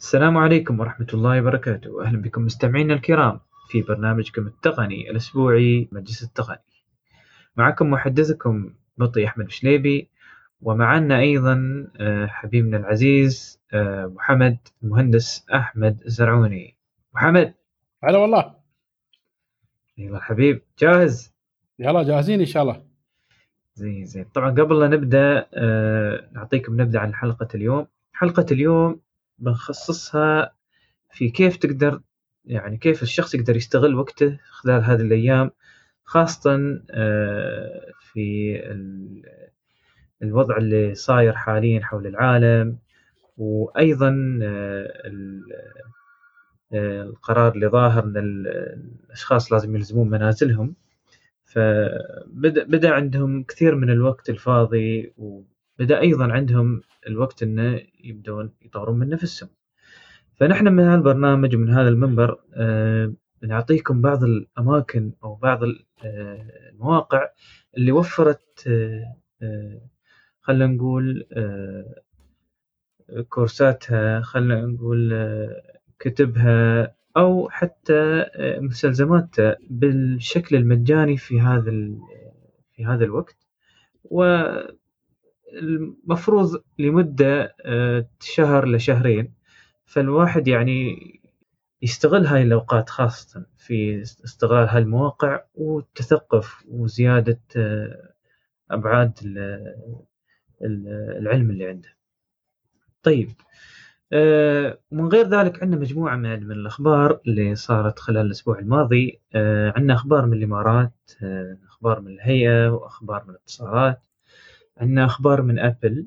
السلام عليكم ورحمة الله وبركاته. أهلا بكم مستمعينا الكرام في برنامجكم التقني الأسبوعي مجلس التقني. معكم محدثكم بطي أحمد بشليبي ومعنا أيضا آه، حبيبنا العزيز آه، محمد المهندس أحمد الزرعوني محمد. هلا والله. أيوة حبيب جاهز؟ يلا جاهزين إن شاء الله. زين زين. طبعا قبل لا نبدأ آه، نعطيكم نبدأ عن حلقة اليوم. حلقة اليوم بنخصصها في كيف تقدر يعني كيف الشخص يقدر يستغل وقته خلال هذه الأيام خاصة آه، في ال- الوضع اللي صاير حاليا حول العالم وأيضا آه، آه، القرار اللي ظاهر أن ال- الأشخاص لازم يلزمون منازلهم. فبدأ بدأ عندهم كثير من الوقت الفاضي وبدأ أيضا عندهم الوقت أنه يبدون يطورون من نفسهم. فنحن من هذا البرنامج ومن هذا المنبر آه، بعض الأماكن أو بعض آه، المواقع اللي وفرت آه، آه، خلينا نقول كورساتها خلينا نقول كتبها أو حتى مستلزماتها بالشكل المجاني في هذا في هذا الوقت. والمفروض لمدة آه، شهر لشهرين. فالواحد يعني يستغل هاي الأوقات خاصة في استغلال هاي المواقع والتثقف وزيادة آه، أبعاد ال- ال- العلم اللي عنده. طيب آه، من غير ذلك عندنا مجموعة من الأخبار اللي صارت خلال الأسبوع الماضي. عندنا أخبار من الإمارات أخبار من الهيئة وأخبار من الاتصالات. عندنا أخبار من أبل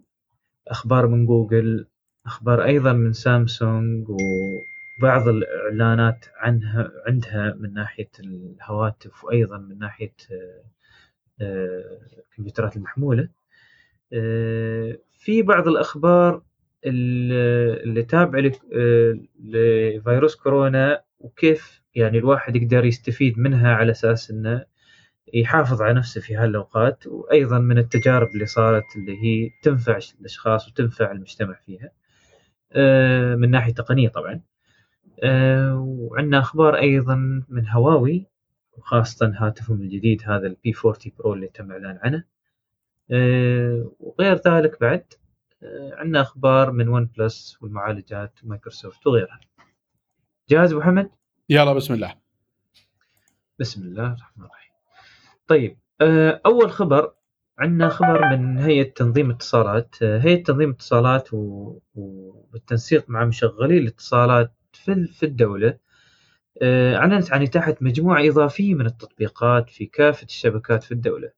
أخبار من جوجل أخبار أيضا من سامسونج وبعض الإعلانات عنها عندها من ناحية الهواتف وأيضا من ناحية آه، الكمبيوترات المحمولة. آه، في بعض الأخبار اللي تابعة آه، لفيروس كورونا وكيف يعني الواحد يقدر يستفيد منها على أساس إنه يحافظ على نفسه في هالأوقات وأيضا من التجارب اللي صارت اللي هي تنفع الأشخاص وتنفع المجتمع فيها. آه، من ناحية تقنية طبعا. آه، وعندنا أخبار أيضا من هواوي وخاصة هاتفهم الجديد هذا ال P 40 Pro اللي تم الإعلان عنه. آه، وغير ذلك بعد عندنا أخبار من OnePlus والمعالجات ومايكروسوفت وغيرها. جاهز أبو محمد؟ يلا بسم الله. بسم الله الرحمن الرحيم. طيب آه، أول خبر عندنا خبر من هيئة تنظيم اتصالات. آه، هيئة تنظيم اتصالات و- وبالتنسيق مع مشغلي الاتصالات في ال- في الدولة آه، أعلنت عن إتاحة مجموعة إضافية من التطبيقات في كافة الشبكات في الدولة.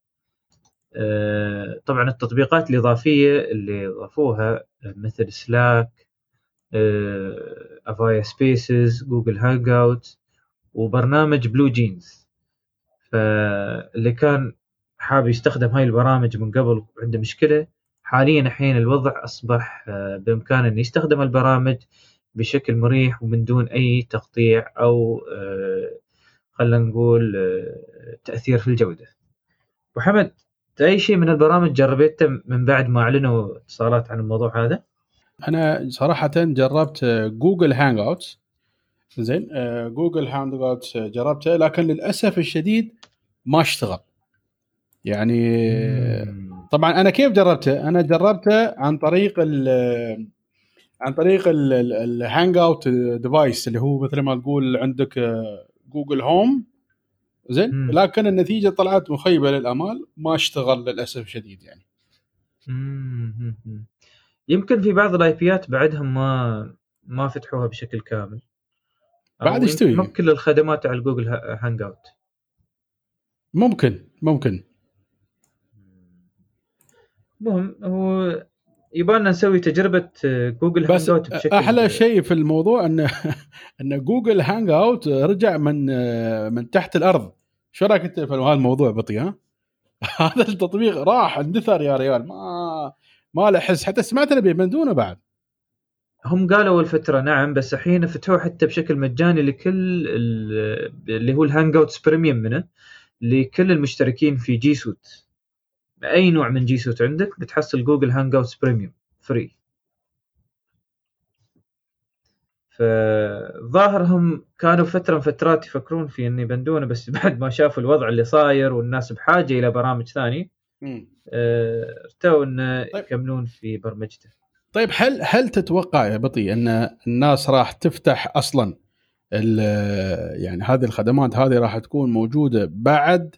آه، طبعا التطبيقات الإضافية اللي ضافوها مثل سلاك Avaya Spaces Google Hangout وبرنامج BlueJeans فاللي كان حابب يستخدم هاي البرامج من قبل وعنده مشكلة حاليا الحين الوضع أصبح آه، بإمكانه أن يستخدم البرامج بشكل مريح ومن دون أي تقطيع أو آه، خلينا نقول آه، تأثير في الجودة أبو حمد أي شيء من البرامج جربته من بعد ما أعلنوا اتصالات عن الموضوع هذا؟ أنا صراحة جربت Google Hangout زين آه، Google Hangout جربته لكن للأسف الشديد ما اشتغل يعني. طبعا أنا كيف جربته؟ أنا جربته عن طريق ال عن طريق ال Hangout device اللي هو مثل ما تقول عندك آه، Google Home زين. لكن النتيجة طلعت مخيبة للأمال ما اشتغل للأسف الشديد يعني. يمكن في بعض ال IP ات بعدهم ما ما فتحوها بشكل كامل بعد يستوي. يمكن مو كل الخدمات على Google Ha- Hangout ممكن ممكن. المهم هو يبغالنا نسوي تجربة آه، جوجل بس Hangout بشكل أحلى شيء في الموضوع إن إن Google Hangout رجع من من تحت الأرض. شو رأيك أنت في هذا الموضوع بطي ها؟ هذا التطبيق راح اندثر يا ريال. ما ما له حس حتى سمعت انه بيبندونه بعد. هم قالوا اول فتره نعم بس الحين فتحوه حتى بشكل مجاني لكل ال- اللي هو ال Hangouts Premium منه لكل المشتركين في G Suite أي نوع من G Suite عندك بتحصل Google Hangouts Premium free فظاهرهم كانوا فترة من فترات يفكرون في انه يبندونه بس بعد ما شافوا الوضع اللي صاير والناس بحاجة إلى برامج ثانية آه، ارتوا إنه طيب. يكملون في برمجته. طيب هل هل تتوقع يا بطي أن الناس راح تفتح أصلا يعني هذه الخدمات هذه راح تكون موجودة بعد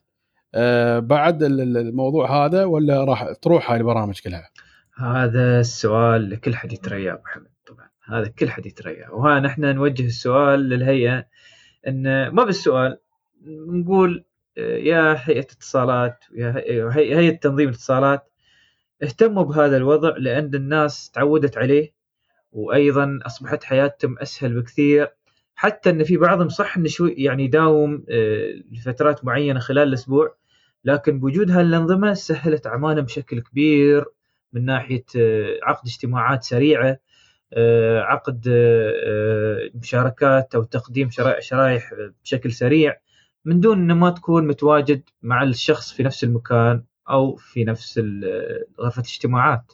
آه، بعد ال- ال- الموضوع هذا ولا راح تروح هاي البرامج كلها؟ هذا السؤال اللي كل حد يترياه أبو محمد طبعا هذا كل حد يترياه وها نحن نوجه السؤال للهيئة أن ما بالسؤال نقول آه، يا هيئة اتصالات يا هي- هي- هيئة تنظيم الاتصالات اهتموا بهذا الوضع لأن الناس تعودت عليه وأيضا أصبحت حياتهم أسهل بكثير. حتى إن في بعضهم صح إنه شوي يعني يداوم آه، لفترات معينة خلال الأسبوع لكن بوجود هالانظمه سهلت اعمالهم بشكل كبير من ناحية آه، عقد اجتماعات سريعة آه، عقد مشاركات أو تقديم شرا- شرائح بشكل سريع من دون إنه ما تكون متواجد مع الشخص في نفس المكان. أو في نفس غرفة الاجتماعات.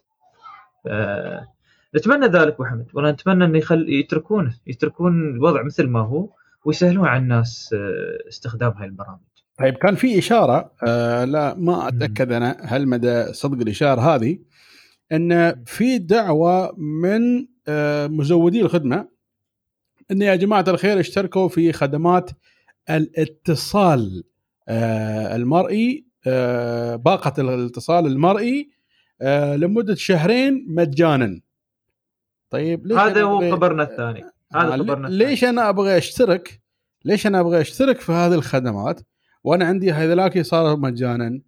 نتمنى ذلك ابو حمد وأنا أتمنى انه يخل... يتركونه يتركون الوضع مثل ما هو ويسهلون على الناس آه، استخدام هاي البرامج. طيب كان في إشارة آه لا ما أتأكد أنا هل مدى صدق الإشارة هذه إن في دعوة من آه مزودي الخدمة إن يا جماعة الخير اشتركوا في خدمات الاتصال آه المرئي باقة الاتصال المرئي آه لمدة شهرين مجانا. طيب ليش هذا هو أبغى- خبرنا الثاني. هذا آه، خبرنا ليش أنا أبغى أشترك؟ ليش أنا أبغى أشترك في هذه الخدمات وأنا عندي هذولاك صاروا مجانا؟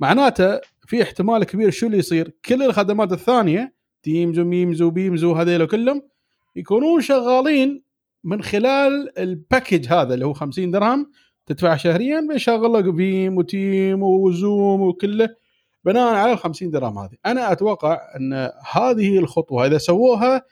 معناته في احتمال كبير شو اللي يصير؟ كل الخدمات الثانية Teams وميمز وبيمز وهذيلا كلهم يكونون شغالين من خلال ال package هذا اللي هو 50 درهم تدفع شهريا بيشغل لك بيم وتيم و Zoom وكله بناء على ال 50 درهم هذه، أنا أتوقع أن هذه الخطوة إذا سووها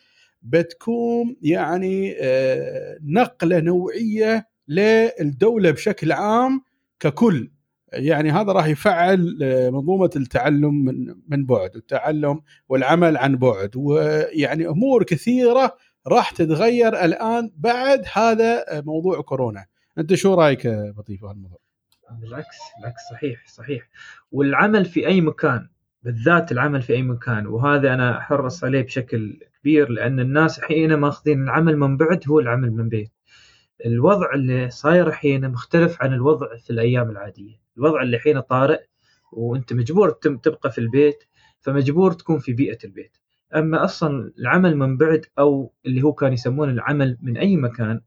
بتكون يعني آه، نقلة نوعية للدولة بشكل عام ككل. يعني هذا راح يفعل آه، منظومة التعلم من من بعد والتعلم والعمل عن بعد. ويعني أمور كثيرة راح تتغير الآن بعد هذا آه، موضوع كورونا. أنت شو رأيك لطيف بهالموضوع بالعكس بالعكس صحيح صحيح. والعمل في أي مكان بالذات العمل في أي مكان وهذا أنا أحرص عليه بشكل كبير لأن الناس حين ماخذين العمل من بعد هو العمل من بيت الوضع اللي صاير الحين مختلف عن الوضع في الأيام العادية. الوضع اللي حين طارئ وأنت مجبور تبقى في البيت فمجبور تكون في بيئة البيت. أما أصلا العمل من بعد أو اللي هو كان يسمونه العمل من أي مكان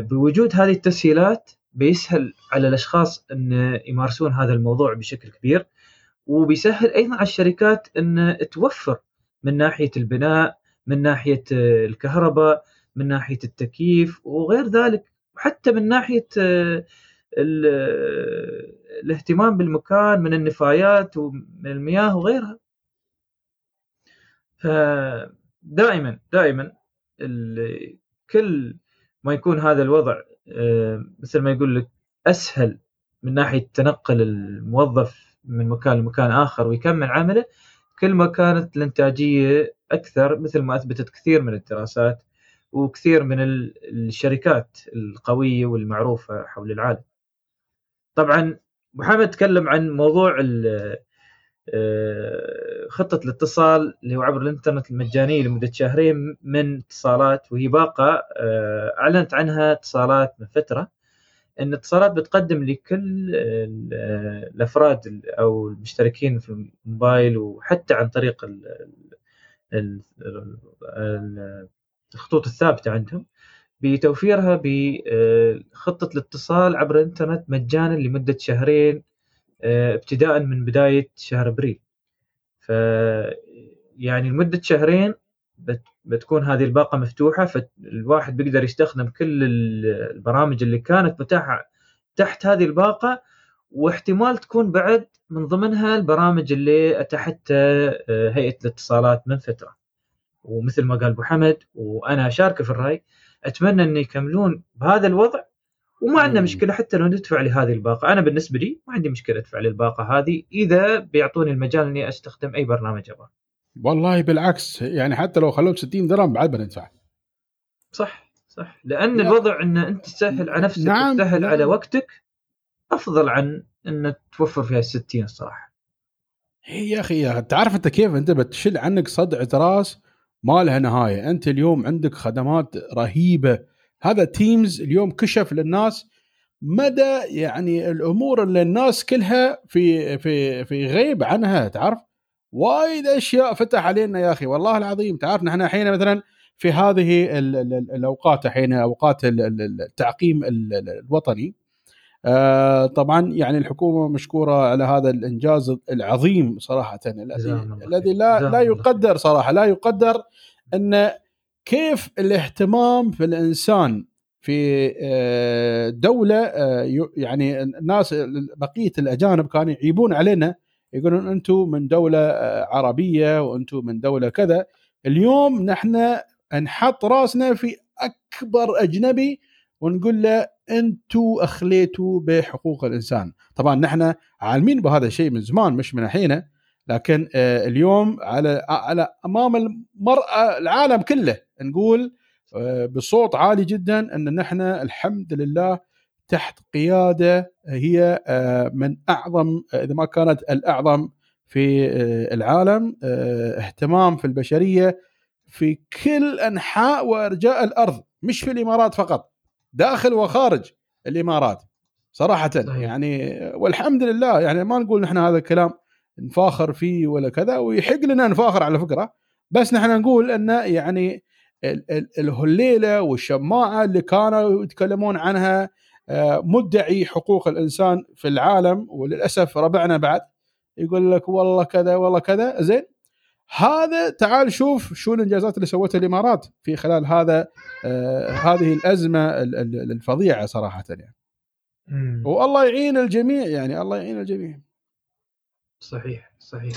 بوجود هذه التسهيلات بيسهل على الأشخاص أن يمارسون هذا الموضوع بشكل كبير وبيسهل أيضا على الشركات أن توفر من ناحية البناء من ناحية آه، الكهرباء من ناحية التكييف وغير ذلك وحتى من ناحية آه، ال- آه، الاهتمام بالمكان من النفايات ومن المياه وغيرها. فدائما دائما كل ما يكون هذا الوضع آه، مثل ما يقول لك أسهل من ناحية تنقل الموظف من مكان لمكان آخر ويكمل عمله كل ما كانت الإنتاجية أكثر مثل ما أثبتت كثير من الدراسات وكثير من ال- الشركات القوية والمعروفة حول العالم. طبعا محمد تكلم عن موضوع ال- خطة الاتصال اللي هو عبر الإنترنت المجانية لمدة شهرين من اتصالات وهي باقة آه، أعلنت عنها اتصالات من فترة إن اتصالات بتقدم لكل ال- آه، الأفراد ال- أو المشتركين في الموبايل وحتى عن طريق ال- ال- ال- الخطوط الثابتة عندهم بتوفيرها بخطة الاتصال عبر الإنترنت مجانا لمدة شهرين آه، ابتداء من بداية شهر أبريل. ف يعني لمدة شهرين بت- بتكون هذه الباقة مفتوحة فالواحد بيقدر يستخدم كل ال- البرامج اللي كانت متاحة تحت هذه الباقة واحتمال تكون بعد من ضمنها البرامج اللي اتاحتها آه، هيئة الاتصالات من فترة. ومثل ما قال أبو حمد وأنا أشاركه في الرأي أتمنى أن يكملون بهذا الوضع وما عندنا. مشكلة حتى لو ندفع لهذه الباقة. أنا بالنسبة لي ما عندي مشكلة أدفع للباقة هذه إذا بيعطوني المجال إني أستخدم أي برنامج أبغاه. والله بالعكس يعني حتى لو خلوه 60 درهم بعد بندفع صح صح. لأن لا. الوضع إن أنت تسهل على نفسك نعم، وتسهل نعم. على وقتك أفضل عن إن توفر فيها 60 الصراحه هي يا أخي يا تعرف أنت كيف أنت بتشيل عنك صدعه راس ما لها نهاية. أنت اليوم عندك خدمات رهيبة. هذا تيمز اليوم كشف للناس مدى يعني الأمور اللي الناس كلها في في في غيب عنها تعرف؟ وايد أشياء فتح علينا يا أخي والله العظيم. تعرف نحن الحين مثلا في هذه ال- ال- ال- الأوقات الحين أوقات ال- ال- التعقيم ال- ال- الوطني. آه، طبعا يعني الحكومة مشكورة على هذا الإنجاز العظيم صراحة الذي. لا لا يقدر صراحة لا يقدر أن كيف الاهتمام في الإنسان في آه، دولة آه، يعني الناس بقية الأجانب كانوا يعيبون علينا يقولون أنتم من دولة آه، عربية وأنتم من دولة كذا. اليوم نحن نحط راسنا في أكبر أجنبي ونقول له أنتم أخليتوا بحقوق الإنسان. طبعا نحن عالمين بهذا الشيء من زمان مش من الحين لكن اليوم على على أمام المرأة العالم كله نقول آه، بصوت عالي جدا أن نحن الحمد لله تحت قيادة هي آه، من أعظم آه، إذا ما كانت الأعظم في العالم اهتمام في البشرية في كل أنحاء وأرجاء الأرض مش في الإمارات فقط داخل وخارج الإمارات صراحة صحيح. يعني والحمد لله يعني ما نقول نحن هذا الكلام نفاخر فيه ولا كذا ويحق لنا نفاخر على فكرة بس نحن نقول أن يعني الهليلة والشماعة اللي كانوا يتكلمون عنها آه، مدعي حقوق الإنسان في العالم وللأسف ربعنا بعد. يقول لك والله كذا والله كذا. زين. هذا تعال شوف شو الإنجازات اللي سوتها الإمارات في خلال هذا آه هذه الأزمة ال- ال- الفظيعة صراحة يعني. والله يعين الجميع يعني الله يعين الجميع. صحيح صحيح.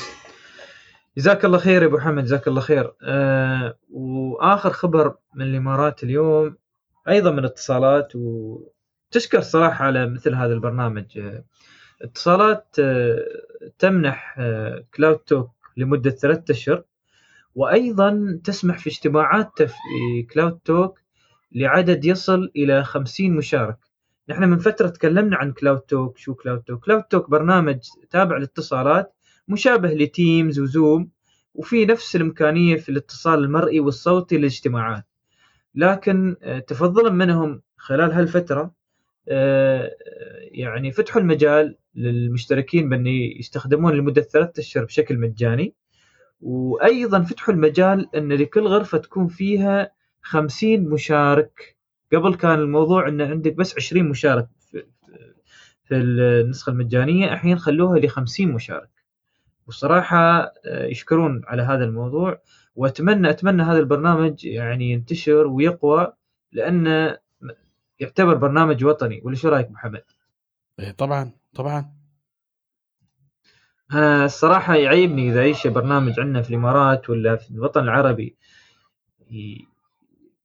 جزاك الله خير يا أبو حمد جزاك الله خير. آه وآخر خبر من الإمارات اليوم أيضا من اتصالات وتشكر صراحة على مثل هذا البرنامج. آه اتصالات آه تمنح آه CloudTalk لمدة ثلاثة أشهر وأيضا تسمح في اجتماعات في CloudTalk لعدد يصل إلى 50 مشارك. نحن من فترة تكلمنا عن CloudTalk شو CloudTalk CloudTalk برنامج تابع للاتصالات مشابه ل Teams و Zoom وفي نفس الإمكانية في الاتصال المرئي والصوتي للاجتماعات. لكن آه، تفضلا منهم خلال هالفترة آه، يعني فتحوا المجال للمشتركين بأن يستخدمون لمدة ثلاثة أشهر بشكل مجاني. وأيضا فتحوا المجال أن لكل غرفة تكون فيها 50 مشارك. قبل كان الموضوع أن عندك بس 20 مشارك في, النسخة المجانية الحين خلوها ل 50 مشارك. والصراحه آه، يشكرون على هذا الموضوع وأتمنى أتمنى هذا البرنامج يعني ينتشر ويقوى لأنه يعتبر برنامج وطني. ولا شو رأيك محمد؟ إيه طبعا طبعا. أنا الصراحة يعيبني إذا أي شيء برنامج عندنا في الإمارات ولا في الوطن العربي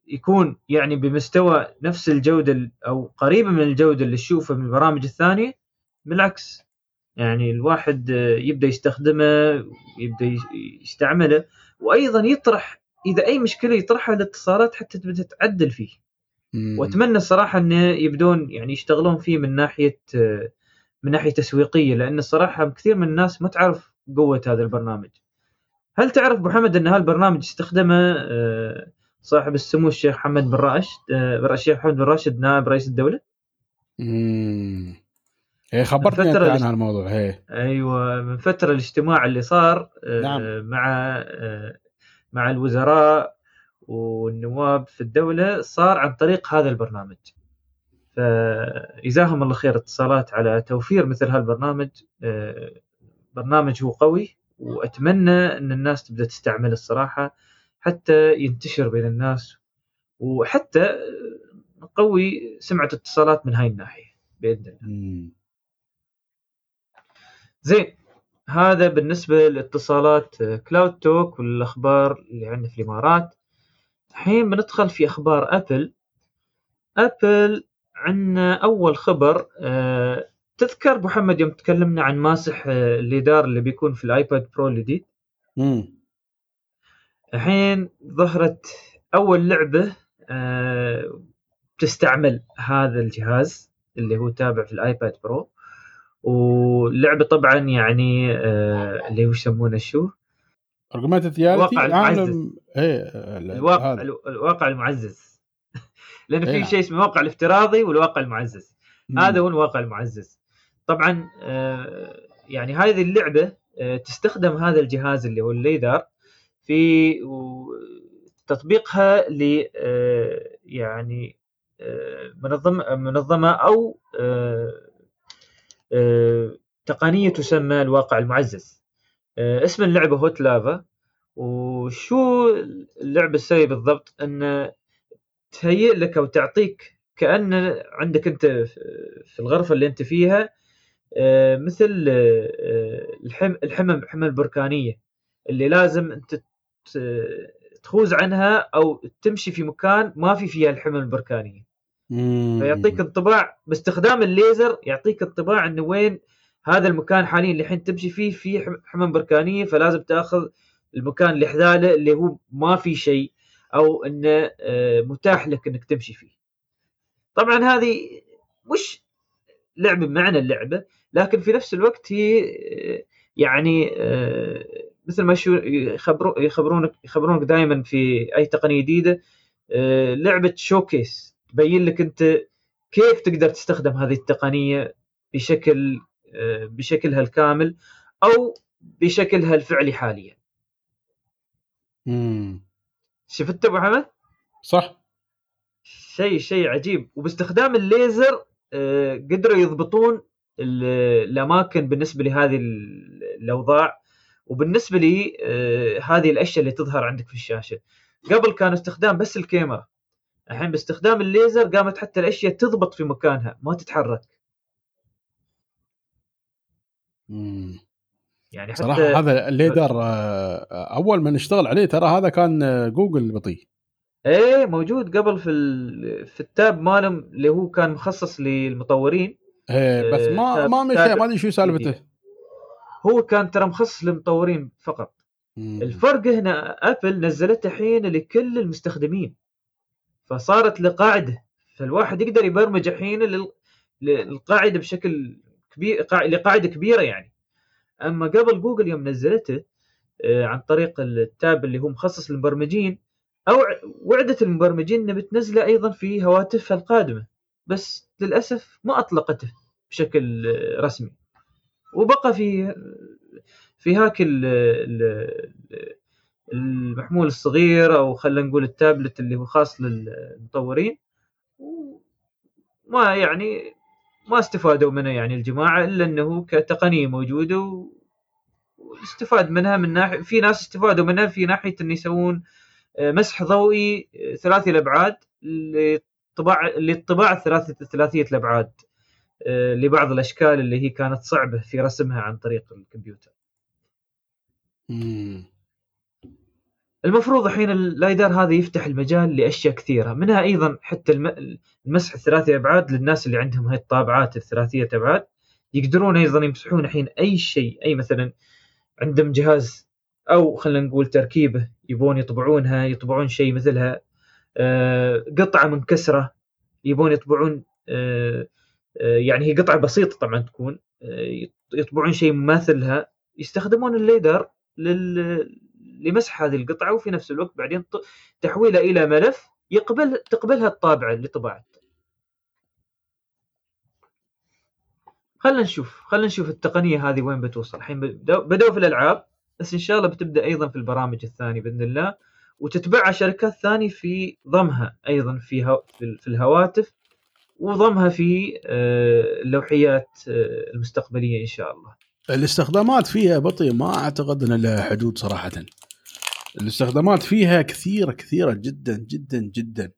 يكون يعني بمستوى نفس الجودة ال- أو قريبة من الجودة اللي تشوفها من البرامج الثانية بالعكس. يعني الواحد يبدأ يستخدمه يبدأ يس- يستعمله وأيضا يطرح إذا أي مشكلة يطرحها الاتصالات حتى تبدأ تعدل فيه مم. وأتمنى الصراحه إنه يبدون يعني يشتغلون فيه من ناحية من ناحية تسويقية لأن الصراحه كثير من الناس ما تعرف قوة هذا البرنامج. هل تعرف أبو حمد إن هالبرنامج استخدمه آه، صاحب السمو الشيخ محمد بن راشد آه، الشيخ محمد بن راشد نائب رئيس الدولة؟ مم. إيه خبرتني الفترة عن هالموضوع إيه أيوه من فترة الاجتماع اللي صار آه، نعم. مع آه، مع الوزراء والنواب في الدولة صار عن طريق هذا البرنامج. فجزاهم الله خير اتصالات على توفير مثل هالبرنامج آه، برنامج هو قوي وأتمنى أن الناس تبدأ تستعمله الصراحة حتى ينتشر بين الناس وحتى نقوي سمعة اتصالات من هاي الناحية بإذن الله. زين هذا بالنسبة لاتصالات آه، CloudTalk والأخبار اللي عندنا في الإمارات. الحين بندخل في أخبار Apple Apple عندنا أول خبر آه، تذكر محمد يوم تكلمنا عن ماسح آه، ال LiDAR اللي بيكون في ال iPad Pro الجديد. الحين ظهرت أول لعبة آه، تستعمل هذا الجهاز اللي هو تابع في ال iPad Pro. واللعبة طبعا يعني آه، اللي يسمونه شو؟ الواقع المعزز. عالم إيه الواقع هذا. الواقع المعزز لأن إيه. في شيء اسمه الواقع الافتراضي والواقع المعزز مم. هذا هو الواقع المعزز طبعا آه، يعني هذه اللعبة آه، تستخدم هذا الجهاز اللي هو ال LiDAR في تطبيقها ل آه، يعني آه، منظمه منظمة أو آه، تقنية تسمى الواقع المعزز. آه، اسم اللعبة هوت لافا. وشو اللعبة تسوي بالضبط؟ أن تهيئ لك أو تعطيك كأن عندك أنت في الغرفة اللي أنت فيها آه، مثل الحم الحمم الحمم البركانيه اللي لازم أنت ت- تخوز عنها أو تمشي في مكان ما في فيها الحمم البركانية. مم. فيعطيك انطباع باستخدام الليزر يعطيك انطباع إنه وين هذا المكان حاليا اللي الحين تمشي فيه في حم- حمم بركانية فلازم تأخذ المكان اللي حذاله اللي هو ما في شيء أو إنه آه، متاح لك إنك تمشي فيه. طبعا هذه مش لعبه بمعنى اللعبة لكن في نفس الوقت هي آه، يعني آه، مثل ما شو يخبرو يخبرونك يخبرونك دائما في أي تقنية جديدة لعبة شوكيس تبين لك أنت كيف تقدر تستخدم هذه التقنية بشكل آه، بشكلها الكامل أو بشكلها الفعلي حاليا. مم. شفت أبو حمد؟ صح شيء شيء عجيب وباستخدام الليزر آه، قدروا يضبطون ال- الأماكن بالنسبة لهذه ال- الأوضاع وبالنسبة لي آه، هذه الأشياء اللي تظهر عندك في الشاشة قبل كان استخدام بس الكاميرا الحين باستخدام الليزر قامت حتى الأشياء تضبط في مكانها ما تتحرك مم. يعني حتى صراحة هذا ال LiDAR آه، أول ما نشتغل عليه ترى هذا كان آه، جوجل بطيء إيه موجود قبل في. في التاب مالهم اللي هو كان مخصص للمطورين إيه بس ما تاب- ما مشى ما أدري شو سالفته هو كان ترى مخصص للمطورين فقط مم. الفرق هنا ابل نزلته الحين لكل المستخدمين فصارت لقاعدة فالواحد يقدر يبرمج الحين لل- للقاعدة بشكل كبير قاع- لقاعدة كبيرة يعني. أما قبل جوجل يوم نزلته آه، عن طريق التاب اللي هو مخصص للمبرمجين أو وعدت المبرمجين إنها بتنزله أيضا في هواتفها القادمة بس للأسف ما أطلقته بشكل آه، رسمي. وبقى في في هاك ال- المحمول الصغير أو خلينا نقول التابلت اللي هو خاص للمطورين ما يعني ما استفادوا منه يعني الجماعة إلا إنه كتقنية موجودة واستفاد منها من ناحيه في ناس استفادوا منها في ناحية إن يسوون آه، مسح ضوئي ثلاثي الأبعاد للطباعه للطباعة الثلاثيه ثلاثية الأبعاد آه، لبعض الأشكال اللي هي كانت صعبة في رسمها عن طريق الكمبيوتر. المفروض الحين اللايدر هذا يفتح المجال لأشياء كثيرة منها أيضا حتى الم- المسح الثلاثي الابعاد للناس اللي عندهم هاي الطابعات الثلاثية أبعاد. يقدرون أيضا يمسحون الحين أي شيء أي مثلا عندهم جهاز أو خلينا نقول تركيبة يبون يطبعونها يطبعون شيء مثلها آه، قطعة منكسرة يبون يطبعون آه، آه، يعني هي قطعة بسيطة طبعا تكون يطبعون شيء مماثلها يستخدمون الليدر لل... لمسح هذه القطعة وفي نفس الوقت بعدين تحويلها إلى ملف يقبل تقبلها الطابعه اللي طبعت. خلينا نشوف خلينا نشوف التقنية هذه وين بتوصل. الحين بدأوا في الألعاب بس إن شاء الله بتبدأ أيضا في البرامج الثانية بإذن الله. وتتبعها شركات ثانية في ضمها أيضا في هو... في في الهواتف وضمها في آه، اللوحيات آه، المستقبلية إن شاء الله. الاستخدامات فيها بطيء ما أعتقد ان لها حدود صراحة. الاستخدامات فيها كثيرة كثيرة جدا جدا جدا.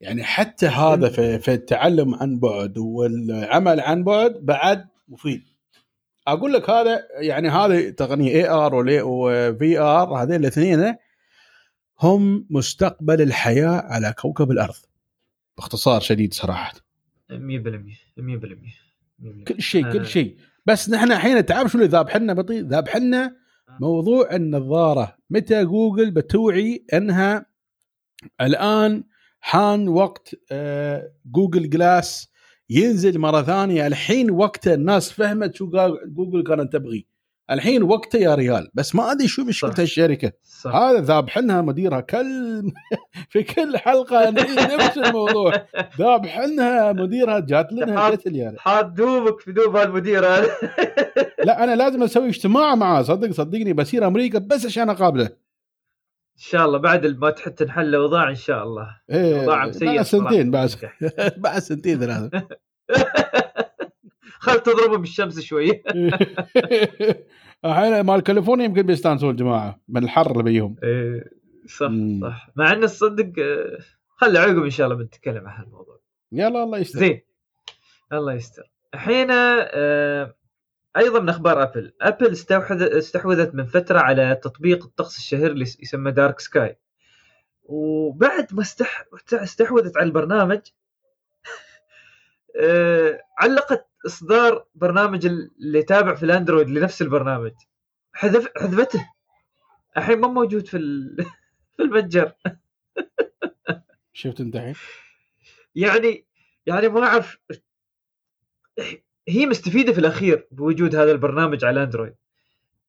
يعني حتى هذا في, في التعلم عن بعد والعمل عن بعد بعد مفيد. أقول لك هذا يعني هذه تقنية AR و VR هذين الاثنين هم مستقبل الحياة على كوكب الأرض. باختصار شديد صراحة. 100% 100% 100% كل شيء آه. كل شيء. بس نحن الحين تعرف شو اللي ذابحنا بطي ذابحنا موضوع النظارة. متى جوجل بتوعي إنها الآن حان وقت آه، Google Glass ينزل مرة ثانية. الحين وقته الناس فهمت شو جوجل كانت تبغي. الحين وقته يا ريال. بس ما أدري شو مشكلة. الشركة. صح. هذا ذابح لنا مديرها كل في كل حلقة نفس الموضوع؟ ذابح لنا مديرها جات لنا قتل يعني حاط دوبك في دوب هالمدير هذا. لا أنا لازم أسوي اجتماع معاه. صدق صدقني. بسير أمريكا بس عشان أقابله. إن شاء الله. بعد ما تحط تنحل الأوضاع إن شاء الله. إيه سيء بعد سنتين بعد. بعد سنتين ثلاثة. خل تضربه بالشمس شوي. الحين مال كاليفورنيا يمكن بيستانسون الجماعة من الحر اللي بيهم. إيه، صح مم. صح. مع إن الصدق آه، خلي عقب إن شاء الله بنتكلم عن هالموضوع. يلا الله يستر. زين. الله يستر. الحين آه، أيضا من أخبار Apple. Apple استحوذ استحوذت من فترة على تطبيق الطقس الشهير اللي يسمى Dark Sky وبعد ما استح... استحوذت على البرنامج آه، علقت إصدار برنامج اللي تابع في الأندرويد لنفس البرنامج. حذف حذفته. الحين ما موجود في ال... في المتجر. شفت أنت الحين؟ يعني يعني ما أعرف. هي مستفيدة في الأخير بوجود هذا البرنامج على أندرويد.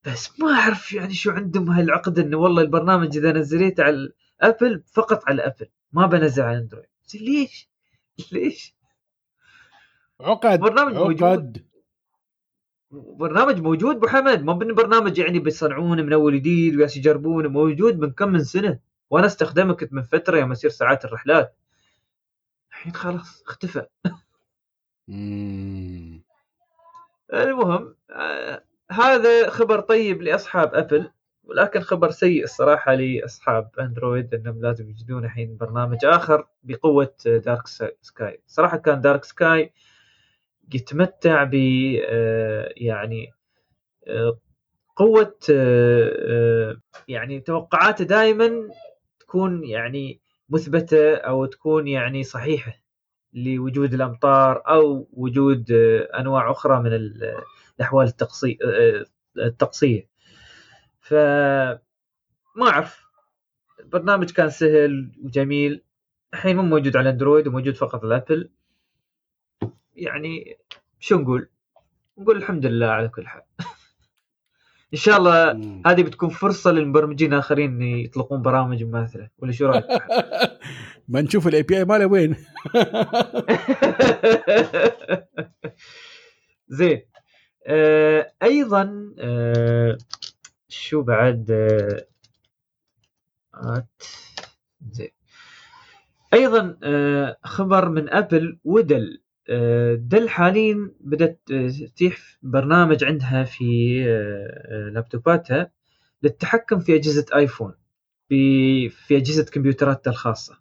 بس ما أعرف يعني شو عندهم هالعقده إنه والله البرنامج إذا نزليته على Apple فقط على Apple ما بنزل على Android. ليش؟ ليش؟ عقد برنامج موجود. عقد. برنامج موجود أبو حمد بن برنامج يعني بيصنعونه من أول جديد وياس يجربونه موجود من كم من سنة. وأنا استخدمه كنت من فترة يوم اسير ساعات الرحلات. الحين خلاص اختفى. المهم آه هذا خبر طيب لأصحاب أبل ولكن خبر سيء الصراحة لأصحاب أندرويد إنهم لازم يجدون الحين برنامج آخر بقوة دارك سكاي صراحة كان دارك سكاي يتمتع ب آه، يعني آه، قوة آه، يعني توقعاته دائما تكون يعني مثبتة أو تكون يعني صحيحة لوجود الأمطار أو وجود أنواع أخرى من ال- الأحوال الطقسيه الطقسيه ف ما أعرف. البرنامج كان سهل وجميل. الحين مو موجود على Android وموجود فقط على Apple. يعني شو نقول؟ نقول الحمد لله على كل حال. إن شاء الله. هذه بتكون فرصة للمبرمجين الاخرين يطلقون برامج مماثله ولا شو رأيك؟ ما نشوف ال API ماله وين؟ زين. آه أيضا آه شو بعد؟ آه. زين. أيضا آه خبر من أبل ودل دل حاليا بدأت آه، تتيح برنامج عندها في آه آه، لابتوباتها للتحكم في أجهزة آيفون في في أجهزة كمبيوتراتها الخاصة.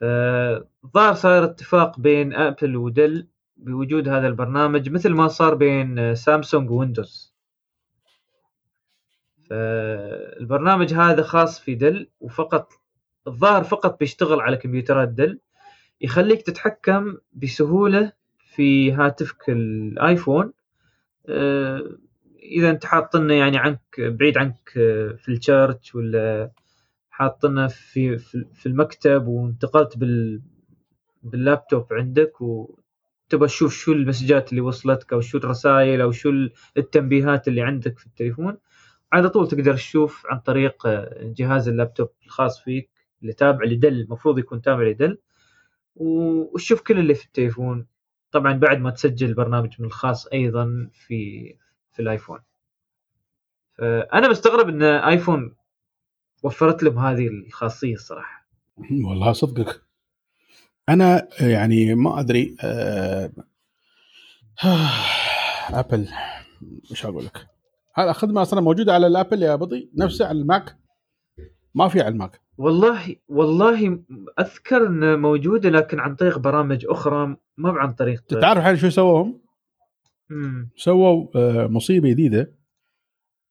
فظهر صار اتفاق بين Apple و Dell بوجود هذا البرنامج مثل ما صار بين آه، Samsung و Windows. فالبرنامج هذا خاص في Dell وفقط الظاهر فقط بيشتغل على كمبيوترات Dell يخليك تتحكم بسهولة في هاتفك ال iPhone. آه، إذا أنت حاطنه يعني عنك بعيد عنك آه، في ال charge ولا حاطنه في في المكتب وانتقلت بال باللابتوب عندك وتبغى تشوف شو المسجات اللي وصلتك أو شو الرسائل أو شو التنبيهات اللي عندك في التليفون. على طول تقدر تشوف عن طريق آه، جهاز اللابتوب الخاص فيك اللي تابع لدل المفروض يكون تابع لدل. وتشوف كل اللي في التليفون. طبعا بعد ما تسجل البرنامج من الخاص أيضا في في الآيفون. فأنا مستغرب إن iPhone وفرت لهم هذه الخاصية الصراحة. والله صدقك. أنا يعني ما أدري آه، Apple إيش أقول لك هذا الخدمه أصلا موجودة على ال Apple يا بطي نفسها على ال Mac. ما في على ال Mac. والله والله أذكر انها موجودة لكن عن طريق برامج أخرى ما عن طريق تعرف الحين شو سووهم؟ مم. سووا آه، مصيبة جديدة.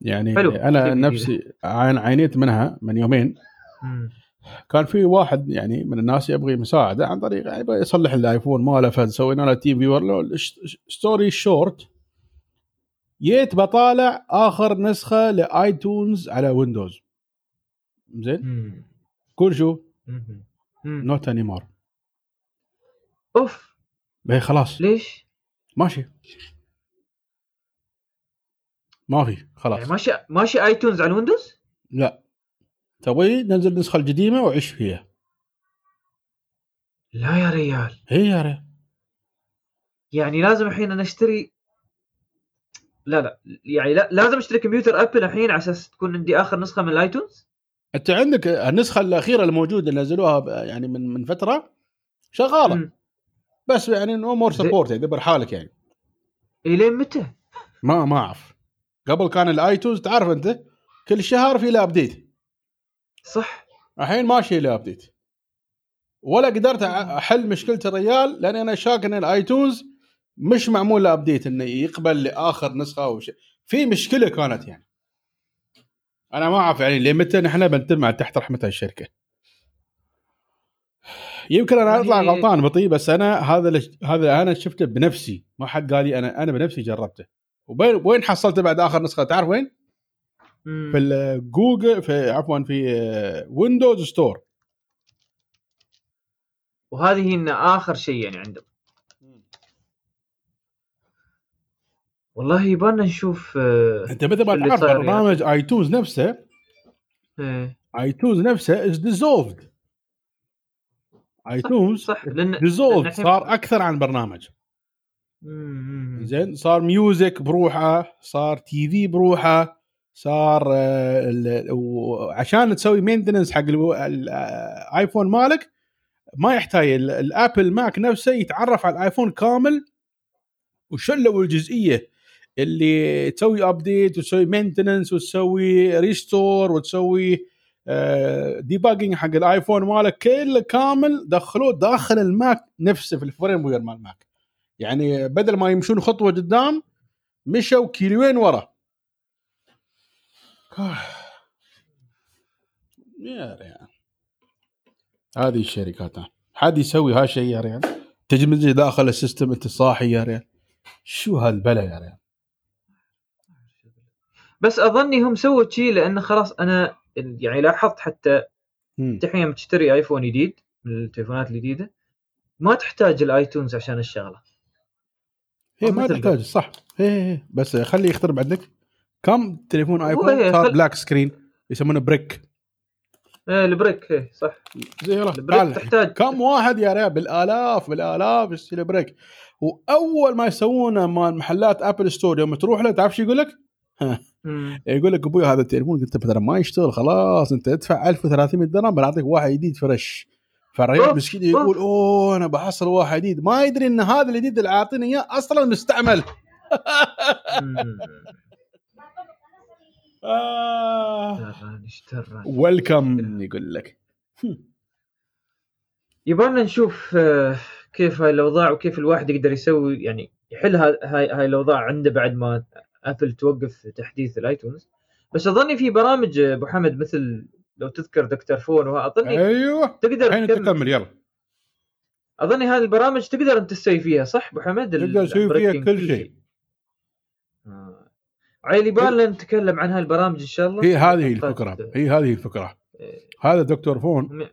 يعني حلو، أنا نفسي عين عينيت منها من يومين. مم. كان في واحد يعني من الناس يبغي مساعدة عن طريق يعني يصلح الآيفون ماله فسوينا له تيم فيور ستوري شورت جيت بطالع آخر نسخة لآيتونز على ويندوز زين؟ مم. نوت اني مور أوف. اي خلاص. ليش؟ ماشي. ما في خلاص. يعني ماشي ماشي iTunes على ال Windows؟ لا. تبغي ننزل النسخه القديمه وعيش فيها. لا يا ريال. هي يا ريال. يعني لازم الحين أنا اشتري لا لا. يعني لا لازم أشتري كمبيوتر Apple الحين على أساس تكون عندي آخر نسخة من ال iTunes أنت عندك النسخة الأخيرة الموجودة اللي نزلوها يعني من من فترة شغالة. مم. بس يعني no more support يعني دبر حالك يعني. الين متى؟ ما ما أعرف. قبل كان ال iTunes تعرف أنت كل شهر في له update صح. الحين ماشي له update ولا قدرت أحل مشكلة الريال لأن أنا شاك إن ال iTunes مش معمول له update إنه يقبل لآخر نسخة أو شيء. في مشكلة كانت يعني. أنا ما أعرف يعني لمتى نحن بنتم تحت رحمة الشركة. يمكن أنا أطلع يعني- غلطان بطي بس أنا هذا اللي هذا أنا شفته بنفسي. ما حد قال لي أنا أنا بنفسي جربته. وين وين حصلته بعد آخر نسخة؟ تعرف وين؟ مم. في الجوجل في عفوا في Windows Store وهذه هن آخر شيء يعني عندهم والله يبغانا نشوف آه، أنت مثل ما تعرف برنامج iTunes نفسه؟ إيه، iTunes نفسه is dissolved iTunes صح لأن dissolved لأن إحنا- صار أكثر عن برنامج. زين صار Music بروحه صار TV بروحه صار آه، وعشان تسوي maintenance حق ال iPhone مالك ما يحتاج ال- الـ Apple Mac نفسه يتعرف على ال iPhone كامل وشلوا الجزئية. اللي تسوي update وتسوي maintenance وتسوي restore وتسوي debugging حق ال iPhone مالك كله كامل دخلوه داخل ال Mac نفسه في ال firmware مال ال Mac يعني بدل ما يمشون خطوة قدام مشوا كيلوين ورا. يا ريال هذه الشركات. حد يسوي هالشيء يا ريال تجي داخل ال system انت صاحي يا ريال شو هالبلا يا ريال بس أظني هم سووا شيء لأنه خلاص أنا يعني لاحظت حتى الحين تشتري iPhone جديد من التليفونات الجديدة ما تحتاج ال iTunes عشان الشغلة. هي ما تحتاج قبل. صح. هي هي بس خلي يخترب عندك. كم تليفون iPhone؟ هي صار خل- black screen يسمونه brick إيه ال brick إيه صح. زي يلا ال brick. تحتاج. كم واحد يا ريال بالآلاف بالآلاف يشتري brick وأول ما يسوونه مال محلات Apple Store يوم تروح له تعرف شو يقول لك؟ يقول لك أبوي هذا التليفون قلت له ما يشتغل خلاص أنت ادفع 1300 درهم بنعطيك واحد جديد fresh. فالرجال مسكين يقول. أوه أنا بحصل واحد جديد. ما يدري إن هذا الجديد اللي عاطيني إياه أصلا مستعمل. مم. آه. welcome يقول لك. يبغانا نشوف آه، كيف هاي الأوضاع وكيف الواحد يقدر يسوي يعني يحل هاي هاي الأوضاع عنده بعد ما Apple توقف تحديث ال iTunes. بس أظني في برامج آه، أبو حمد مثل لو تذكر Dr.Fone واظني أيوه. تقدر الحين تكمل. يلا. أظني هذه البرامج تقدر أنت تسوي فيها صح أبو حمد؟ تقدر تسوي فيها كل شيء. آه. عيل يبالنا نتكلم عن هاي البرامج إن شاء الله؟ هي هذه الفكرة هي هذه الفكرة. آه، هذا Dr.Fone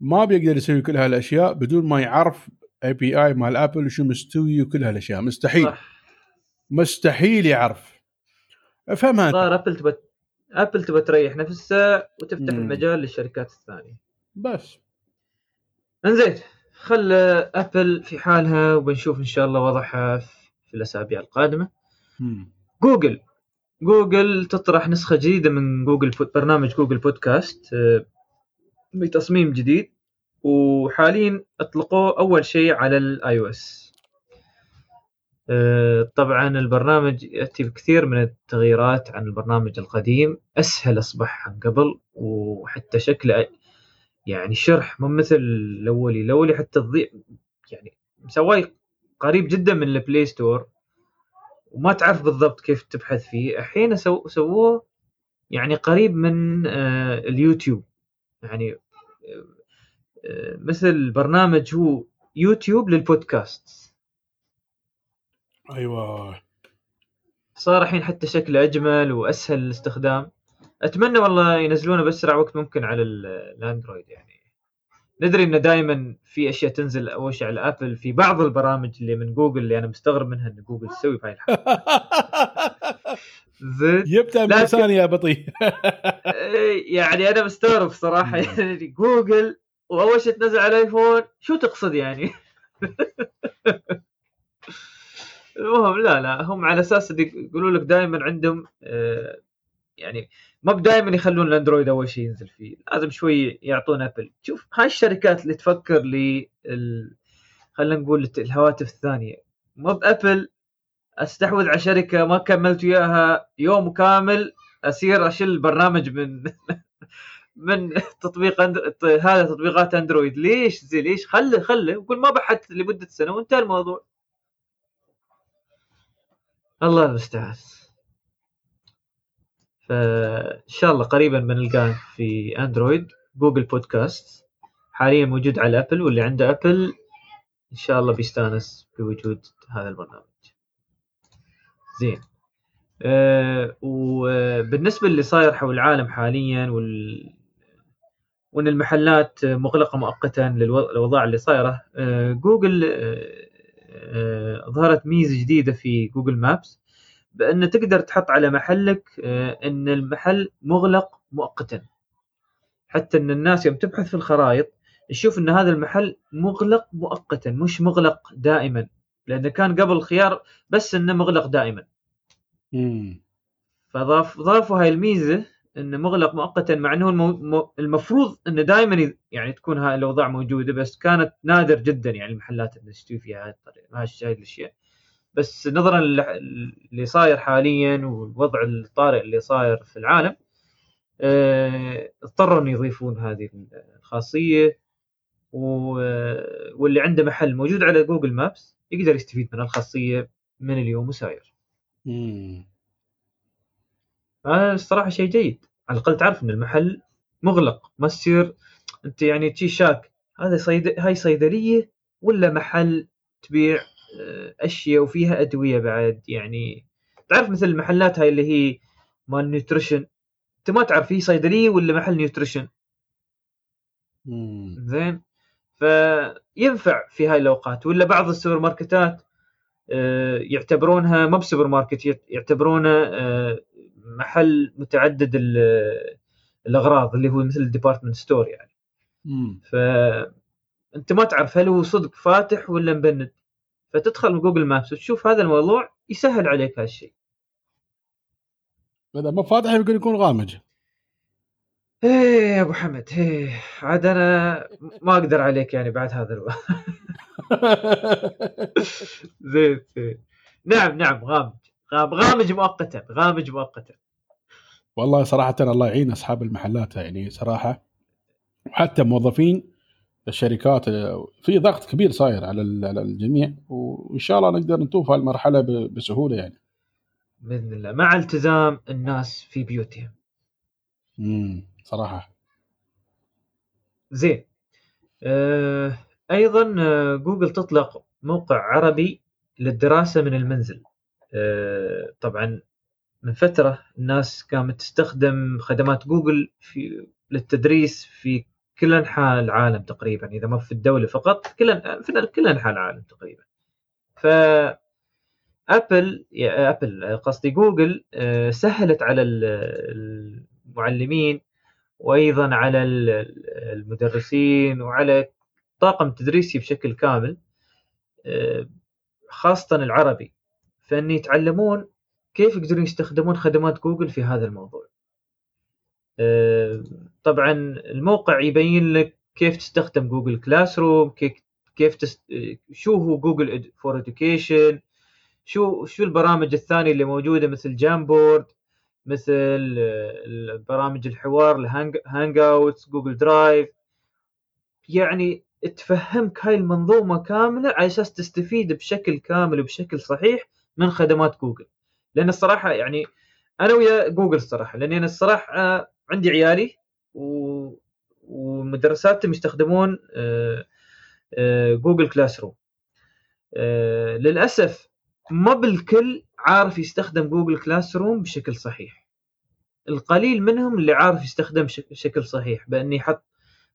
ما بيقدر يسوي كل هالأشياء بدون ما يعرف API مال Apple وشو مستوي وكل هالأشياء. مستحيل. صح. مستحيل يعرف أنت. صار Apple تبى Apple تبى تريح نفسها وتفتح مم. المجال للشركات الثانية بس انزين خل Apple في حالها وبنشوف إن شاء الله وضعها في الأسابيع القادمة مم. جوجل جوجل تطرح نسخة جديدة من جوجل برنامج Google Podcast آه، بتصميم جديد وحاليا أطلقوه أول شيء على ال iOS طبعا البرنامج يأتي بكثير من التغييرات عن البرنامج القديم. أسهل أصبح عن قبل وحتى شكله يعني شرح مو مثل الأولي. الأولي حتى تضيع يعني مسواه قريب جدا من ال Play Store وما تعرف بالضبط كيف تبحث فيه. الحين سو سووه يعني قريب من آه، اليوتيوب. يعني آه، آه، مثل برنامج هو يوتيوب للبودكاست. أيوه. صار الحين حتى شكله أجمل وأسهل الاستخدام. أتمنى والله ينزلونه بأسرع وقت ممكن على ال- الأندرويد يعني. ندري إنه دائما في أشياء تنزل أول شيء على ابل في بعض البرامج اللي من جوجل اللي أنا مستغرب منها إن جوجل تسوي بهاي الحاله زين جبتها من لساني يا بطيء. إيه، يعني أنا مستغرب صراحة. يعني جوجل وأول شيء تنزل على الايفون شو تقصد يعني؟ المهم لا لا هم على أساس يقولوا لك دائما عندهم آه، يعني ما دائما يخلون الأندرويد أول شيء ينزل فيه لازم شوي يعطون أبل. شوف هاي الشركات اللي تفكر لي ال... خلينا نقول الهواتف الثانية. ما بأبل أستحوذ على شركة ما كملت وياها يوم كامل أصير اشيل البرنامج من من تطبيق أندر... هذا تطبيقات أندرويد. ليش؟ زي ليش؟ خله خله وقول ما بحثت لمدة سنة وانتهى الموضوع. الله المستعان. فان شاء الله قريبا بنلقاه في اندرويد Google Podcast حاليا موجود على ابل واللي عنده ابل ان شاء الله بيستانس بوجود هذا البرنامج. زين. أه وبالنسبة اللي صاير حول العالم حاليا وال وإن المحلات مغلقة مؤقتا للاوضاع اللي صايره أه جوجل أه ظهرت ميزة جديدة في جوجل مابس بأن تقدر تحط على محلك أه أن المحل مغلق مؤقتا. حتى أن الناس يوم تبحث في الخرائط تشوف أن هذا المحل مغلق مؤقتا مش مغلق دائما. لأن كان قبل خيار بس أنه مغلق دائما. مم. فضاف ضافوا هاي الميزة انه مغلق مؤقتا مع إنه المفروض انه دائما يعني تكون هاي الأوضاع موجودة بس كانت نادر جدا يعني المحلات اللي تشتري فيها هاي الطريقة هاي الأشياء بس نظرا لل- اللي صاير حاليا والوضع الطارئ اللي صاير في العالم آه، اضطروا إن يضيفون هذه الخاصية واللي عنده محل موجود على جوجل مابس يقدر يستفيد من الخاصية من اليوم وساير. هذا الصراحة شيء جيد. على الأقل تعرف إن المحل مغلق ما تصير أنت يعني تشي شاك. هذا صيد... هاي صيدلية ولا محل تبيع آه، أشياء وفيها أدوية بعد؟ يعني تعرف مثل المحلات هاي اللي هي مال nutrition أنت ما تعرف هي صيدلية ولا محل nutrition. زين؟ فينفع في هاي الأوقات. ولا بعض السوبر ماركتات آه، يعتبرونها ما بسوبر ماركت يعت- يعتبرونه آه، محل متعدد ال- الأغراض اللي هو مثل ال department store يعني. مم. فانت ما تعرف هل هو صدق فاتح ولا مبند. فتدخل من Google Maps وتشوف هذا الموضوع يسهل عليك هالشيء. إذا ما فاتح يمكن يكون غامج. إيه يا أبو حمد إيه. عاد أنا ما أقدر عليك يعني بعد هذا الوقت. زين زين. نعم نعم غامج. غام- غامج مؤقتا غامج مؤقتا. والله صراحة الله يعين أصحاب المحلات يعني صراحة. وحتى موظفين الشركات في ضغط كبير صاير على ال- على الجميع وإن شاء الله نقدر نطوف هالمرحلة بسهولة يعني. بإذن الله. مع التزام الناس في بيوتهم. امم صراحة. زين. آه أيضا آه، جوجل تطلق موقع عربي للدراسة من المنزل. آه طبعا من فترة الناس قامت تستخدم خدمات جوجل في للتدريس في كل أنحاء العالم تقريبا. إذا ما في الدولة فقط كل في كل أنحاء العالم تقريبا. ف ابل ابل قصدي جوجل آه، سهلت على ال- المعلمين وأيضا على ال- المدرسين وعلى طاقم التدريسي بشكل كامل آه، خاصة العربي. فإن يتعلمون كيف يقدرون يستخدمون خدمات جوجل في هذا الموضوع؟ آه، طبعا الموقع يبين لك كيف تستخدم Google Classroom كيف تست... شو هو Google for Education شو شو البرامج الثانية اللي موجودة مثل Jamboard مثل آه، البرامج الحوار ال Hang Hangouts Google Drive يعني تفهمك هاي المنظومة كاملة على أساس تستفيد بشكل كامل وبشكل صحيح من خدمات جوجل. لأن الصراحة يعني أنا ويا جوجل الصراحة لاني أنا الصراحة عندي عيالي و... ومدرساتهم يستخدمون آه، آه، Google Classroom آه، للأسف ما بالكل عارف يستخدم Google Classroom بشكل صحيح. القليل منهم اللي عارف يستخدم بش- بشكل صحيح بانه يحط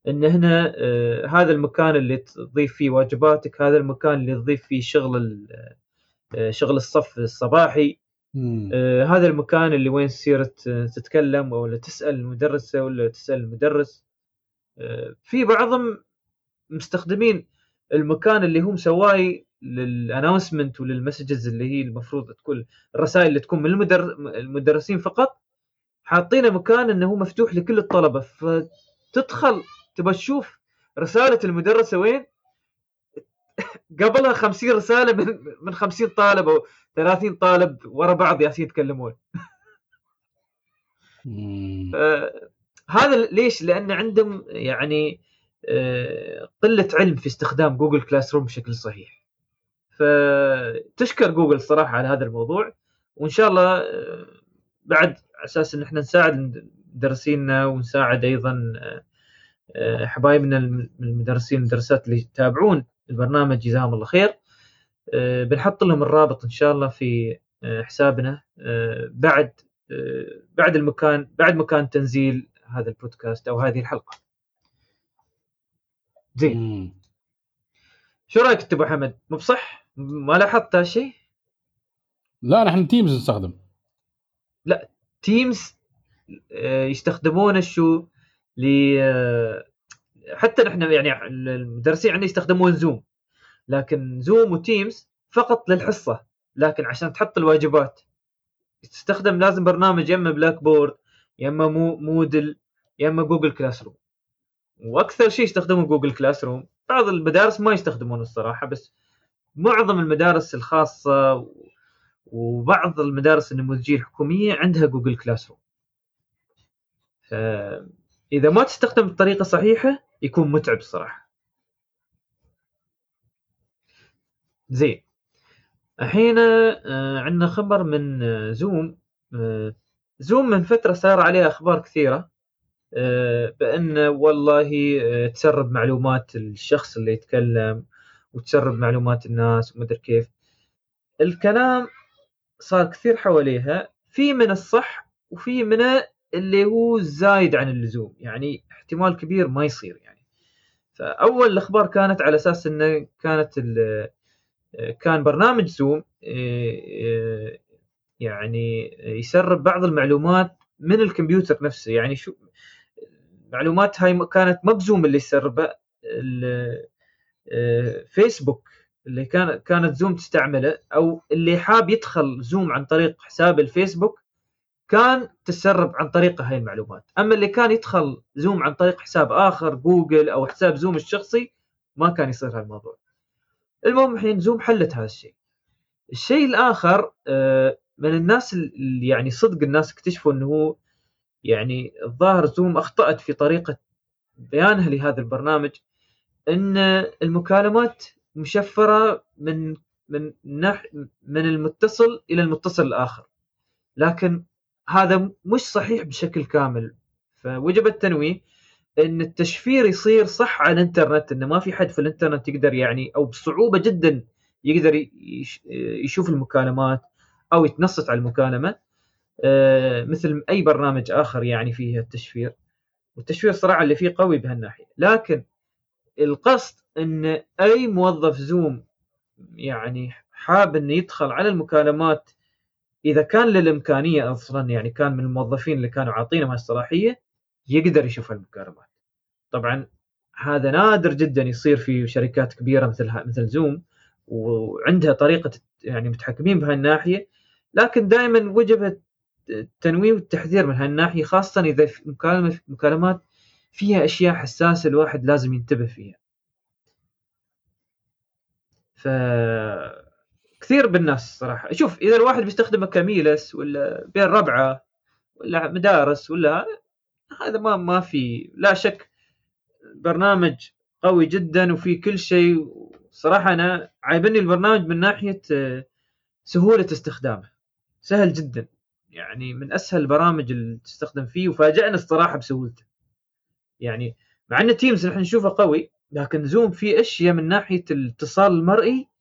إن هنا آه، هذا المكان اللي تضيف فيه واجباتك هذا المكان اللي تضيف فيه شغل آه، شغل الصف الصباحي آه هذا المكان اللي وين تصير تتكلم ولا تسأل المدرسة ولا تسأل المدرس. آه في بعضهم مستخدمين المكان اللي هم سواي لل announcement ولل messages اللي هي المفروض تكون الرسائل اللي تكون من المدر... المدرسين فقط. حاطينه مكان إنه هو مفتوح لكل الطلبة فتدخل تبى تشوف رسالة المدرسة وين؟ قبلها 50 رسالة من من 50 طالب أو 30 طالب ورا بعض يالسين يتكلمون. هذا ليش؟ لأن عندهم يعني آه، قلة علم في استخدام Google Classroom بشكل صحيح. فتشكر جوجل صراحة على هذا الموضوع. وإن شاء الله آه، بعد أساس إن إحنا نساعد مدرسينا ونساعد أيضا آه، حبايبنا المدرسين والمدرسات اللي يتابعون البرنامج جزاهم الله خير. بنحط لهم الرابط إن شاء الله في حسابنا. بعد بعد المكان بعد مكان تنزيل هذا البودكاست أو هذه الحلقة. زين. شو رأيك أنت أبو حمد؟ مو بصح؟ ما لاحظت هالشيء لا نحن Teams نستخدم. لا Teams آه، يستخدمونه شو؟ ل آه، حتى نحن يعني المدرسين عندنا يستخدمون Zoom لكن Zoom و Teams فقط للحصة. لكن عشان تحط الواجبات. تستخدم لازم برنامج يا إما Blackboard يا إما مو Moodle يا إما Google Classroom وأكثر شيء يستخدمون Google Classroom بعض المدارس ما يستخدمونه الصراحة بس معظم المدارس الخاصة وبعض المدارس النموذجية الحكومية عندها Google Classroom فاذا ما تستخدم بطريقة صحيحة يكون متعب الصراحه زين. الحين آه، عندنا خبر من آه، Zoom. آه، زوم من فترة صار عليها أخبار كثيرة بأن والله تسرب معلومات الشخص اللي يتكلم وتسرب معلومات الناس ومدري كيف. الكلام صار كثير حواليها في من الصح وفي من اللي هو زايد عن اللزوم يعني احتمال كبير ما يصير يعني. فأول الأخبار كانت على أساس انه كانت كان برنامج زوم يعني يسرب بعض المعلومات من الكمبيوتر نفسه. يعني شو معلومات هاي كانت من Zoom اللي يسربها فيسبوك اللي كان كانت Zoom تستعمله أو اللي حاب يدخل Zoom عن طريق حساب الفيسبوك كان تسرب عن طريقه هاي المعلومات. أما اللي كان يدخل Zoom عن طريق حساب آخر جوجل أو حساب Zoom الشخصي ما كان يصير هالموضوع. المهم الحين زوم حلت هذا الشيء. الشيء الآخر آه، من الناس اللي يعني صدق الناس اكتشفوا إنه هو يعني الظاهر زوم أخطأت في طريقة بيانها لهذا البرنامج إن المكالمات مشفرة من من من المتصل إلى المتصل الآخر. لكن هذا مش صحيح بشكل كامل. فوجب التنويه إن التشفير يصير صح على الإنترنت انه ما في حد في الإنترنت يقدر يعني أو بصعوبة جدا يقدر يشوف المكالمات أو يتنصت على المكالمة. آه، مثل أي برنامج آخر يعني فيه التشفير. والتشفير صراحة اللي فيه قوي بهالناحية. لكن القصد إن أي موظف زوم يعني حاب إنه يدخل على المكالمات إذا كان للإمكانية أصلا يعني كان من الموظفين اللي كانوا عاطينهم هالصلاحيه يقدر يشوف المكالمات طبعا هذا نادر جدا يصير في شركات كبيرة مثل مثل زوم وعندها طريقة يعني متحكمين بهاي الناحية. لكن دائما وجب التنويه والتحذير من هالناحيه خاصه إذا في مكالمة مكالمات فيها أشياء حساسة الواحد لازم ينتبه فيها. ف كثير بالناس صراحة. شوف إذا الواحد بيستخدمه كميلس ولا بين ربعة ولا مدارس ولا هذا ما ما في لا شك برنامج قوي جدا وفي كل شيء. صراحة أنا عايبني البرنامج من ناحية آه، سهولة استخدامه. سهل جدا. يعني من أسهل البرامج اللي تستخدم فيه وفاجئنا الصراحة بسهولته. يعني مع إن Teams نحن نشوفه قوي لكن Zoom فيه أشياء من ناحية الاتصال المرئي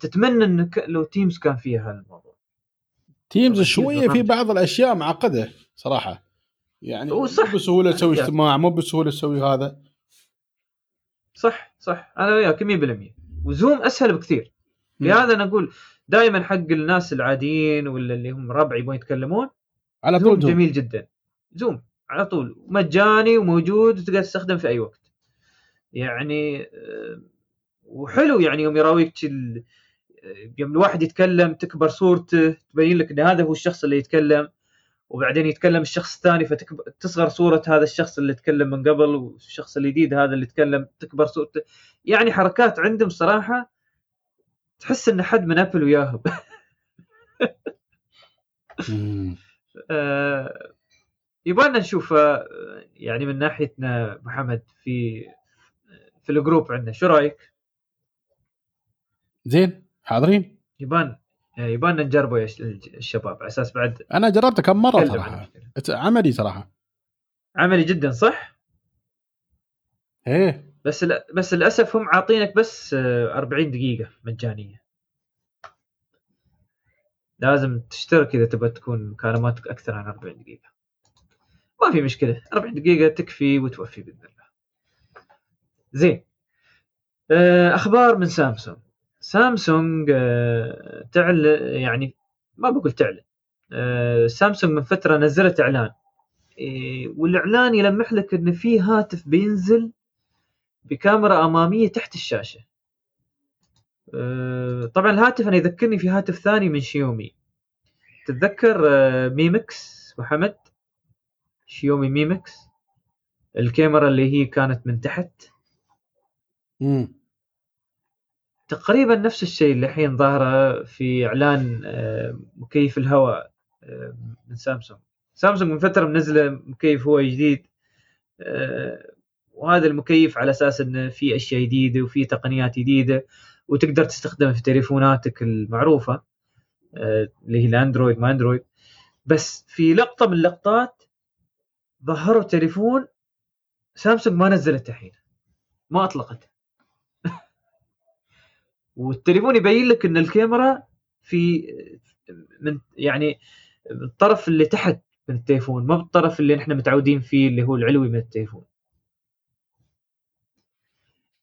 تتمنى ان لو Teams كان فيها الموضوع Teams شوية في بعض الأشياء معقدة صراحة. يعني مو بسهولة تسوي اجتماع مو بسهولة تسوي هذا. صح صح. أنا وياك 100% و Zoom أسهل بكثير. لهذا أنا أقول دائما حق الناس العاديين ولا اللي هم ربع يبغون يتكلمون على طول Zoom. جميل جدا. Zoom على طول. مجاني وموجود وتقدر تستخدم في أي وقت. يعني آه، وحلو يعني يوم يراويك ال- آه، يوم الواحد يتكلم تكبر صورته تبين لك إن هذا هو الشخص اللي يتكلم وبعدين يتكلم الشخص الثاني فتصغر صورة هذا الشخص اللي تكلم من قبل والشخص الجديد هذا اللي تكلم تكبر صورته يعني حركات عندهم صراحة تحس إن حد من أبل وياهم. آه، يبغالنا نشوف آه، يعني من ناحيتنا محمد في في الجروب عندنا شو رأيك؟ زين حاضرين؟ يبان آه، يبان نجربه يا الشباب على أساس بعد أنا جربته كم مرة صراحة. عملي صراحة. عملي جدا صح؟ إيه. بس ل- بس للأسف هم عاطينك بس آه، 40 دقيقة مجانية. لازم تشترك إذا تبغى تكون مكالماتك أكثر عن 40 دقيقة. ما في مشكلة 40 دقيقة تكفي وتوفي بإذن الله. زين آه، أخبار من سامسونج. سامسونج آه، تعلن يعني ما بقول تعلن آه، سامسونج من فترة نزلت إعلان. والإعلان يلمح لك إن في هاتف بينزل بكاميرا أمامية تحت الشاشة. أه، طبعا الهاتف أنا يذكرني في هاتف ثاني من شيومي. تتذكر Mi Mix محمد؟ Xiaomi Mi Mix الكاميرا اللي هي كانت من تحت. تقريبا نفس الشيء اللي الحين ظاهرة في إعلان أه، مكيف الهواء أه، من Samsung. Samsung من فترة منزلة مكيف هواء جديد أه، وهذا المكيف على أساس إنه في أشياء جديدة وفي تقنيات جديدة وتقدر تستخدمها في تليفوناتك المعروفة آه، اللي هي الأندرويد ما أندرويد. بس في لقطة من اللقطات ظهروا تليفون سامسونج ما نزلته الحين ما اطلقت والتليفون يبين لك إن الكاميرا في من يعني الطرف اللي تحت من التليفون ما بالطرف اللي نحن متعودين فيه اللي هو العلوي من التليفون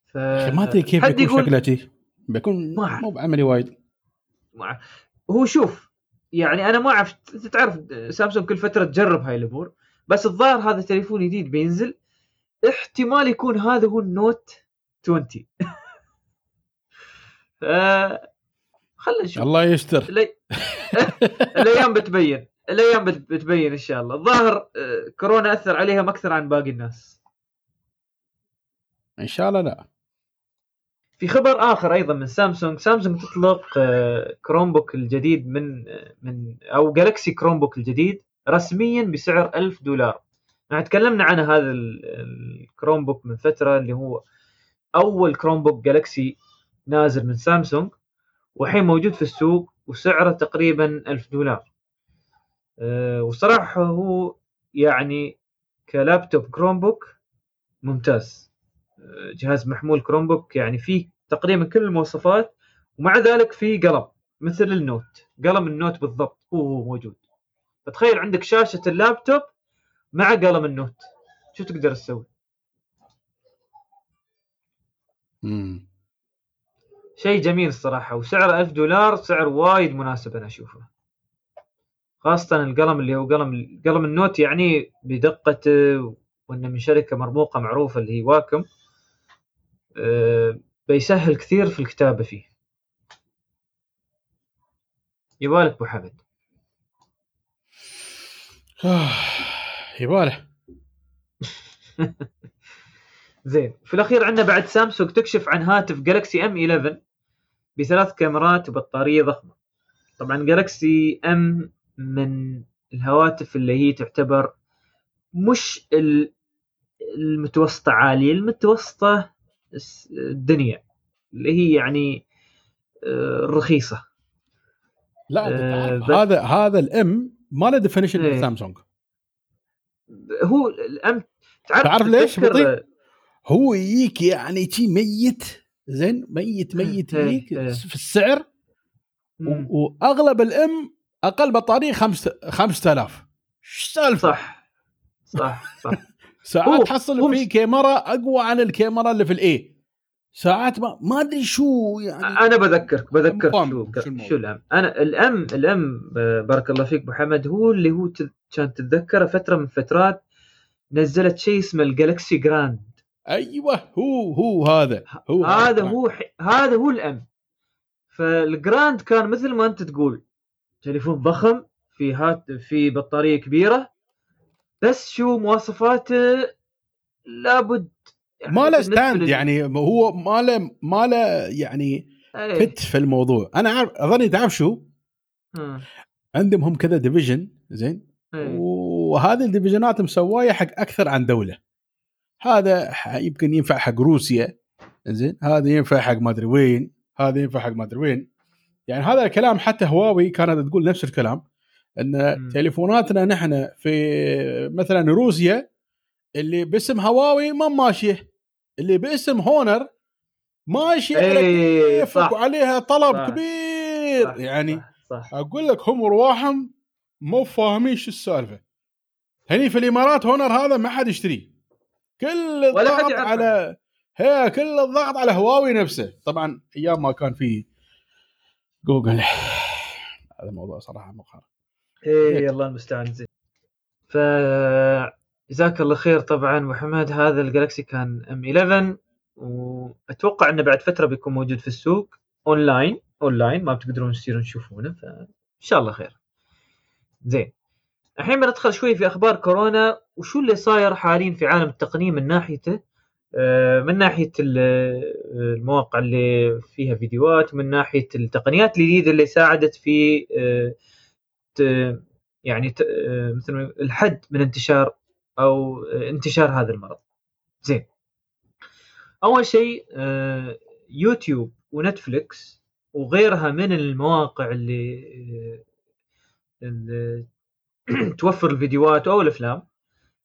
ف... ما أدري كيف بيكون يقول- شكله شي. بيكون ما أعرف. مو بعملي وايد ما- هو شوف يعني أنا ما أعرف أنت تعرف سامسونج كل فترة تجرب هاي الأمور بس الظاهر هذا تليفون جديد بينزل احتمال يكون هذا هو النوت 20 ف خلينا نشوف. الله يستر. الأي- الأيام بتبين. الأيام بت- بتبين إن شاء الله. الظاهر آه، كورونا أثر عليهم أكثر عن باقي الناس. إن شاء الله لا. في خبر آخر أيضا من Samsung. Samsung تطلق آه، Chromebook الجديد من آه، من أو Galaxy Chromebook الجديد رسميا بسعر 1000 دولار. إحنا تكلمنا عن هذا ال- ال Chromebook من فترة اللي هو أول Chromebook Galaxy نازل من سامسونج والحين موجود في السوق وسعره تقريبا 1000 دولار. آه، وصراحة هو يعني ك laptop Chromebook ممتاز. آه، جهاز محمول Chromebook يعني فيه تقريبا كل المواصفات ومع ذلك فيه قلم مثل ال Note. قلم ال Note بالضبط هو هو موجود. فتخيل عندك شاشة اللابتوب مع قلم ال Note. شو تقدر تسوي؟ مم. شيء جميل الصراحة وسعره 1000 دولار سعر وايد مناسب أنا أشوفه. خاصة القلم اللي هو قلم قلم النوت يعني بدقته وإنه من شركة مرموقة معروفة اللي هي واكم آه، بيسهل كثير في الكتابة فيه. يبالك أبو حمد يباله زين في الأخير عندنا بعد سامسونج تكشف عن هاتف جالكسي ام 11 بثلاث كاميرات وبطارية ضخمة طبعا Galaxy M من الهواتف اللي هي تعتبر مش ال- المتوسطة عالية المتوسطة الس- الدنيا اللي هي يعني آه، رخيصة لا آه، بس- هذا هذا ال M ما له definition إيه. سامسونج هو ال M تعرف, تعرف ليش بطيء؟ هو يجيك يعني شي ميت زين ميت ميت إيه، يجيك إيه. في السعر. وأغلب الأم أقل بطارية 5000 إيش السالفة؟ صح صح صح. ساعات تحصل في كاميرا أقوى عن الكاميرا اللي في الاي ساعات ما ما أدري شو يعني. أنا بذكرك بذكرك شو شو الأم. أنا الأم الأم بارك الله فيك أبو حمد هو اللي هو كان تتذكره فترة من فترات نزلت شيء اسمه ال Galaxy Grand. أيوه هو هو هذا هو هذا هو ح... هذا هو ال M. فال Grand كان مثل ما أنت تقول تليفون ضخم في هات في بطارية كبيرة بس شو مواصفاته؟ لابد ما له stand لل- يعني هو ما له ما له يعني إيه. فت في الموضوع. أنا عارف أظني تعرف شو؟ ها. عندهم هم كذا division زين؟ إيه. وهذه ال division ات مسوايه حق أكثر عن دولة. هذا يمكن ينفع حق روسيا زين هذا ينفع حق ما أدري وين هذا ينفع حق ما أدري وين يعني هذا الكلام حتى هواوي كانت تقول نفس الكلام إن. تليفوناتنا نحن في مثلا روسيا اللي باسم هواوي ما ماشية اللي باسم Honor ماشية على إيه، كيفك صح. وعليها طلب صح. كبير صح، يعني صح, صح. أقول لك هم أرواحهم مو فاهمين شو السالفة هني في الإمارات Honor هذا ما حد يشتريه كل ولا حد الضغط يعرف على هي كل الضغط على هواوي نفسه. طبعا أيام ما كان في جوجل. هذا موضوع صراحة مقهر. إيه الله المستعان. زين. ف جزاك الله خير طبعا محمد. هذا ال Galaxy كان M 11 وأتوقع إنه بعد فترة بيكون موجود في السوق. online online ما بتقدرون تصيرون تشوفونه فإن شاء الله خير. زين. الحين بندخل شوي في أخبار كورونا وشو اللي صاير حاليا في عالم التقنية من ناحيته آه، من ناحية ال- المواقع اللي فيها فيديوهات ومن ناحية التقنيات الجديدة اللي ساعدت في آه، يعني آه، مثل الحد من انتشار أو آه، انتشار هذا المرض. زين. أول شيء آه، يوتيوب ونتفليكس وغيرها من المواقع آه، اللي توفر الفيديوهات أو الأفلام.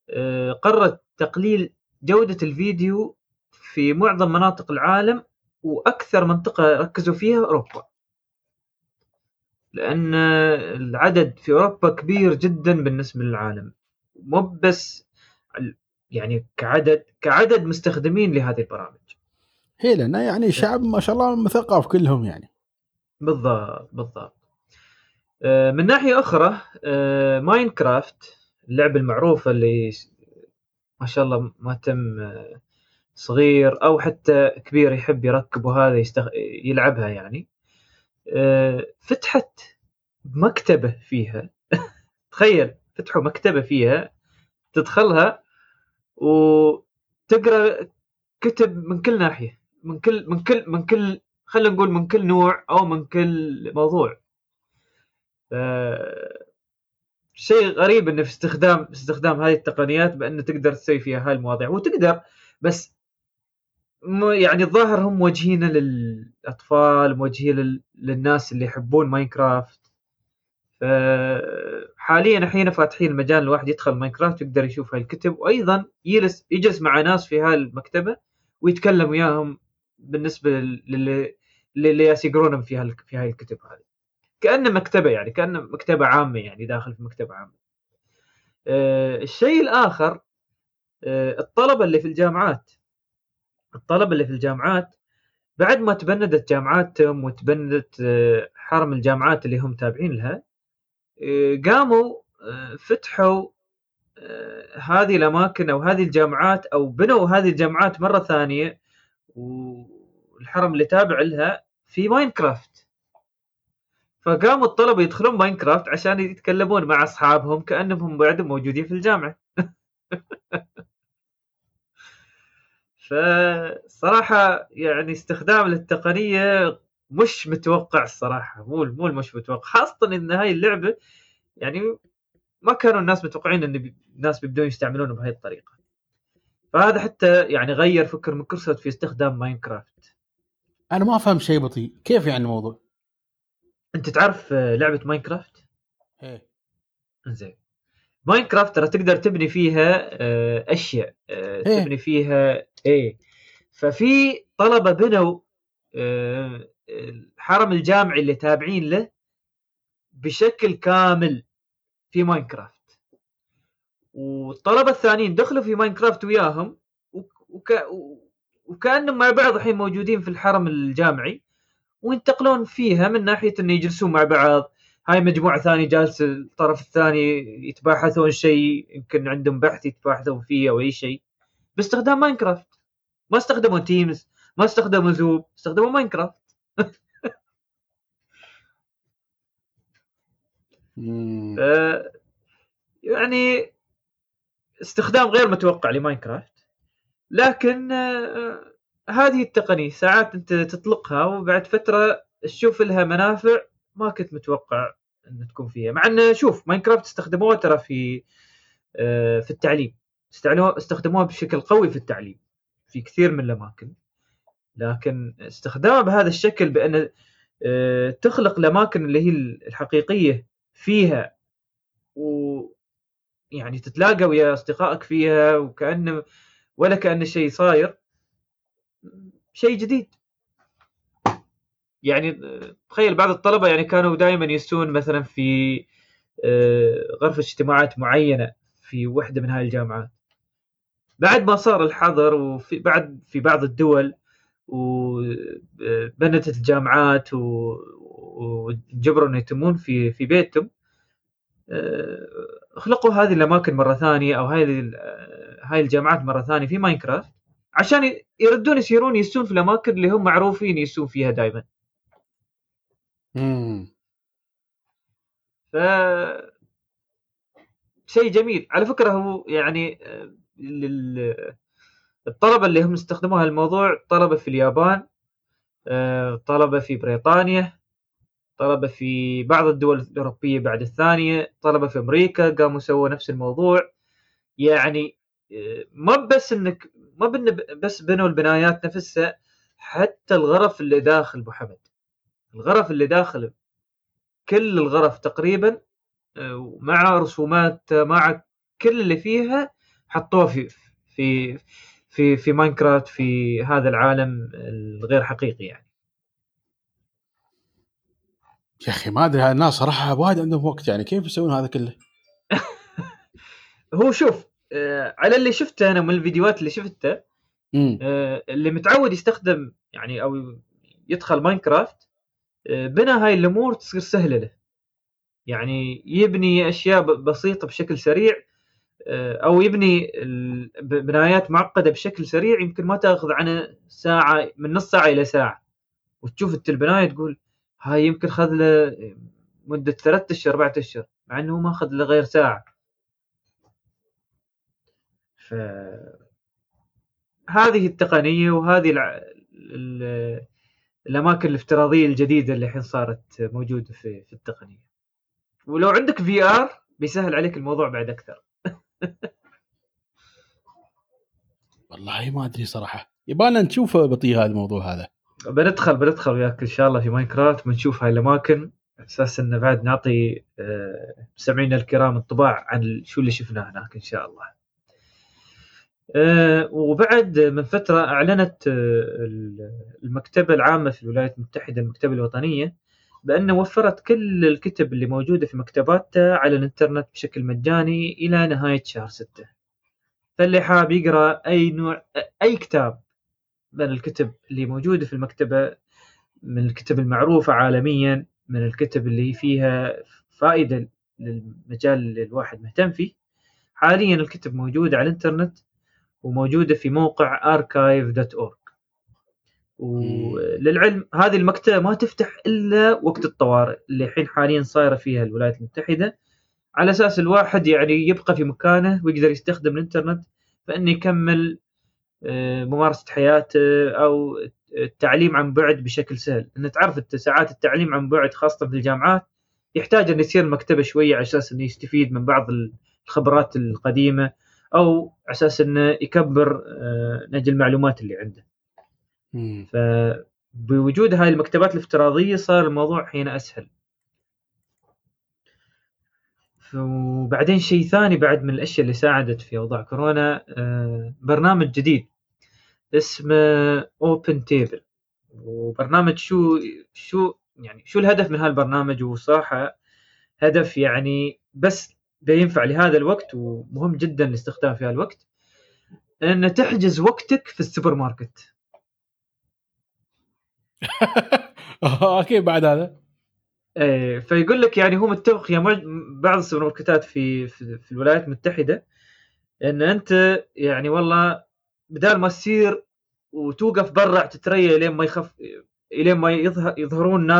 آه، قررت تقليل جودة الفيديو في معظم مناطق العالم وأكثر منطقة ركزوا فيها أوروبا. لأن العدد في أوروبا كبير جدا بالنسبة للعالم. مو بس يعني كعدد كعدد مستخدمين لهذه البرامج. هي لأن يعني شعب ما شاء الله مثقف كلهم يعني. بالضبط بالضبط. من ناحية أخرى آه، ماينكرافت اللعبة المعروفة اللي ما شاء الله ما تم آه، صغير أو حتى كبير يحب يركب وهذا يستغ... يلعبها يعني. آه، فتحت مكتبة فيها. تخيل فتحوا مكتبة فيها تدخلها وتقرأ كتب من كل ناحية من كل من كل من كل خلينا نقول من كل نوع أو من كل موضوع. شيء غريب إنه في استخدام استخدام هذه التقنيات بانه تقدر تسوي فيها هاي المواضيع. وتقدر بس يعني الظاهر هم موجهينه للأطفال موجهين لل- للناس اللي يحبون ماينكرافت. فحاليا الحين فاتحين المجال الواحد يدخل ماينكرافت يقدر يشوف هاي الكتب. وأيضا يجلس يجلس مع ناس في هاي المكتبة ويتكلم وياهم بالنسبة للي ياس يقرونهم في في هاي الكتب هذه. كأنه مكتبة يعني كأنه مكتبة عامة يعني داخل في مكتبة عامة. آه، الشيء الآخر آه، الطلبه اللي في الجامعات. الطلبه اللي في الجامعات بعد ما تبندت جامعاتهم وتبندت آه، حرم الجامعات اللي هم تابعين لها قاموا فتحوا هذه الأماكن أو هذه الجامعات أو بنوا هذه الجامعات مرة ثانية والحرم اللي تابع لها في ماينكرافت. فقاموا الطلبة يدخلون ماينكرافت عشان يتكلمون مع أصحابهم كأنهم هم بعدهم موجودين في الجامعة. فصراحة يعني استخدام للتقنية مش متوقع الصراحة مو مو مش متوقع خاصة إن هاي اللعبة يعني ما كانوا الناس متوقعين إن الناس بيبدون يستعملونه بهاي الطريقة. فهذا حتى يعني غير فكر مايكروسوفت في استخدام ماينكرافت. أنا ما أفهم شيء بطيء كيف يعني الموضوع؟ أنت تعرف آه، لعبة ماينكرافت؟ إيه. زين ماينكرافت ترى تقدر تبني فيها آه، أشياء آه، إيه. تبني فيها إيه. ففي طلبة بنوا الحرم الجامعي اللي تابعين له بشكل كامل في ماينكرافت. والطلبة الثانيين دخلوا في ماينكرافت وياهم. وك... وكأنهم مع بعض الحين موجودين في الحرم الجامعي. وينتقلون فيها من ناحية إنه يجلسون مع بعض. هاي مجموعة ثانية جالسة الطرف الثاني يتباحثون شيء يمكن عندهم بحث يتباحثون فيه أو أي شيء. باستخدام ماينكرافت. ما استخدموا تيمز ما استخدموا زووم استخدموا ماينكرافت. يعني استخدام غير متوقع لماينكرافت. لكن آه، هذه التقنية ساعات انت تطلقها وبعد فترة تشوف لها منافع ما كنت متوقع ان تكون فيها. مع انه شوف ماينكرافت استخدموها ترى في آه، في التعليم. استخدموها بشكل قوي في التعليم في كثير من الأماكن. لكن استخدامها بهذا الشكل بأن آه، تخلق الأماكن اللي هي الحقيقية فيها و يعني تتلاقى ويا أصدقائك فيها وكانه ولا كأن شيء صاير. شيء جديد. يعني تخيل بعض الطلبة يعني كانوا دائما يسون مثلا في آه، غرفة اجتماعات معينة في وحدة من هاي الجامعات. بعد ما صار الحظر وفي بعد في بعض الدول وبنتت الجامعات وجبروا إنه يتمون في في بيتهم آه، اخلقوا هذه الأماكن مرة ثانية أو هذه هاي الجامعات مرة ثانية في ماينكرافت. عشان يردون يسيرون يسون في الأماكن اللي هم معروفين يسون فيها دائما. امم ف شيء جميل. على فكرة هو يعني لل... الطلبة اللي هم استخدموا هالموضوع طلبة في اليابان طلبة في بريطانيا طلبة في بعض الدول الأوروبية بعد الثانية طلبة في أمريكا قاموا سووا نفس الموضوع. يعني ما بس إنك ما بس بنوا البنايات نفسها حتى الغرف اللي داخل أبو حمد الغرف اللي داخل كل الغرف تقريبا آه، مع رسومات مع كل اللي فيها حطوه في في في في ماينكرافت في هذا العالم الغير حقيقي يعني يا أخي ما أدري الناس صراحة وايد عندهم وقت يعني كيف يسوون هذا كله؟ هو شوف آه على اللي شفته أنا من الفيديوهات اللي شفتها آه اللي متعود يستخدم يعني أو يدخل ماينكرافت آه بنى هاي الأمور تصير سهلة له. يعني يبني أشياء بسيطة بشكل سريع آه، أو يبني بنايات معقدة بشكل سريع يمكن ما تأخذ عنه ساعة من نص ساعة إلى ساعة. وتشوف أنت البناية تقول هاي يمكن خذ له مدة ثلاثة أشهر أربعة أشهر مع إنه ما اخذ له غير ساعة. ف هذه التقنية وهذه الع... ال... الأماكن الافتراضية الجديدة اللي الحين صارت موجودة في في التقنية. ولو عندك VR بيسهل عليك الموضوع بعد أكثر. والله ما أدري صراحة. يبغانا نشوف بطيء هذا الموضوع هذا. بندخل بندخل وياك إن شاء الله في ماينكرافت بنشوف هاي الأماكن. أساس انه بعد نعطي مستمعينا آه، الكرام انطباع عن شو اللي شفناه هناك إن شاء الله. آه، وبعد من فترة أعلنت آه، المكتبة العامة في الولايات المتحدة المكتبة الوطنية بأن وفرت كل الكتب اللي موجودة في مكتباتها على الإنترنت بشكل مجاني إلى نهاية شهر ستة. فاللي حاب يقرأ أي نوع أي كتاب من الكتب اللي موجودة في المكتبة من الكتب المعروفة عالميا من الكتب اللي فيها فائدة للمجال اللي الواحد مهتم فيه حاليا الكتب موجودة على الإنترنت. وموجودة في موقع archive.org وللعلم هذه المكتبة ما تفتح إلا وقت الطوارئ اللي الحين حاليا صايرة فيها الولايات المتحدة. على أساس الواحد يعني يبقى في مكانه ويقدر يستخدم الإنترنت فإنه يكمل آه، ممارسة حياته أو التعليم عن بعد بشكل سهل. ان تعرف ساعات التعليم عن بعد خاصة في الجامعات يحتاج إنه يصير المكتبه شوية على أساس إنه يستفيد من بعض الخبرات القديمة. أو على أساس إنه يكبر آه، نجل المعلومات اللي عنده. فبوجود هاي المكتبات الافتراضية صار الموضوع حين أسهل. وبعدين شيء ثاني بعد من الأشياء اللي ساعدت في اوضاع كورونا آه، برنامج جديد اسمه OpenTable وبرنامج شو شو يعني شو الهدف من هالبرنامج؟ وصراحة هدف يعني بس بينفع لهذا الوقت ومهم جدا الاستخدام في هالوقت إن تحجز وقتك في السوبر ماركت. okay بعد هذا؟ إيه فيقول لك يعني هو متفق ويا بعض السوبر ماركتات في, في في الولايات المتحدة إن أنت يعني والله بدال ما تصير وتوقف برا تتريا لين ما يخف الين ما يظهر يظهرون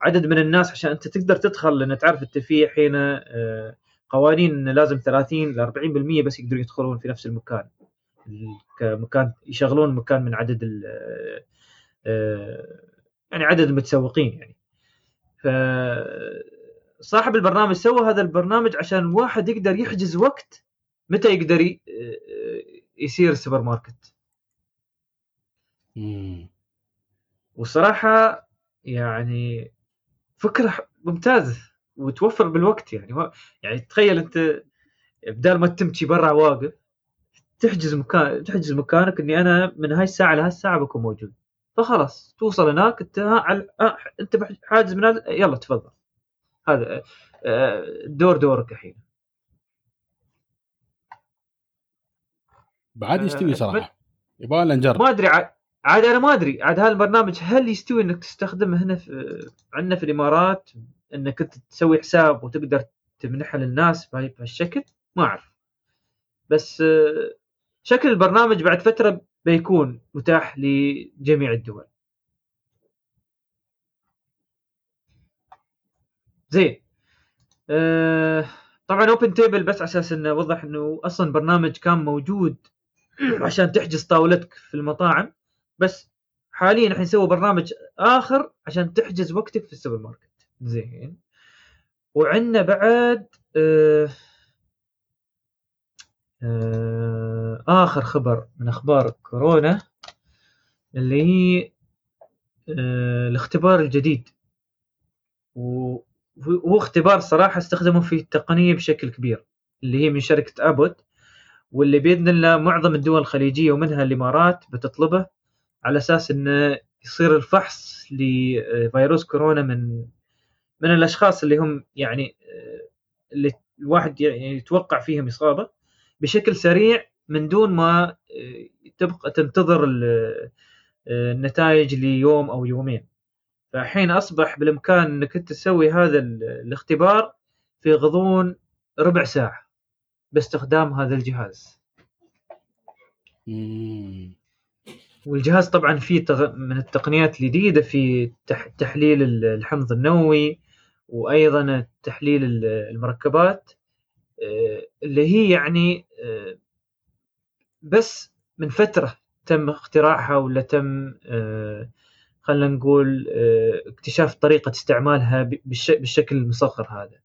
عدد من الناس عشان أنت تقدر تدخل لأن تعرف انت في آه، قوانين لازم 30 ل 40% بس يقدرون يدخلون في نفس المكان. كمكان يشغلون مكان من عدد ال آه، يعني عدد المتسوقين يعني. ف صاحب البرنامج سوى هذا البرنامج عشان الواحد يقدر يحجز وقت متى يقدر يصير السوبر ماركت. وصراحة يعني فكرة ممتازة. وتوفر بالوقت يعني. يعني تخيل انت بدال ما تمشي برا واقف تحجز مكان تحجز مكانك اني أنا من هاي الساعة لهاي الساعة بكون موجود. فخلاص توصل هناك انت على انت حاجز من يلا تفضل. هذا دور دورك الحين. بعد يستوي صراحة. يبغى نجرب. ما أدري عاد أنا ما أدري عاد هذا البرنامج هل يستوي إنك تستخدمه هنا في عندنا في الإمارات؟ إنك أنت تسوي حساب وتقدر تمنحه للناس بهالشكل ما أعرف. بس شكل البرنامج بعد فترة بيكون متاح لجميع الدول. زين. أه طبعا OpenTable بس على أساس إنه وضح إنه أصلا برنامج كان موجود عشان تحجز طاولتك في المطاعم. بس حاليا الحين سووا برنامج آخر عشان تحجز وقتك في السوبر ماركت. زين. وعندنا بعد آه آه آخر خبر من أخبار كورونا اللي هي آه الاختبار الجديد. وهو اختبار صراحة استخدموا فيه التقنية بشكل كبير اللي هي من شركة أبوت واللي بإذن الله معظم الدول الخليجية ومنها الإمارات بتطلبه على أساس إنه يصير الفحص لفيروس كورونا من من الأشخاص اللي هم يعني اللي الواحد يعني يتوقع فيهم إصابة بشكل سريع من دون ما تبقى تنتظر النتائج ليوم أو يومين فالحين أصبح بالإمكان إنك أنت تسوي هذا الاختبار في غضون ربع ساعة باستخدام هذا الجهاز. والجهاز طبعا فيه من التقنيات الجديدة في تحليل الحمض النووي وأيضا تحليل المركبات آه، اللي هي يعني آه، بس من فترة تم اختراعها ولا تم آه، خلينا نقول اكتشاف طريقة استعمالها بالشكل المصغر هذا.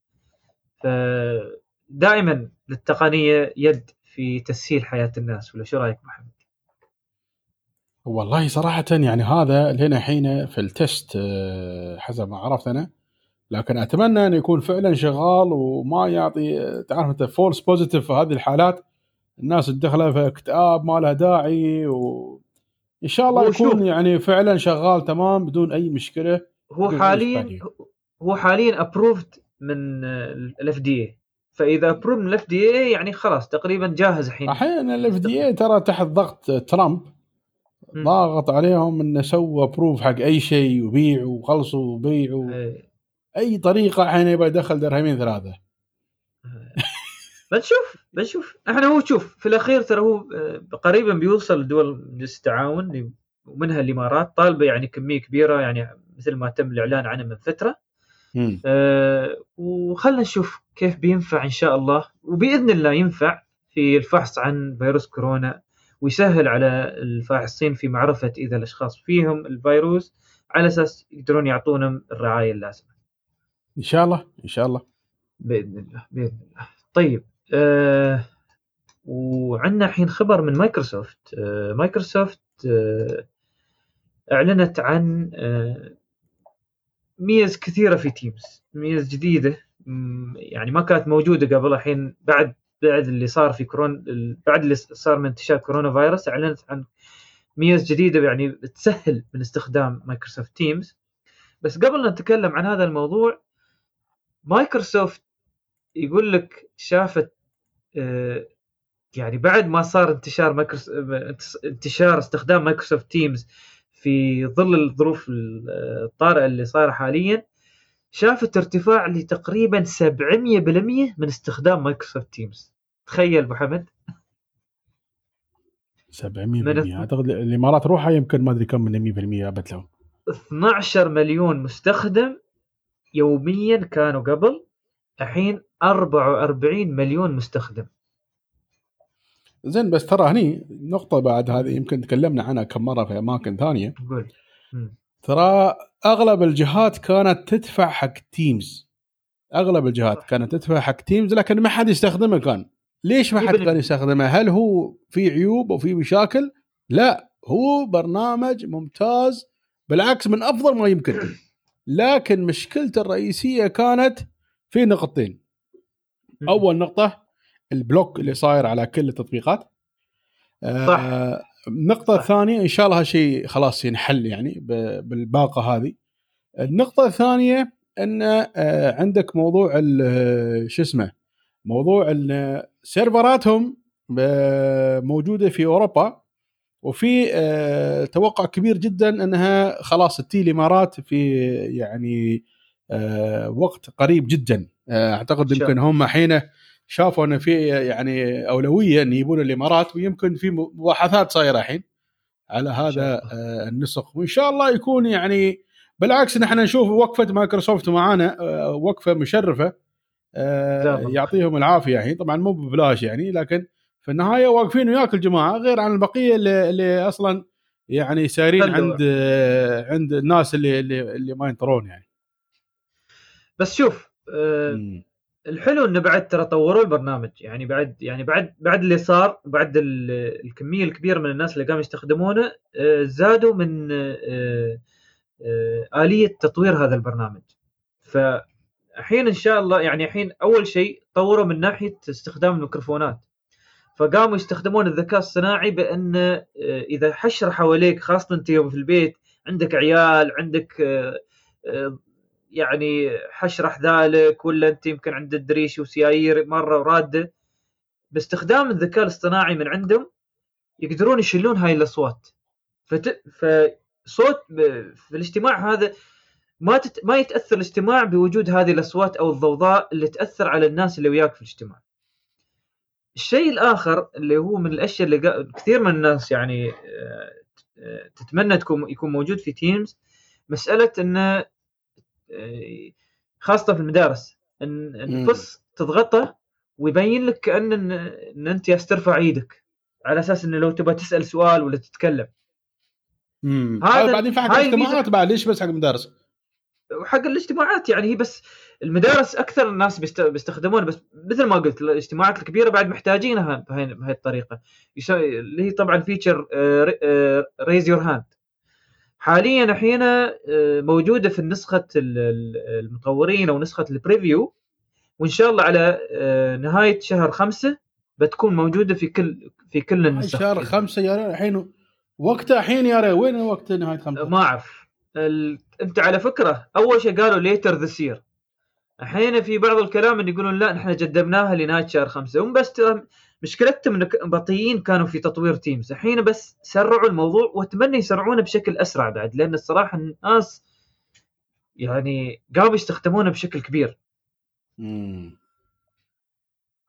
فدائما للتقنية يد في تسهيل حياة الناس ولا شو رأيك محمد؟ والله صراحة يعني هذا لنا حين في التست حسب ما عرفت أنا لكن أتمنى أنه يكون فعلا شغال وما يعطي تعرف أنت false positive في هذه الحالات الناس تدخلها في اكتئاب ما لها داعي و إن شاء الله يكون يعني فعلا شغال تمام بدون أي مشكلة هو حاليا هو حاليا approved من ال FDA فإذا approved من ال FDA يعني خلاص تقريبا جاهز الحين. الحين ال FDA ترى تحت ضغط ترامب ضاغط عليهم إنه سوى approve حق أي شيء وبيعوا وخلصوا وبيعوا. إيه. أي طريقة الحين يبغى يدخل درهمين ثلاثة. بنشوف بنشوف إحنا هو شوف في الأخير ترى هو آه، قريبا بيوصل لدول مجلس التعاون ومنها الإمارات طالبة يعني كمية كبيرة يعني مثل ما تم الإعلان عنه من فترة. آه وخلنا نشوف كيف بينفع إن شاء الله. وبإذن الله ينفع في الفحص عن فيروس كورونا ويسهل على الفاحصين في معرفة إذا الأشخاص فيهم الفيروس على أساس يقدرون يعطونهم الرعاية اللازمة. إن شاء الله إن شاء الله. بإذن الله بإذن الله. طيب آه وعندنا الحين خبر من مايكروسوفت. آه مايكروسوفت آه أعلنت عن آه ميز كثيرة في تيمز ميز جديدة يعني ما كانت موجودة قبل. الحين بعد بعد اللي صار في كورونا بعد اللي صار من انتشار كورونا فيروس أعلنت عن ميز جديدة يعني تسهل من استخدام مايكروسوفت تيمز بس قبل نتكلم عن هذا الموضوع مايكروسوفت يقول لك شافت آه، يعني بعد ما صار انتشار مايكروسوفت انتشار استخدام مايكروسوفت تيمز في ظل الظروف الطارئة اللي صايرة حاليا شافت ارتفاع لتقريبا 700% من استخدام مايكروسوفت تيمز. تخيل أبو حمد. 700% أعتقد الإمارات روحها يمكن ما أدري كم من 100% ابت له 12 مليون مستخدم يوميا كانوا قبل الحين 44 مليون مستخدم. زين بس ترى هني نقطة بعد هذه يمكن تكلمنا عنها كم مرة في أماكن ثانية. قول. ترى أغلب الجهات كانت تدفع حق تيمز أغلب الجهات كانت تدفع حق تيمز لكن ما حد يستخدمه كان. ليش ما حد كان يستخدمه؟ هل هو في عيوب أو في مشاكل؟ لا هو برنامج ممتاز بالعكس من أفضل ما يمكن. لكن مشكلته الرئيسية كانت في نقطتين. أول نقطة البلوك اللي صاير على كل التطبيقات. صح. آه النقطه. الثانية إن شاء الله هالشيء خلاص ينحل يعني بالباقة هذه. النقطة الثانية إن آه عندك موضوع شو اسمه موضوع إن سيرفراتهم موجودة في أوروبا. وفي آه، توقع كبير جدا أنها خلاص تجي الإمارات في يعني آه، وقت قريب جدا. آه، أعتقد يمكن هم حين شافوا أن في يعني أولوية أن يجيبون الإمارات ويمكن في مباحثات صايرة الحين على هذا النسق وإن شاء الله يكون يعني بالعكس نحن نشوف وقفة مايكروسوفت معانا وقفة مشرفة يعطيهم العافية الحين. طبعا مو ببلاش يعني لكن في النهايه واقفين وياك الجماعة غير عن البقية اللي, اللي أصلا يعني سايرين عند عند الناس اللي اللي, اللي ما ينطرون يعني. بس شوف أه الحلو إنه بعد ترى طوروا البرنامج. يعني بعد يعني بعد بعد اللي صار بعد الكمية الكبيرة من الناس اللي قاموا يستخدمونه أه زادوا من أه أه آلية تطوير هذا البرنامج. فالحين إن شاء الله يعني الحين أول شيء طوروا من ناحية استخدام الميكروفونات. فقاموا يستخدمون الذكاء الصناعي بأن آه، إذا حشر حواليك خاصه أنت يوم في البيت عندك عيال عندك آه، آه، يعني حشرح ذلك ولا أنت يمكن عند الدريش وسيايير مرة وراده باستخدام الذكاء الاصطناعي من عندهم يقدرون يشيلون هاي الأصوات. فت... فصوت في الاجتماع هذا ما تت... ما يتأثر الاجتماع بوجود هذه الأصوات أو الضوضاء اللي تأثر على الناس اللي وياك في الاجتماع. الشيء الآخر اللي هو من الأشياء اللي كثير من الناس يعني آه، تتمنى تكون يكون موجود في تيمز مسألة انه آه، خاصة في المدارس إن الفص تضغطه ويبين لك كأن إن أنت ترفع إيدك على أساس انه لو تبغى تسأل سؤال ولا تتكلم. هذا بعدين في حق الاجتماعات بعد ليش بس حق المدارس؟ وحق الاجتماعات يعني هي بس المدارس أكثر الناس بيستخدمونها بس مثل ما قلت الاجتماعات الكبيرة بعد محتاجينها بهي الطريقة. اللي هي طبعا feature raise your hand حاليا الحين آه، موجودة في نسخة المطورين أو نسخة ال preview وإن شاء الله على آه، نهاية شهر خمسة بتكون موجودة في كل في كل النسخ. شهر خمسة يا الحين وقتها الحين يا وين وقت نهاية خمسة؟ ما أعرف. ال... أنت على فكرة أول شيء قالوا later this year الحين في بعض الكلام اللي يقولون لا نحن جذبناها لنهايه شهر خمسة. هم بس مشكلتهم إن بطيئين كانوا في تطوير تيمز الحين بس سرعوا الموضوع وأتمنى يسرعونه بشكل أسرع بعد لأن الصراحة الناس يعني قاموا يستخدمونه بشكل كبير. مم.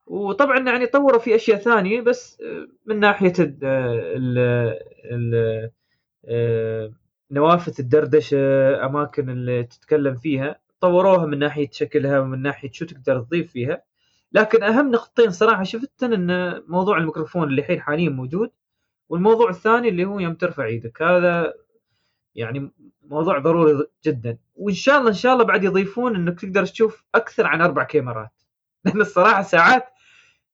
وطبعا يعني طوروا في أشياء ثانية بس من ناحية ال ال ال نوافذ الدردشة أماكن اللي تتكلم فيها. طوروها من ناحية شكلها ومن ناحية شو تقدر تضيف فيها. لكن أهم نقطتين صراحة شفتن إن موضوع الميكروفون اللي الحين حاليا موجود والموضوع الثاني اللي هو يوم ترفع إيدك. هذا يعني موضوع ضروري جدا. وإن شاء الله إن شاء الله بعد يضيفون إنك تقدر تشوف أكثر عن أربع كاميرات. لأن الصراحة ساعات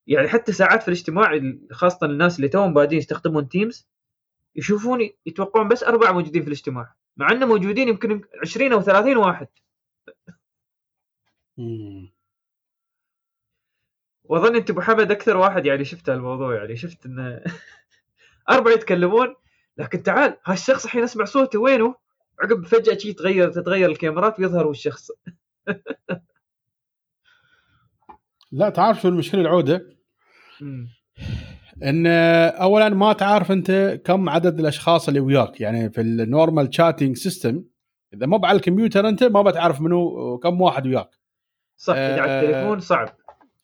يعني حتى ساعات في الاجتماع خاصة الناس اللي توهم بادين يستخدمون تيمز يشوفون يتوقعون بس أربعة موجودين في الاجتماع. مع إنه موجودين يمكن 20 أو 30 واحد. وأظن أنت أبو حمد أكثر واحد يعني شفت الموضوع يعني شفت انه أربعة يتكلمون لكن تعال هالشخص الحين أسمع صوته وينه؟ عقب فجأة شي تغير تتغير الكاميرات ويظهر الشخص لا تعرف شو المشكلة العودة؟ إن اولا ما تعرف أنت كم عدد الأشخاص اللي وياك يعني في ال normal chatting system إذا مو على الكمبيوتر أنت ما بتعرف منو كم واحد وياك. صح اذا على آه، التليفون صعب.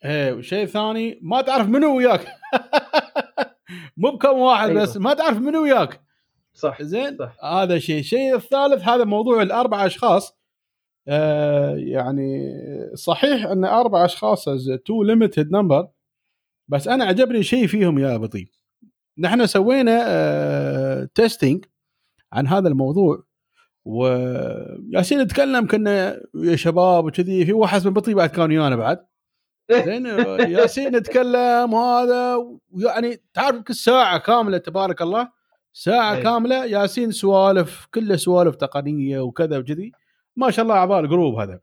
إيه والشيء الثاني ما تعرف منو وياك. مو بكم واحد أيوة. بس ما تعرف منو وياك. صح زين؟ صح. هذا شيء الشيء الثالث هذا موضوع الأربع أشخاص. آه يعني صحيح أن أربع أشخاص too limited number بس أنا عجبني شيء فيهم يا أبو طيب. نحن سوينا آه testing عن هذا الموضوع. وياسين نتكلم كنا يا شباب وكذي في واحد من بطيء بعد كان ويانا بعد زين ياسين نتكلم وهذا يعني تعرف كل ساعة كاملة تبارك الله ساعة أي. كاملة ياسين سوالف كله سوالف تقنية وكذا وكذي ما شاء الله اعضاء ال group هذا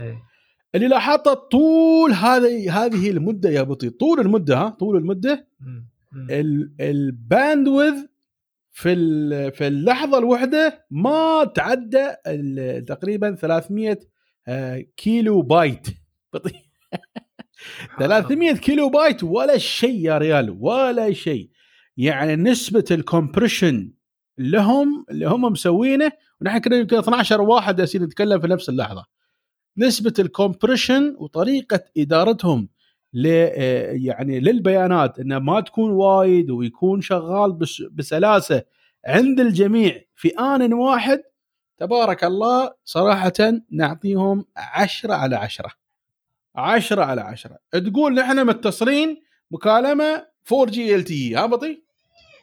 إيه. اللي لاحظته طول هذه هذه المدة يا بطي طول المدة ها طول المدة. ال bandwidth في في اللحظة الواحده ما تعدى تقريبا 300 آه، كيلو بايت. بطيء. 300 كيلو بايت ولا شيء يا ريال ولا شيء. يعني نسبة ال compression لهم اللي هم مسوينه ونحن كنا يمكن 12 واحد جالسين نتكلم في نفس اللحظة. نسبة ال compression وطريقة إدارتهم يعني للبيانات انه ما تكون وايد ويكون شغال بس بسلاسة عند الجميع في آن واحد تبارك الله صراحة نعطيهم عشرة على عشرة. عشرة على عشرة. تقول نحن متصلين مكالمة 4 جي ال تي ها بطي؟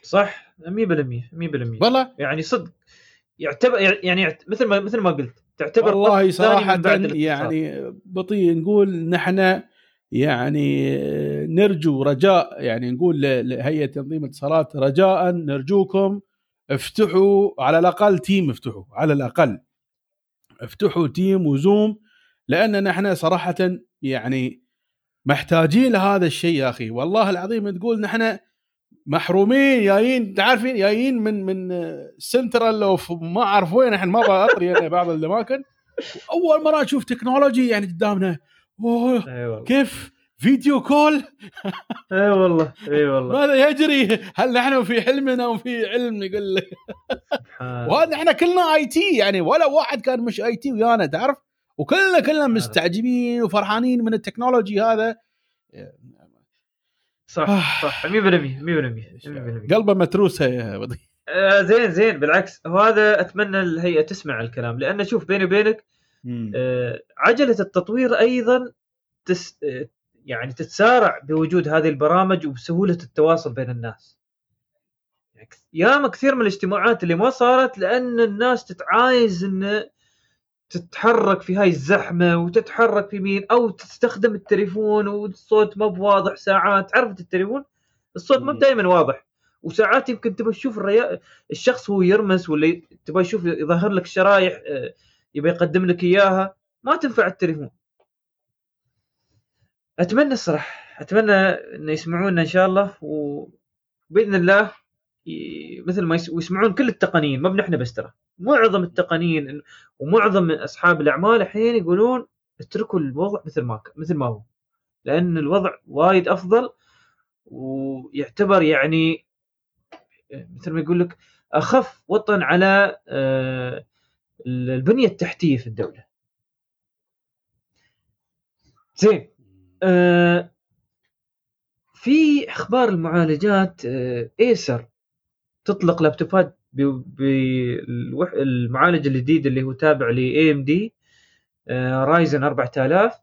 صح 100% 100% والله؟ يعني صدق يعتبر يعني مثل ما مثل ما قلت تعتبر والله الاتصال. يعني بطيء نقول نحن يعني نرجو رجاء يعني نقول ل- لهيئة تنظيم الاتصالات رجاء نرجوكم افتحوا على الأقل تيم افتحوا على الأقل افتحوا تيم وزوم لأن نحن صراحة يعني محتاجين لهذا الشيء يا أخي. والله العظيم تقول نحن محرومين جايين تعرفين جايين من من central of ما أعرف وين الحين ما أنا بعض الأماكن. أول مرة أشوف technology يعني قدامنا. أي والله. كيف؟ video call؟ أي والله أي والله. ماذا يجري؟ هل نحن في حلمنا وفي علم؟ يقول لك سبحان وهذا إحنا كلنا IT يعني ولا واحد كان مش IT ويانا تعرف؟ وكلنا كلنا مستعجبين وفرحانين من ال technology هذا. صح صح. 100% 100% 100% قلبه متروس يا وضي. آه زين زين بالعكس. وهذا أتمنى الهيئة تسمع الكلام لأن شوف بيني وبينك آه عجلة التطوير أيضا تس آه يعني تتسارع بوجود هذه البرامج وبسهولة التواصل بين الناس يعني ياما كثير من الاجتماعات اللي ما صارت لأن الناس تتعايز إن تتحرك في هاي الزحمة وتتحرك في مين أو تستخدم التليفون والصوت ما بواضح ساعات عرفت التليفون الصوت ما. دائما واضح وساعات يمكن تبغى تشوف. الشخص وهو يرمس ولا تبغى تشوف يظهر لك شرايح يبغى يقدم لك إياها ما تنفع التليفون أتمنى الصراحة أتمنى إن يسمعونا إن شاء الله وبإذن الله. مثل ما يس... ويسمعون كل التقنيين ما بنحن بس ترى معظم التقنيين ومعظم أصحاب الأعمال الحين يقولون اتركوا الوضع مثل ما مثل ما هو لأن الوضع وايد أفضل ويعتبر يعني مثل ما يقول لك أخف وطن على آه، البنية التحتية في الدولة. زين آه، في أخبار المعالجات آه، ايسر تطلق لابتوبات بالمعالج الجديد اللي هو تابع ل اي ام دي رايزن 4000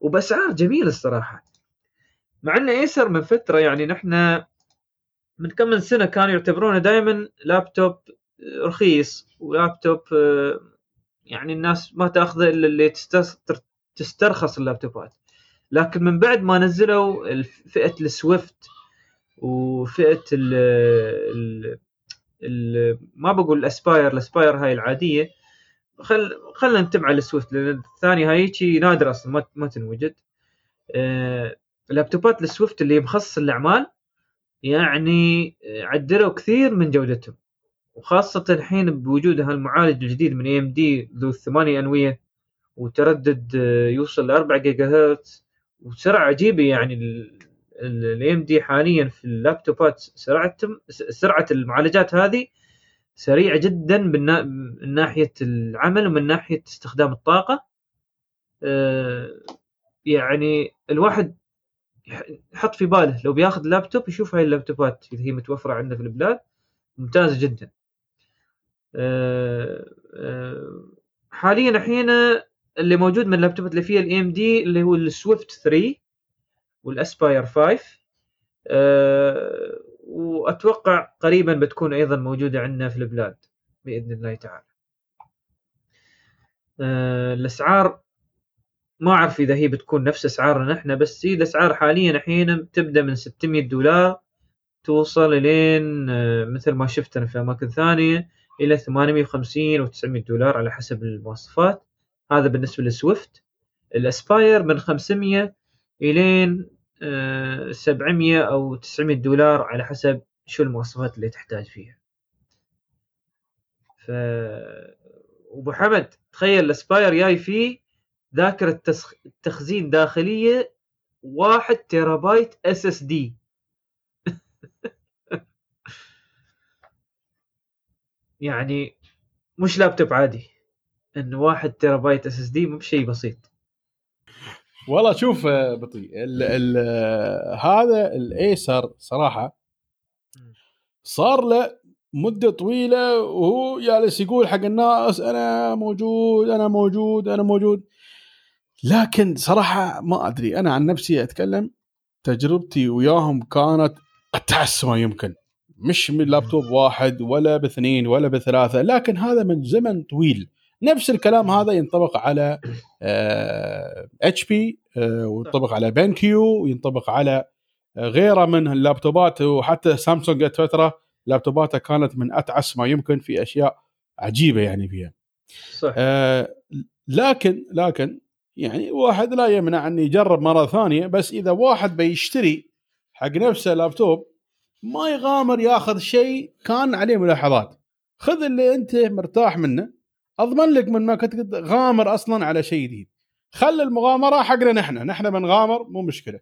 وبأسعار جميلة الصراحة مع إن ايسر من فترة يعني نحن من كم من سنة كانوا يعتبرونه دائما لابتوب رخيص ولابتوب آه، يعني الناس ما تأخذه إلا اللي تستر- تسترخص ال laptopات. لكن من بعد ما نزلوا فئة السويفت وفئة ال ال ما بقول الأسباير الأسباير هاي العادية خل خلينا نتبع السويفت لأن الثانية هاي شي نادر أصلا ما ما تنوجد. آه، لابتوبات السويفت اللي مخصص الاعمال يعني عدلوا كثير من جودتهم. وخاصة الحين بوجود هالمعالج الجديد من AMD ذو الثمانية أنوية وتردد آه، يوصل ل 4 جيجا هرتز وسرعة عجيبة يعني ال- ال AMD حاليا في اللابتوبات سرعتهم سرعة المعالجات هذه سريعة جدا من ناحية العمل ومن ناحية استخدام الطاقة. آه، يعني الواحد يحط في باله لو بياخذ لابتوب يشوف هاي اللابتوبات اللي هي متوفرة عندنا في البلاد ممتازة جدا. حاليا الحين اللي موجود من اللابتوبات اللي فيها ال AMD اللي هو ال Swift 3 وال Aspire 5 أه وأتوقع قريبا بتكون أيضا موجودة عندنا في البلاد بإذن الله تعالى. أه الأسعار ما أعرف إذا هي بتكون نفس أسعارنا نحن بس هي الأسعار حاليا الحين تبدأ من 600 دولار توصل لين مثل ما شفت أنا في أماكن ثانية إلى 850 و 900 دولار على حسب المواصفات. هذا بالنسبة للسويفت. الأسباير من 500 إلين 700 آه، أو 900 دولار على حسب شو المواصفات اللي تحتاج فيها. ف ابو حمد تخيل ال Aspire جاي فيه ذاكرة تسخ... تخزين داخلية واحد terabyte SSD يعني مش لابتوب عادي. انه واحد terabyte SSD مو بشيء بسيط. والله شوف آه، بطيء ال ال آه، هذا ال Acer صراحة صار له مدة طويلة وهو جالس يقول حق الناس أنا موجود أنا موجود أنا موجود. لكن صراحة ما أدري أنا عن نفسي أتكلم تجربتي وياهم كانت أتعس ما يمكن. مش من لابتوب واحد ولا باثنين ولا بثلاثة لكن هذا من زمن طويل نفس الكلام هذا ينطبق على HP آه، وينطبق على BenQ وينطبق على غيره من اللابتوبات وحتى سامسونج جت فتره لابتوباتها كانت من أتعس ما يمكن في أشياء عجيبة يعني فيها. صح. آه لكن لكن يعني واحد لا يمنع أن يجرب مرة ثانية بس إذا واحد بيشتري حق نفسه لابتوب ما يغامر ياخذ شيء كان عليه ملاحظات. خذ اللي أنت مرتاح منه. أضمن لك من ما كنت غامر أصلا على شيء جديد. خلي المغامرة حقنا نحن. نحن بنغامر مو مشكلة.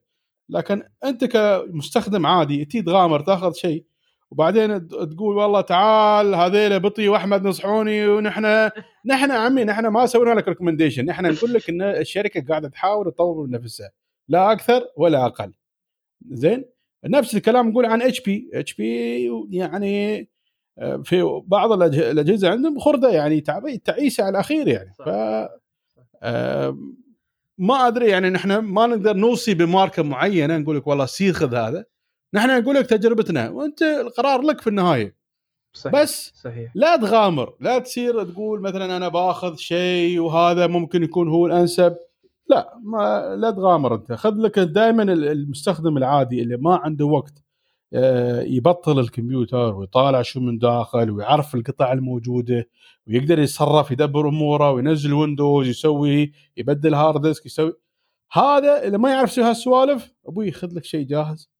لكن أنت كمستخدم عادي تي تغامر تاخذ شيء وبعدين تقول والله تعال هذيلا بو طي وأحمد نصحوني ونحن نحن عمي نحن ما سوينا لك recommendation نحن نقول لك إن الشركة قاعدة تحاول تطور من نفسها. لا أكثر ولا أقل. زين؟ نفس الكلام نقول عن HP HP يعني في بعض الأجهزة عندهم خرده يعني تعيسة على الأخير يعني. ف ما أدري يعني نحن ما نقدر نوصي بماركة معينة نقول لك والله سير خذ هذا. نحن نقول لك تجربتنا وأنت القرار لك في النهاية. صحيح بس صحيح. لا تغامر لا تصير تقول مثلا أنا باخذ شيء وهذا ممكن يكون هو الأنسب. لا ما لا تغامر أنت. خذ لك دائما المستخدم العادي اللي ما عنده وقت آه، يبطل الكمبيوتر ويطالع شو من داخل ويعرف القطع الموجودة ويقدر يتصرف يدبر أموره وينزل Windows يسوي يبدل hard disk يسوي. هذا اللي ما يعرف يسوي هالسوالف أبوي ياخذ لك شيء جاهز.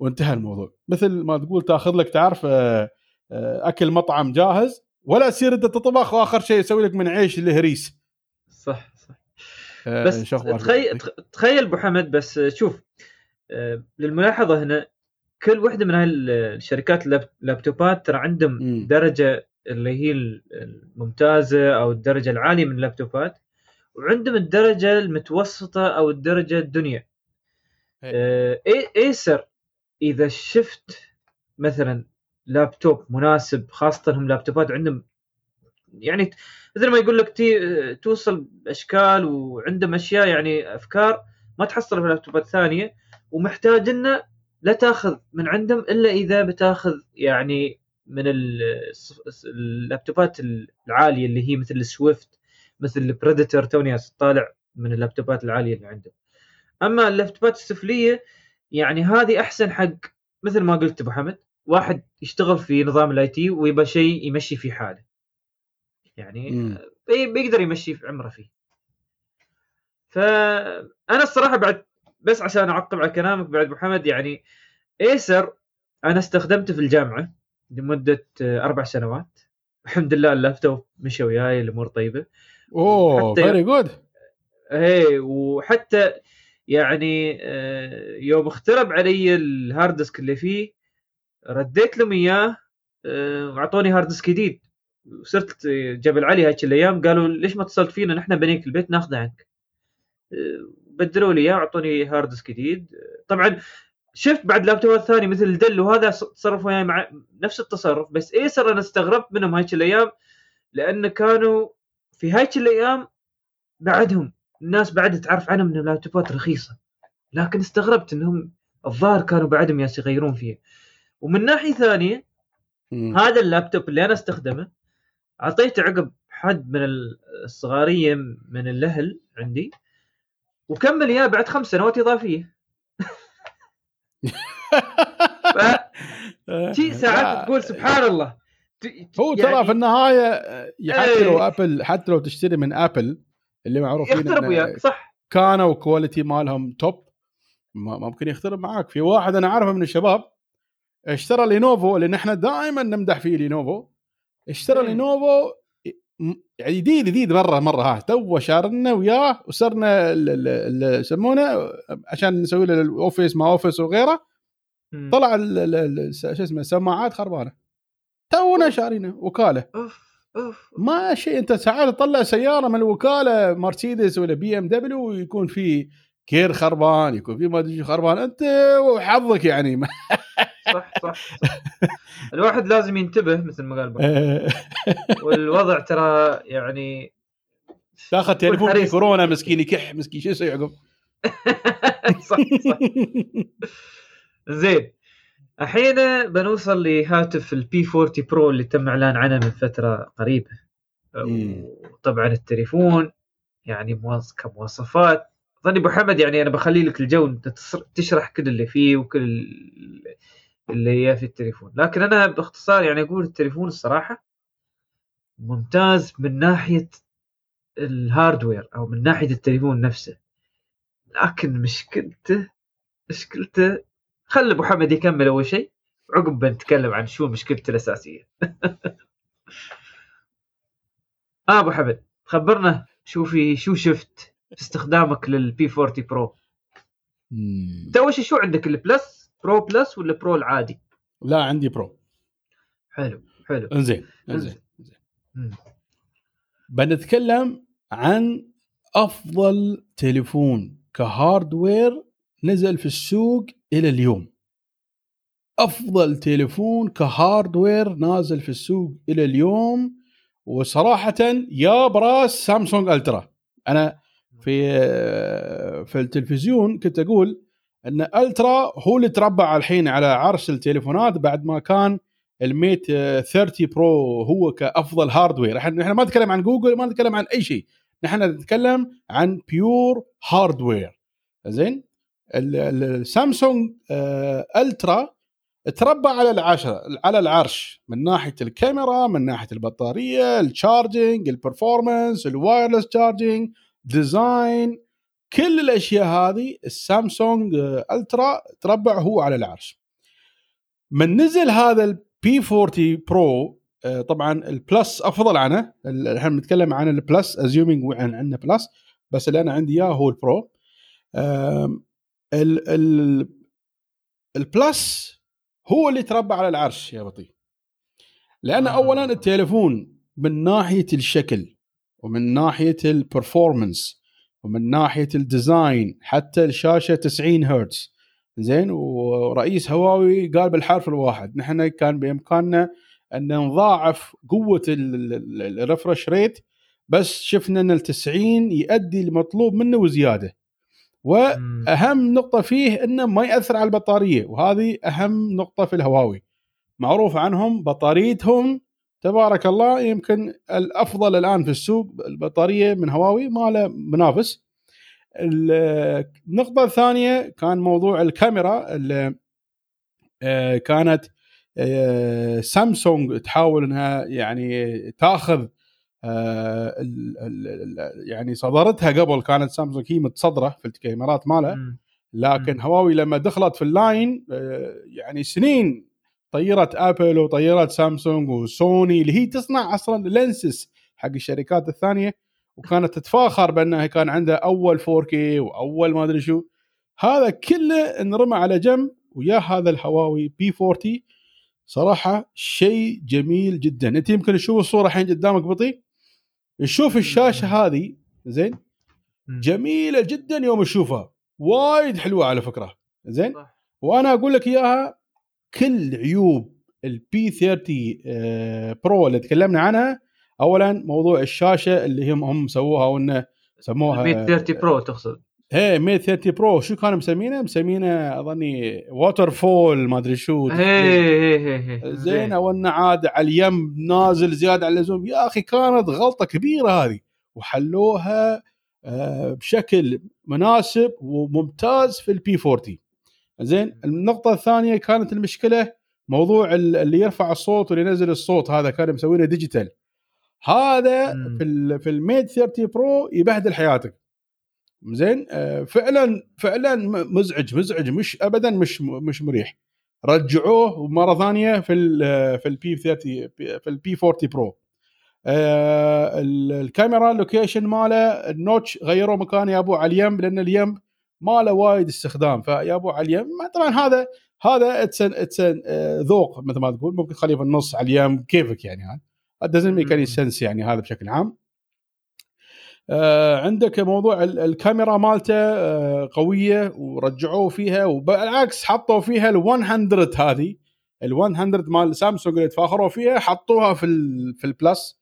وانتهى الموضوع. مثل ما تقول تأخذ لك تعرف آه، آه، أكل مطعم جاهز ولا تصير أنت تطبخ وآخر شيء يسوي لك من عيش اللي هريس. صح صح بس تخيل تخيل أبو حمد بس شوف للملاحظة هنا كل وحدة من هاي الشركات اللابتوبات ترى عندهم درجة اللي هي الممتازة أو الدرجة العالية من اللابتوبات وعندهم الدرجة المتوسطة أو الدرجة الدنيا. آه إيسر إذا شفت مثلا لابتوب مناسب خاصة هم لابتوبات عندهم يعني مثل ما يقول لك تي توصل بأشكال وعندهم أشياء يعني أفكار ما تحصلها في لابتوبات ثانية ومحتاج إنه لا تاخذ من عندهم إلا إذا بتاخذ يعني من اللابتوبات العالية اللي هي مثل ال Swift مثل ال Predator توني طالع من اللابتوبات العالية اللي عندهم. أما اللابتوبات السفلية يعني هذه أحسن حق مثل ما قلت أبو حمد واحد يشتغل في نظام ال IT ويبغى شيء يمشي في حاله. يعني بيقدر يمشي في عمره فيه. فأنا الصراحة بعد بس عشان أعقب على كلامك بعد محمد يعني Acer أنا استخدمته في الجامعة لمدة أربع سنوات. الحمد لله اللابتوب مشى وياي الأمور طيبة. أوه very good إيه وحتى يعني آه، يوم اخترب علي ال hard disk اللي فيه رديت لهم إياه آه، وأعطوني hard disk جديد. وسرت جبل علي هيك الأيام قالوا ليش ما اتصلت فينا؟ نحن بنييك البيت ناخذه عنك بدلوا لي إياه واعطوني hard disk جديد. طبعا شفت بعد لابتوبات ثانية مثل ال Dell وهذا تصرفوا يعني مع نفس التصرف بس Acer أنا استغربت منهم هيك الأيام لأن كانوا في هيك الأيام بعدهم الناس بعد تعرف عنهم ان اللابتوبات رخيصة. لكن استغربت إنهم الظاهر كانوا بعدهم ياس يغيرون فيها. ومن ناحية ثانية. هذا اللابتوب اللي أنا استخدمه أعطيته عقب حد من الصغارية من الأهل عندي وكمل إياه بعد خمس سنوات إضافية. شيء ساعات تقول سبحان الله. هو يعني ترى في النهاية حتى لو إيه. Apple حتى لو تشتري من Apple اللي معروفين يخترب وياك صح. كانوا quality مالهم top ممكن يخترب معاك. في واحد أنا عارفه من الشباب اشترى Lenovo اللي نحن دائما نمدح فيه Lenovo اشترى. Lenovo يعني جديد جديد مره مرة ها تو شارنا وياه وصرنا يسمونه عشان نسوي له ال Office ما Office وغيره. طلع شو اسمه السماعات خربانة. تونا شارينه وكالة. أوف أوف ما شيء. أنت ساعات تطلع سيارة من الوكالة مرسيدس ولا BMW ويكون في gear خربان يكون في ما أدري خربان. أنت وحظك يعني. صح صح. الواحد لازم ينتبه مثل ما قال. والوضع ترى يعني تاخذ تليفون في. كورونا مسكين يكح مسكين شو يسوي عقب صح صح زين الحين بنوصل لهاتف ال P40 Pro اللي تم إعلان عنه من فترة قريبة. وطبعا التليفون يعني مواص- كمواصفات ظني أبو حمد يعني أنا بخلي لك الجو إنت تشرح كل اللي فيه وكل اللي هي في التليفون. لكن أنا باختصار يعني أقول التليفون الصراحة ممتاز من ناحية الهاردوير أو من ناحية التليفون نفسه. لكن مشكلته مشكلته خلي أبو حمد يكمل أول شيء. عقب بنتكلم عن شو مشكلته الأساسية. آه أبو حمد خبرنا شو في شو شفت في استخدامك لل P40 Pro شيء شو عندك؟ ال Plus Pro Plus ولا Pro العادي؟ لا عندي Pro. حلو حلو. انزين إنزين. مم. بنتكلم عن أفضل تليفون ك hardware نزل في السوق إلى اليوم. أفضل تليفون ك hardware نازل في السوق إلى اليوم وصراحة يا براس سامسونج Ultra. أنا في في التلفزيون كنت أقول إن Ultra هو اللي تربع الحين على عرش التليفونات بعد ما كان ال Mate 30 Pro هو كأفضل hardware إحنا ما نتكلم عن جوجل ما نتكلم عن أي شيء. نحن نتكلم عن pure hardware زين؟ ال- ال- السامسونج آه، Ultra تربع على العشرة على العرش. من ناحية الكاميرا من ناحية البطارية ال charging ال performance ال wireless charging design كل الأشياء هذه السامسونج Ultra تربع هو على العرش. من نزل هذا ال P 40 Pro طبعا ال Plus أفضل عنه. ال- إحنا بنتكلم عن ال Plus assuming عن عندنا Plus بس اللي أنا عندي إياه هو ال Pro ال ال ال Plus هو اللي تربع على العرش يا بطي. لأن آه. اولا التليفون من ناحية الشكل ومن ناحية ال performance ومن ناحية ال design حتى الشاشة 90 هرتز زين؟ ورئيس هواوي قال بالحرف الواحد. نحن كان بإمكاننا أن نضاعف قوة ال refresh rate بس شفنا إن ال 90 يؤدي المطلوب منه وزيادة. وأهم نقطة فيه إنه ما يأثر على البطارية وهذه أهم نقطة في الهواوي. معروف عنهم بطاريتهم تبارك الله يمكن الأفضل الآن في السوق البطارية من هواوي ما له منافس ال- النقطة الثانية كان موضوع الكاميرا اللي آه، كانت آه، سامسونج تحاول إنها يعني تأخذ آه، يعني صدرتها قبل كانت سامسونج هي متصدرة في الكاميرات مالها. لكن. هواوي لما دخلت في ال line يعني سنين طيرت آبل وطيرت سامسونج وسوني اللي هي تصنع أصلا lenses حق الشركات الثانية وكانت تتفاخر بأنها كان عندها أول 4K وأول ما أدري شو. هذا كله انرمى على جنب ويا هذا الهواوي P 40 صراحة شيء جميل جدا. أنت يمكن تشوف الصورة الحين قدامك بطي. تشوف الشاشة هذه زين. جميلة جدا يوم تشوفها. وايد حلوة على فكرة. زين. وأنا أقول لك إياها كل عيوب ال P 30 آه، Pro اللي تكلمنا عنها اولا موضوع الشاشة اللي هم هم سووها وإنه سموها ال Mate 30 Pro تقصد؟ هي Mate 30 Pro شو كانوا مسمينه؟ مسمينه أظني waterfall ما أدري شو هي هي هي زين أو انه عاد على اليم نازل زيادة عن اللزوم. يا أخي كانت غلطة كبيرة هذه. وحلوها آه، بشكل مناسب وممتاز في ال P 40 زين النقطة الثانية كانت المشكلة موضوع ال- اللي يرفع الصوت واللي ينزل الصوت هذا كانوا مسوينه digital هذا مم. في في ال Mate 30 Pro يبهدل حياتك. زين آه، فعلا فعلا مزعج مزعج مش ابدا مش مش مريح. رجعوه مرة ثانية في ال في ال P 30 في ال P 40 Pro. آه، ال- الكاميرا ال location ماله ال notch غيروا مكانه يابوه على اليم لأن اليم ما له وايد استخدام فيابوه على طبعا هذا هذا it's it's ذوق مثل ما تقول ممكن تخليه في النص على اليم كيفك يعني هذا doesn't make any sense يعني هذا بشكل عام. آه عندك موضوع ال- الكاميرا مالته آه قوية ورجعوه فيها وبالعكس حطوا فيها ال 100 هذه ال 100 مال سامسونج اللي تفاخروا فيها حطوها في ال في ال Plus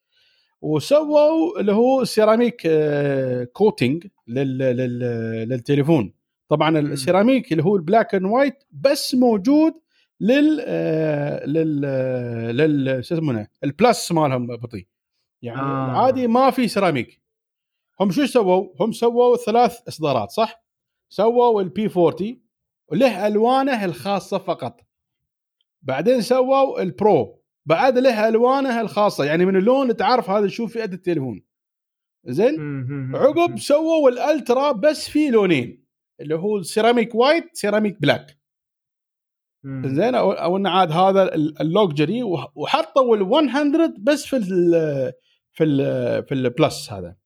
وسووا اللي هو سيراميك آه coating لل لل للتليفون طبعا السيراميك اللي هو ال black and white بس موجود لل آه لل آه، لل شو يسمونه ال Plus مالهم بطي يعني آه. العادي ما في سيراميك هم شو سووا؟ هم سووا ثلاث إصدارات صح؟ سووا ال P 40 وله ألوانه الخاصة فقط. بعدين سووا ال Pro بعد له الوانه الخاصة يعني من اللون تعرف هذا شوف فئة التليفون. زين؟ عقب سووا ال Ultra بس في لونين اللي هو ال ceramic white ceramic black. زين أو, أو انه عاد هذا ال- ال luxury وح- وحطوا ال 100 بس في ال في ال في ال Plus هذا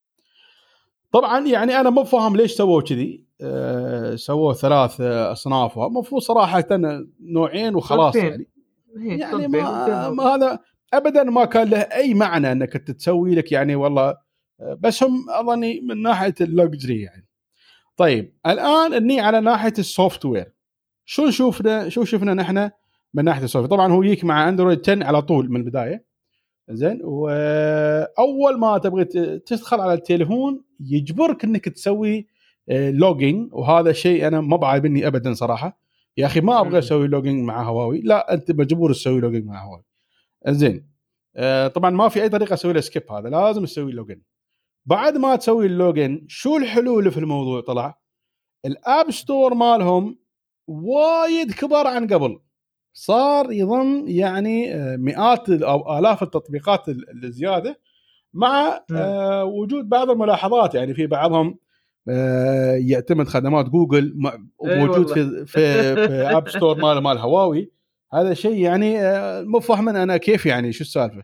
طبعا يعني أنا مو فاهم ليش سووا كذي أه سووا ثلاث آه، اصناف المفروض صراحة نوعين وخلاص. يعني يعني ما, ما هذا ابدا ما كان له أي معنى إنك تسوي لك يعني والله آه، بس هم اظني من ناحية ال luxury يعني. طيب الآن إني على ناحية ال software شو شوفنا شو شفنا نحن من ناحية ال soft طبعا هو يجيك مع أندرويد 10 على طول من البداية. زين وأول ما تبغى ت- تدخل على التليفون يجبرك إنك تسوي login وهذا شيء أنا ما بعجبني ابدا صراحة. يا أخي ما. أبغى أسوي login مع هواوي. لا أنت مجبور تسوي login مع هواوي. زين آه، طبعا ما في أي طريقة أسوي له skip هذا. لازم تسوي login بعد ما تسوي ال login شو الحلو اللي في الموضوع طلع؟ ال app store مالهم وايد كبر عن قبل. صار يضم يعني آه، مئات أو آلاف التطبيقات ال- الزيادة مع. آه، وجود بعض الملاحظات. يعني في بعضهم يعتمد خدمات جوجل م- إي موجود والله. في في في app store مال مال هواوي هذا شيء يعني آه، مو فاهم أنا كيف يعني شو السالفة؟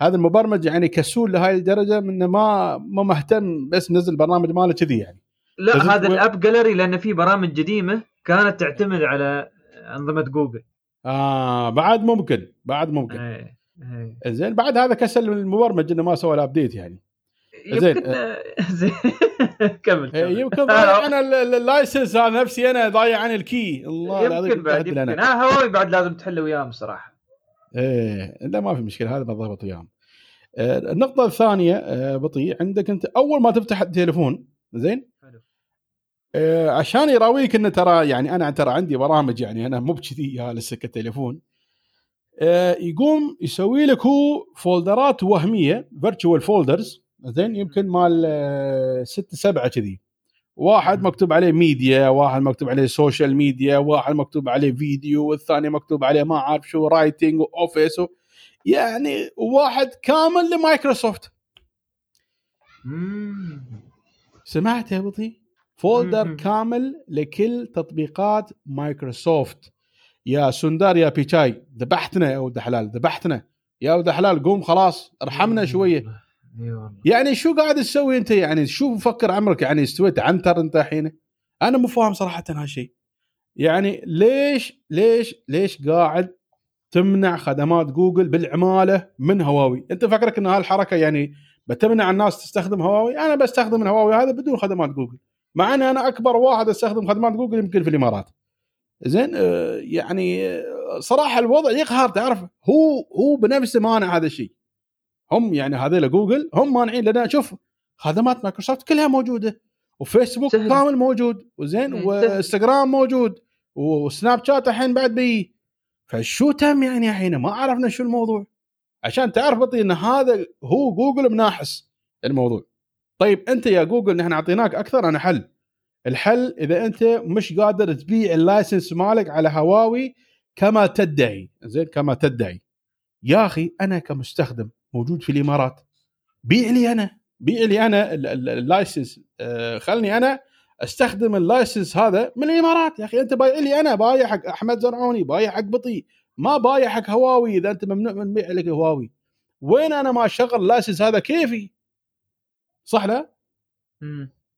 هذا المبرمج يعني كسول لهاي الدرجة إنه ما ما مهتم بس نزل برنامج ماله كذي يعني. لا هذا تقول- ال AppGallery لأن في برامج قديمة كانت تعتمد على أنظمة جوجل. آه بعد ممكن بعد ممكن. إيه إيه. زين بعد هذا كسل المبرمج إنه ما سوى الابديت يعني. يمكن زين كمل إيه،. يمكن ال- ال- اللايسنس هذا نفسي أنا ضايع عن الكي الله العظيم يمكن بعد يمكن. أنا ها هواوي بعد لازم تحل وياهم صراحة. إيه لا ما في مشكلة هذا بضبط وياهم. آه، النقطة الثانية آه، بطيء عندك أنت أول ما تفتح التليفون زين؟ حلو. آه، عشان يراويك انه ترى يعني أنا ترى عندي برامج يعني أنا مو بكذي جالس كتليفون آه، يقوم يسوي لك هو فولدرات وهمية virtual folders زين يمكن مال آه، ست سبعة كذي. واحد. مكتوب عليه ميديا واحد مكتوب عليه social media واحد مكتوب عليه فيديو والثاني مكتوب عليه ما أعرف شو writing و office و... يعني واحد كامل لمايكروسوفت. سمعت يا بطي؟ folder. كامل لكل تطبيقات مايكروسوفت. يا سندار يا بيشاي ذبحتنا يا ولد حلال ذبحتنا. يا ولد حلال قوم خلاص ارحمنا شوية. إي والله. يعني شو قاعد تسوي أنت؟ يعني شو مفكر عمرك؟ يعني استويت عنتر أنت الحين؟ أنا مو فاهم صراحة هالشيء يعني ليش ليش ليش قاعد تمنع خدمات جوجل بالعمالة من هواوي؟ أنت فكرك إن هالحركة يعني بتمنع الناس تستخدم هواوي؟ أنا بستخدم الهواوي هذا بدون خدمات جوجل. مع إن أنا أكبر واحد أستخدم خدمات جوجل يمكن في الإمارات. زين آه، يعني آه، صراحة الوضع يقهر تعرف؟ هو هو بنفسه مانع هذا الشيء. هم يعني هذول جوجل هم مانعين لنا شوف خدمات مايكروسوفت كلها موجودة وفيسبوك سهل. كامل موجود وزين وانستغرام موجود وسناب شات الحين بعد بي. فشو تم يعني الحين؟ ما عرفنا شو الموضوع. عشان تعرف بطي إن هذا هو جوجل مناحس الموضوع. طيب أنت يا جوجل نحن أعطيناك أكثر أنا حل الحل إذا أنت مش قادر تبيع ال license مالك على هواوي كما تدعي. زين كما تدعي. يا أخي أنا كمستخدم موجود في الإمارات. بيع لي أنا بيع لي أنا ال- ال- ال license آه، خلني أنا أستخدم ال license هذا من الإمارات. يا أخي أنت بايع لي أنا بايع حق أحمد زرعوني بايع حق بطي. ما بايع حق هواوي. إذا أنت ممنوع من بيع لك هواوي. وين أنا ما أشغل ال license هذا كيفي؟ صح لا؟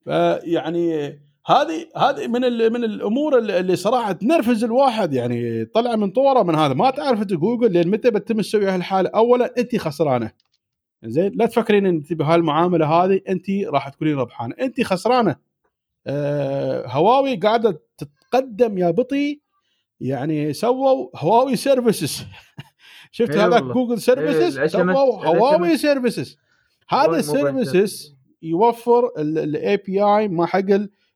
فيعني هذه هذه من من الأمور اللي اللي صراحة تنرفز الواحد يعني طلع من طوره من هذا. ما تعرف أنت جوجل لين متى بتتم تسوي هالحالة. اولا انت خسرانة. زين لا تفكرين إن أنت بهالمعاملة هذه انت راح تكونين ربحانة. انت خسرانة. آه هواوي قاعدة تتقدم يا بطي. يعني سووا هواوي services شفت إي هذاك والله. جوجل services سووا هواوي. services هذا ال services يوفر ال API مع حق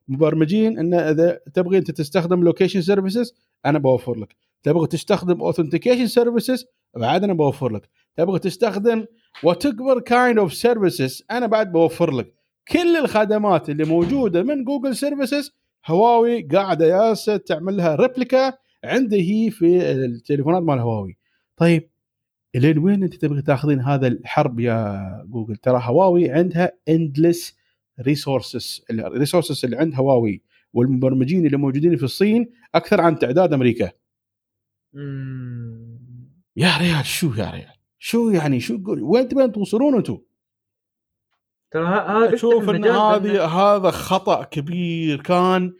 المبرمجين إن إذا تبغي انت تستخدم location services أنا بوفر لك. تبغى تستخدم authentication services بعد أنا بوفر لك. تبغى تستخدم whatever kind of services أنا بعد بوفر لك. كل الخدمات اللي موجودة من جوجل services هواوي قاعدة ياسه تعمل لها replica عندي هي في التليفونات مال هواوي. طيب إلين وين أنت تبغي تاخذين هذا الحرب يا جوجل ترى هواوي عندها endless resources ال resources اللي عند هواوي والمبرمجين اللي موجودين في الصين أكثر عن تعداد أمريكا. مم. يا ريال شو يا ريال؟ شو يعني؟ شو قول وين تبين توصلون أنتم؟ ترى أشوف يفتح إن هذه هذا خطأ كبير. كان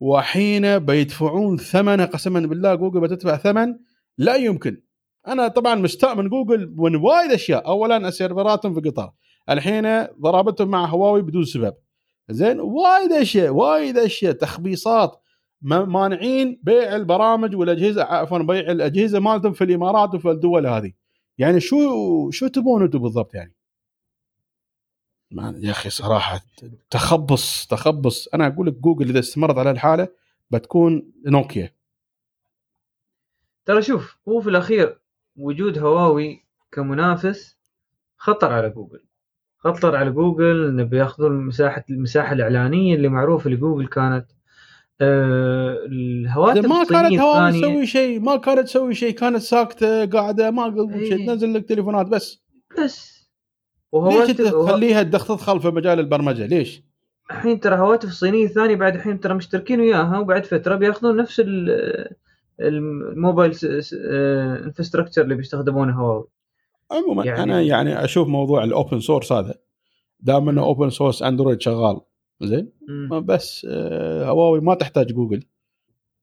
وحين بيدفعون ثمنه قسما بالله جوجل بتدفع ثمن لا يمكن. أنا طبعا مستاء من جوجل من وايد أشياء. اولا سيرفراتهم في قطر. الحين ضربتهم مع هواوي بدون سبب. زين وايد أشياء وايد أشياء تخبيصات ما- مانعين بيع البرامج والأجهزة عفوا بيع الأجهزة مالتهم في الإمارات وفي الدول هذه. يعني شو شو تبون أنتم بالضبط يعني؟ يا أخي صراحة تخبص تخبص. أنا أقول لك جوجل إذا استمرت على الحالة بتكون نوكيا. ترى شوف هو في الأخير وجود هواوي كمنافس خطر على جوجل. خطر على جوجل إنه بياخذون مساحه المساحة الإعلانية اللي معروفة لجوجل كانت آه الهواتف ما كانت هواوي تسوي شيء ما كانت تسوي شيء كانت ساكتة قاعدة ما تقول إيه. شيء تنزل لك تليفونات بس. بس. ليش تخليها تدخل في مجال البرمجة؟ ليش؟ الحين ترى هواتف الصينية الثانية بعد الحين ترى مشتركين وياها وبعد فترة بياخذون نفس ال- ال mobile infrastructure اللي بيستخدمونه هواوي. عموما يعني- أنا يعني أشوف موضوع ال open source هذا دام إنه open source اندرويد شغال زين. بس آه، هواوي ما تحتاج جوجل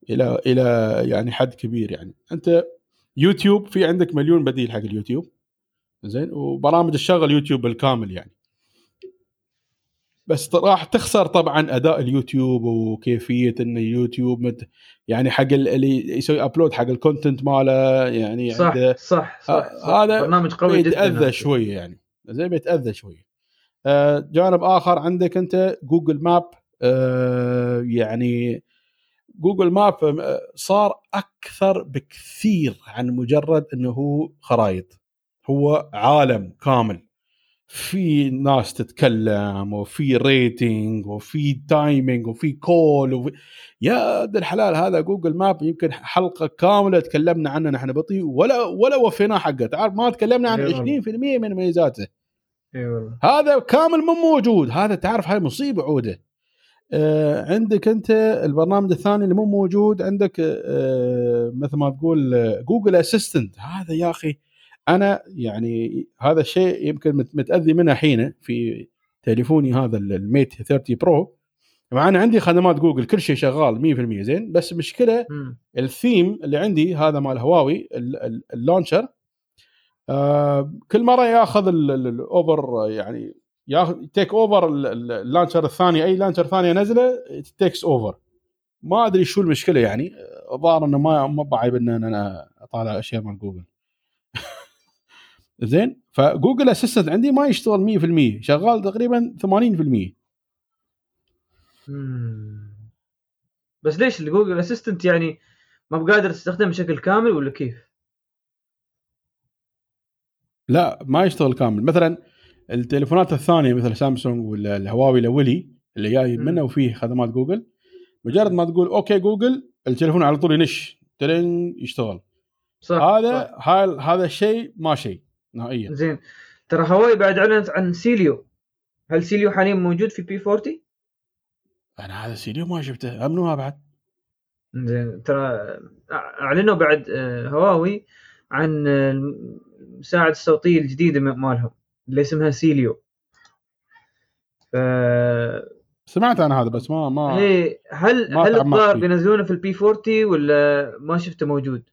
إلى إلى يعني حد كبير يعني. أنت يوتيوب في عندك مليون بديل حق اليوتيوب زين؟ وبرامج الشغل يوتيوب بالكامل يعني. بس راح تخسر طبعا أداء اليوتيوب وكيفية إن اليوتيوب مت يعني حق ال- اللي يسوي upload حق ال content ماله يعني صح عنده صح صح, صح. هذا برنامج قوي جدا بيتأذى هذا. شوية يعني زين بيتأذى شوية آه، جانب آخر عندك أنت Google Map آه، يعني Google Map آه، صار أكثر بكثير عن مجرد إنه هو خرائط هو عالم كامل في ناس تتكلم وفي rating وفي timing وفي call وفي يا ولد الحلال هذا Google Map يمكن حلقة كاملة تكلمنا عنه نحن بطي ولا ولا وفيناه حقه. تعرف ما تكلمنا عن إي والله. 20% من مميزاته والله. هذا كامل مو موجود. هذا تعرف هاي مصيبة عودة. آه عندك أنت البرنامج الثاني اللي مو موجود عندك آه مثل ما تقول آه، Google Assistant هذا يا أخي أنا يعني هذا الشيء يمكن مت- متأذي منه حين في تليفوني هذا ال Mate 30 Pro مع إن عندي خدمات جوجل كل شيء شغال 100% زين بس مشكلة مم. الثيم اللي عندي هذا مال هواوي ال- ال- ال launcher آه كل مرة ياخذ ال- ال- ال over يعني ياخذ take over ال- ال- ال launcher الثاني أي launcher ثاني انزله takes over ما أدري شو المشكلة يعني آه، الظاهر إنه ما ما بعيب إن أنا أطالع أشياء مال جوجل. زين ف Google Assistant عندي ما يشتغل 100% شغال تقريبا 80% مم. بس ليش ال Google Assistant يعني ما بقادر تستخدمه بشكل كامل ولا كيف؟ لا ما يشتغل كامل مثلا التليفونات الثانية مثل سامسونج ولا الهواوي الاولي اللي جاي. منه وفيه خدمات جوجل مجرد ما تقول OK Google التليفون على طول ينش ترين يشتغل صح هذا هاي هذا الشيء ما شيء نهائيا. زين. ترى هواوي بعد اعلنت عن سيليا. هل سيليا حاليا موجود في P 40؟ أنا هذا سيليا ما شفته. أعلنوها بعد. زين. ترى أعلنوا بعد آه، هواوي عن آه، المساعد الصوتية الجديدة مالهم اللي اسمها سيليا. ف سمعت أنا هذا بس ما ما هي هل ما هل الظاهر. بينزلونه في ال P 40 ولا ما شفته موجود؟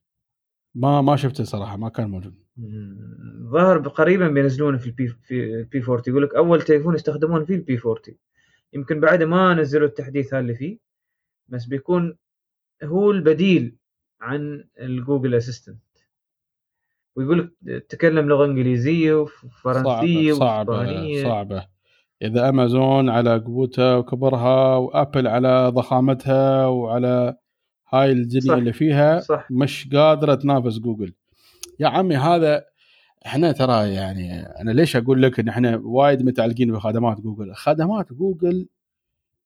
ما ما شفته صراحة ما كان موجود. ظهر قريبا بينزلونه في ال P في ال P 40 يقول لك أول تليفون يستخدمون فيه ال P 40 يمكن بعد ما نزلوا التحديث هذا اللي فيه بس بيكون هو البديل عن ال Google Assistant ويقول لك تكلم لغة إنجليزية وفرنسية صعبة صعبة صعبة. إذا أمازون على قوتها وكبرها وأبل على ضخامتها وعلى هاي الدنيا صح. اللي فيها صح. مش قادرة تنافس جوجل يا عمي هذا إحنا ترى يعني أنا ليش أقول لك إن إحنا وايد متعلقين بخدمات جوجل؟ خدمات جوجل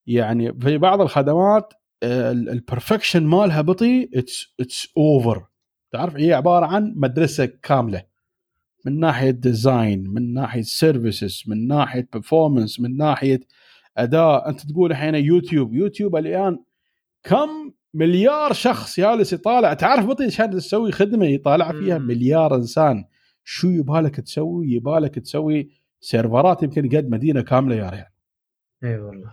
يعني في بعض الخدمات ال perfection مالها بطي it's it's over تعرف؟ هي عبارة عن مدرسة كاملة. من ناحية design من ناحية services من ناحية performance من ناحية أداء. أنت تقول الحين يوتيوب. يوتيوب الآن كم مليار شخص جالس يطالع. تعرف بطي عشان تسوي خدمة يطالع فيها. مليار إنسان. شو يبالك تسوي؟ يبالك تسوي سيرفرات يمكن قد مدينة كاملة يا ريال. إي والله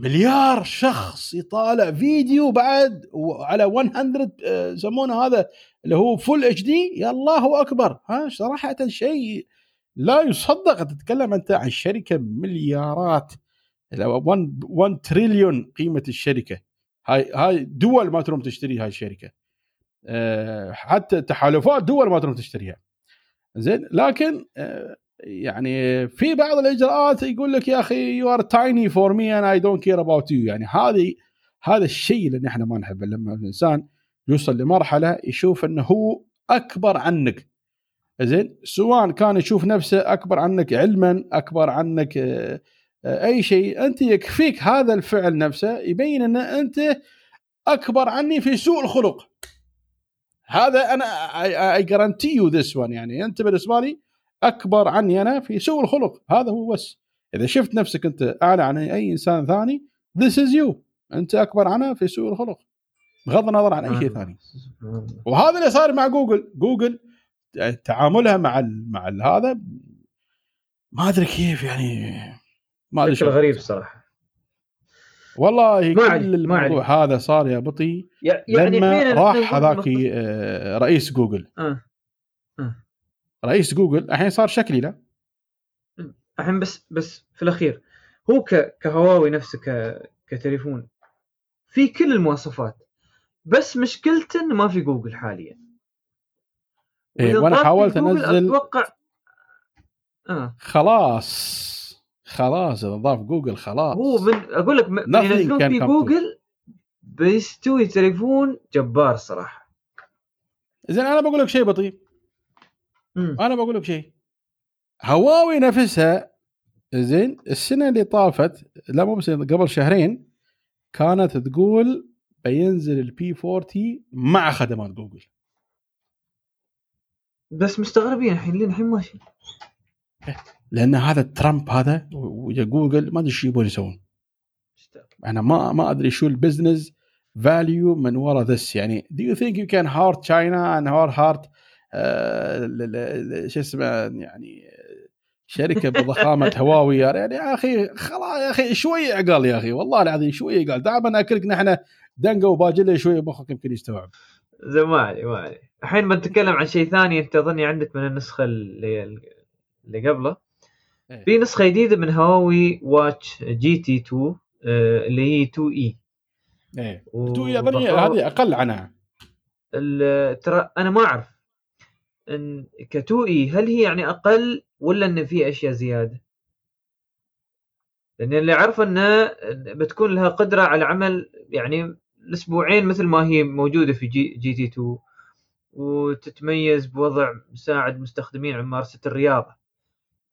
مليار شخص يطالع فيديو بعد على 100 آه، يسمونه هذا اللي هو full HD يا الله أكبر. ها صراحة شيء لا يصدق. تتكلم أنت عن شركة مليارات 1 1 تريليون قيمة الشركة. هاي هاي دول ما تروم تشتري هاي الشركة. آه، حتى تحالفات دول ما تروم تشتريها. زين لكن آه، يعني في بعض الإجراءات يقول لك يا أخي you are tiny for me and I don't care about you يعني هذه هذا الشيء اللي إحنا ما نحبه. لما الإنسان يوصل لمرحلة يشوف إنه هو أكبر عنك. زين سواء كان يشوف نفسه أكبر عنك علما أكبر عنك آه، أي شيء أنت يكفيك هذا الفعل نفسه يبين أن أنت أكبر عني في سوء الخلق. هذا أنا I guarantee you this one يعني. أنت بالنسبة لي أكبر عني أنا في سوء الخلق. هذا هو بس. إذا شفت نفسك أنت أعلى عن أي إنسان ثاني this is you أنت أكبر عنه في سوء الخلق. بغض النظر عن أي شيء ثاني. وهذا اللي صار مع جوجل. جوجل تعاملها مع مع هذا ما أدري كيف يعني. ما أدري غريب الصراحه والله ما كل علي- ما الموضوع هذا صار يا بطي يع- يعني لما راح هذاك آه، رئيس جوجل. آه. رئيس جوجل الحين صار شكلي له الحين بس بس في الأخير هو كهواوي نفسه ك كتليفون في كل المواصفات بس مشكلته إنه ما في جوجل حاليا. إيه، في حاولت أنزل- أتوقع آه. خلاص. خلاص ضاف جوجل خلاص. هو من أقول لك من ينزلون في جوجل بيستوي تليفون جبار صراحة. زين أنا بقول لك شيء بطي. أنا بقول لك شيء. هواوي نفسها زين السنة اللي طافت لا مو بس قبل شهرين كانت تقول بينزل ال P 40 مع خدمات جوجل. بس مستغربين الحين لين الحين ماشي. لأن هذا ترامب هذا ويا جوجل ما أدري شو يبون يسوون. أنا ما ما أدري شو ال business value من ورا this يعني do you think you can hurt China and hurt hurt آه، ال- شو اسمه يعني شركة بضخامة هواوي. يعني يا أخي خلاص يا أخي شوية عقال يا أخي والله العظيم شوية عقال دائما ناكلك نحن دنقو وباجله شوية مخك يمكن يستوعب. زين ما علي ما علي. الحين بنتكلم عن شيء ثاني أنت أظني عندك من النسخة اللي اللي قبله؟ إيه. في نسخة جديدة من هواوي Watch GT 2 آه، اللي هي 2 إي إيه و- تو اظني بخاف- هذه أقل عنها ترى أنا ما أعرف إن ك 2 إي هل هي يعني أقل ولا إن في أشياء زيادة؟ لأن اللي أعرفه إنه بتكون لها قدرة على عمل يعني الاسبوعين مثل ما هي موجودة في جي, جي تي 2 وتتميز بوضع مساعد مستخدمين على ممارسه الرياضة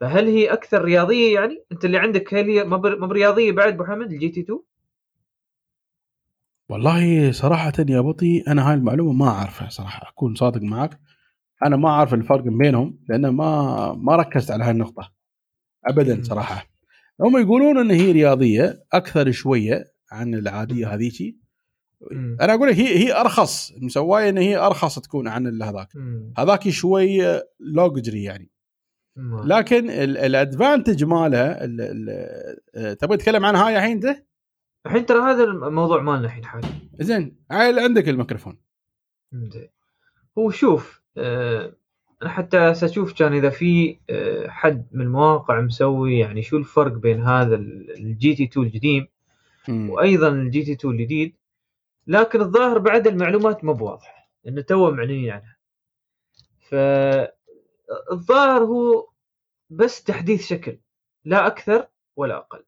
فهل هي أكثر رياضية يعني؟ أنت اللي عندك هل هي ما بر- ما برياضية بعد أبو حمد الجي تي 2؟ والله صراحة يا بطي أنا هاي المعلومة ما أعرفها صراحة أكون صادق معك أنا ما أعرف الفرق بينهم لأن ما ما ركزت على هاي النقطة أبدا. صراحة هم يقولون أن هي رياضية أكثر شوية عن العادية هذيك. أنا أقول هي هي أرخص مسواية أن هي أرخص تكون عن هذاك. هذاك شوي لوجري يعني لكن ال- advantage آه، تبغى تتكلم عن هاي الحين انت؟ الحين ترى هذا الموضوع مالنا الحين حاليا. زين عيل عندك الميكروفون. زين. هو شوف آه، أنا حتى أشوف كان إذا في آه، حد من المواقع مسوي يعني شو الفرق بين هذا الجي تي 2 القديم. وأيضا الجي تي 2 الجديد لكن الظاهر بعد المعلومات ما بواضحة إنه تو معلنين عنها. فالظاهر هو بس تحديث شكل لا أكثر ولا أقل.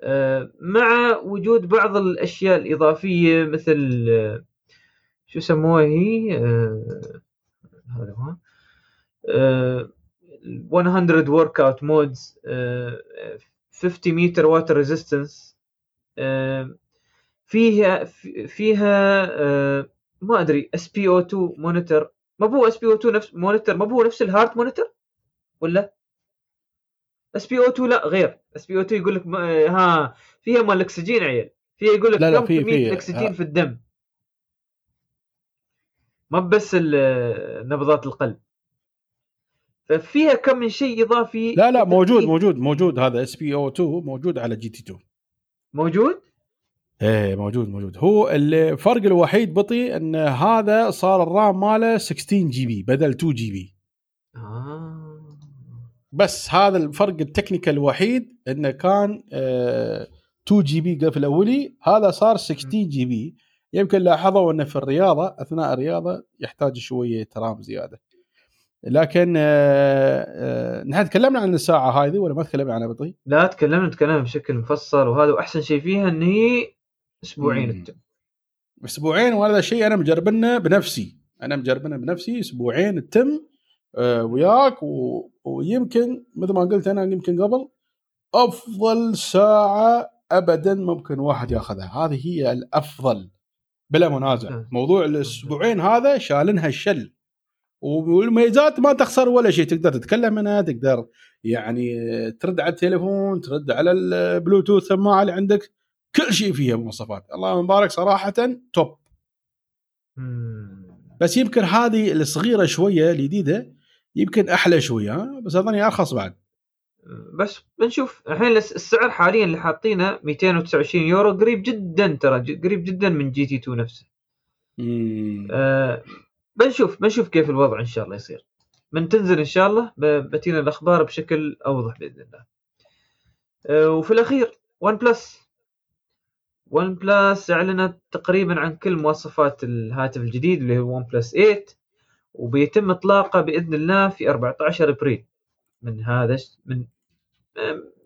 آه، مع وجود بعض الأشياء الإضافية مثل آه، شو سموها هي؟ آه، هذا هو. آه، 100 workout modes 50 متر water resistance فيها فيها ما أدري SpO2 monitor ما هو SpO2 نفس monitor ما هو نفس ال heart monitor؟ ولا؟ SpO2 لا غير. SpO2 يقول لك ما- ها فيها مال الأكسجين عيل. فيها يقول لك لا، لا، كم كمية في- الأكسجين ها. في الدم. ما بس ال- نبضات القلب. ففيها كم من شيء إضافي لا لا موجود موجود موجود. هذا SpO2 موجود على GT 2 موجود؟ إيه موجود موجود. هو الفرق الوحيد بطي إن هذا صار ال RAM ماله 16 GB بدل 2 GB آه. بس هذا الفرق ال technical الوحيد إنه كان آه 2 GB قبل الاولي هذا صار 16 GB يمكن لاحظوا إنه في الرياضة أثناء الرياضة يحتاج شوية RAM زيادة. لكن آه آه نحن تكلمنا عن الساعة هذه ولا ما تكلمنا عنها بطي؟ لا تكلمنا تكلمنا بشكل مفصل. وهذا واحسن شيء فيها إن هي أسبوعين مم. التم أسبوعين وهذا الشيء أنا مجربنه بنفسي. أنا مجربنه بنفسي أسبوعين التم آه وياك و... ويمكن مثل ما قلت أنا يمكن قبل أفضل ساعة ابدا ممكن واحد ياخذها. هذه هي الأفضل بلا منازع. ممتاز. موضوع الأسبوعين هذا شالنها الشل. والميزات ما تخسر ولا شيء. تقدر تتكلم منها تقدر يعني ترد على التليفون ترد على البلوتوث سماعة اللي عندك. كل شيء فيها مواصفات. الله مبارك صراحة top. بس يمكن هذه الصغيرة شوية الجديدة يمكن أحلى شوية بس أظني أرخص بعد. بس بنشوف الحين الس- السعر حاليا اللي حاطينه 229 يورو قريب جدا ترى قريب جدا من GT 2 نفسه. آه بنشوف بنشوف كيف الوضع إن شاء الله يصير. من تنزل إن شاء الله بتينا الأخبار بشكل أوضح بإذن الله. آه وفي الأخير OnePlus OnePlus اعلنت تقريبا عن كل مواصفات الهاتف الجديد اللي هو OnePlus 8 وبيتم إطلاقه بإذن الله في 14 إبريل من هذا من